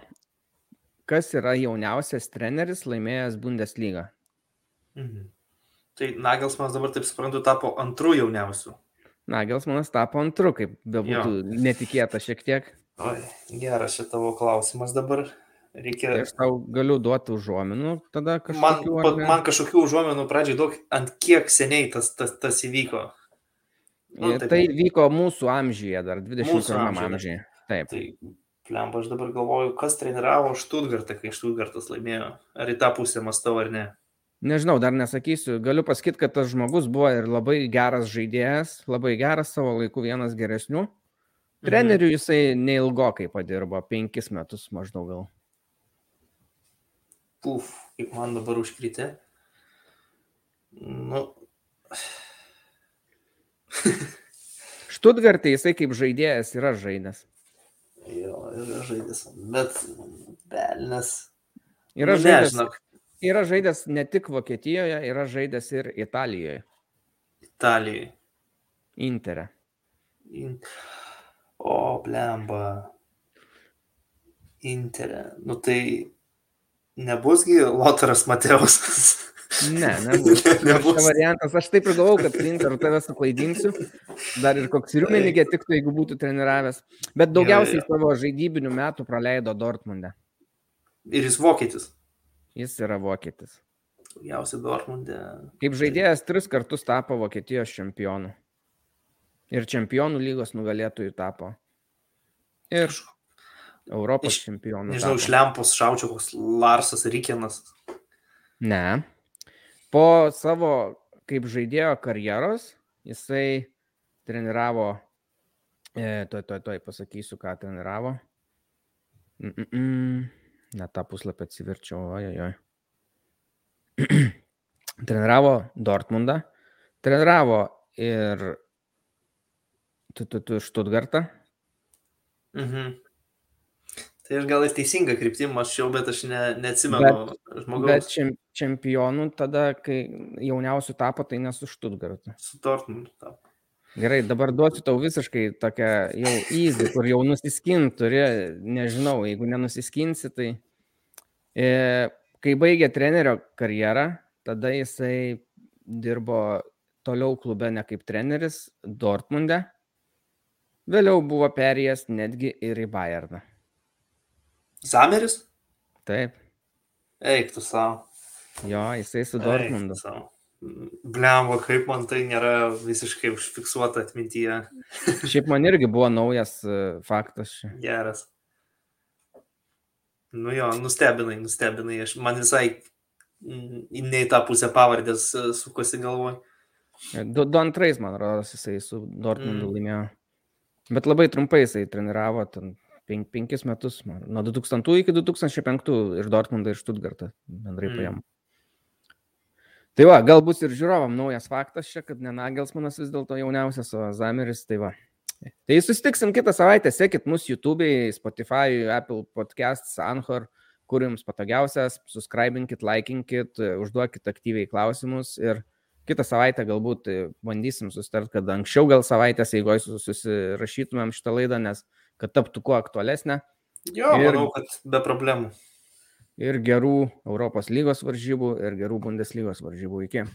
Kas yra jauniausias treneris laimėjęs Bundesliga? Mhm. Tai Nagelsmanas dabar, taip suprantu, tapo antrų jauniausių. Nagelsmanas tapo antru, kaip bebūtų netikėta šiek tiek. Oi, geras šitavo klausimas dabar. Reikia... Tai aš tau galiu duoti užuominų tada kažkokių. Man, man kažkokių užuominų pradžiai daug, ant kiek seniai tas, tas, tas įvyko. Nu, taip, tai vyko mūsų amžyje, dar 21 amžyje. Taip. Tai, plemba, aš dabar galvoju, kas treniravo Štutgartą, kai Štutgartas laimėjo. Ar į tą pusę mastau ar ne? Nežinau, dar nesakysiu. Galiu pasakyti, kad tas žmogus buvo ir labai geras žaidėjas, labai geras savo laiku, vienas geresnių. Mhm. Treneriu jisai neilgokai padirbo, penkis metus maždaug gal puf, kaip man dabar užkritė. Nu. Štutgartai jisai kaip žaidėjas yra žaidęs. Jo, yra žaidęs, bet belnes. Yra, nu, žaidęs, ne, yra žaidęs ne tik Vokietijoje, yra žaidęs ir Italijoje. Italijoje. Interė. In... O, blemba. Interė. Nu tai Nebusgi Lotaras Mateusas. Ne, nebus. nebus. Čia variantas, aš taip ir galvau, kad Inter tave suklaidinsiu. Dar ir koks Riumenigė tiktų, jeigu būtų treniravęs. Bet daugiausiai savo žaidybinių metų praleido Dortmunde. Ir jis vokietis. Jis yra vokietis. Daugiausiai Dortmunde. Kaip žaidėjas tris kartus tapo Vokietijos čempionu. Ir čempionų lygos nugalėtojų tapo. Ir Europos Iš- čempionų. Nežinau, iš lempos šaučiau koks Larsas Rikienas. Ne. Po savo kaip žaidėjo karjeros jisai treniravo, e, toj, toj, toj pasakysiu, ką treniravo. Mm -mm -mm. Ne tą puslapį atsiverčiau, ojojoj. treniravo Dortmundą, treniravo ir tu, tu, tu Štutgartą. Mhm. Tai aš gal ir teisingą kryptimą mačiau, bet aš ne, neatsimenu Bet žmogaus čem, čempionų tada, kai jauniausių tapo, tai nesu Štutgartu. su Dortmundu. tapo. Gerai, dabar duosiu tau visiškai tokią jau easy, kur jau nusiskint turi, nežinau, jeigu nenusiskinsi, tai e, kai baigė trenerio karjerą, tada jisai dirbo toliau klube ne kaip treneris Dortmunde, vėliau buvo perėjęs netgi ir į Bayerną. Zameris? Taip, Eik tu savo. jo, jisai su Dortmundu. Blemba, kaip man tai nėra visiškai užfiksuota atmintyje. Šiaip man irgi buvo naujas e, faktas. Geras. Nu jo, nustebinai, nustebinai. Aš, man visai mm, ne į tą pusę pavardės e, sukosi galvoj. Du, du antrais, man rodos, jisai su Dortmundu Mm. laimėjo. Bet labai trumpai jisai treniravo, ten pen, penkis metus, man, nuo 2000 iki 2005 ir Dortmundą, ir Stuttgartą bendrai Mm. paėmė. Tai va, galbūt ir žiūrovam naujas faktas čia, kad ne Nagelsmanas vis dėlto jauniausias, o Zameris, tai va. Tai susitiksim kitą savaitę, sekit mus YouTube, Spotify, Apple Podcasts, Anchor, kur jums patogiausias, subscribinkit, likinkit, užduokit aktyviai klausimus ir kitą savaitę galbūt bandysim susitart, kad anksčiau gal savaitės, jeigu susirašytumėm šitą laidą, nes kad taptų kuo aktualesnė Jo, Ir- manau, kad be problemų. ir gerų Europos lygos varžybų, ir gerų Bundeslygos varžybų iki.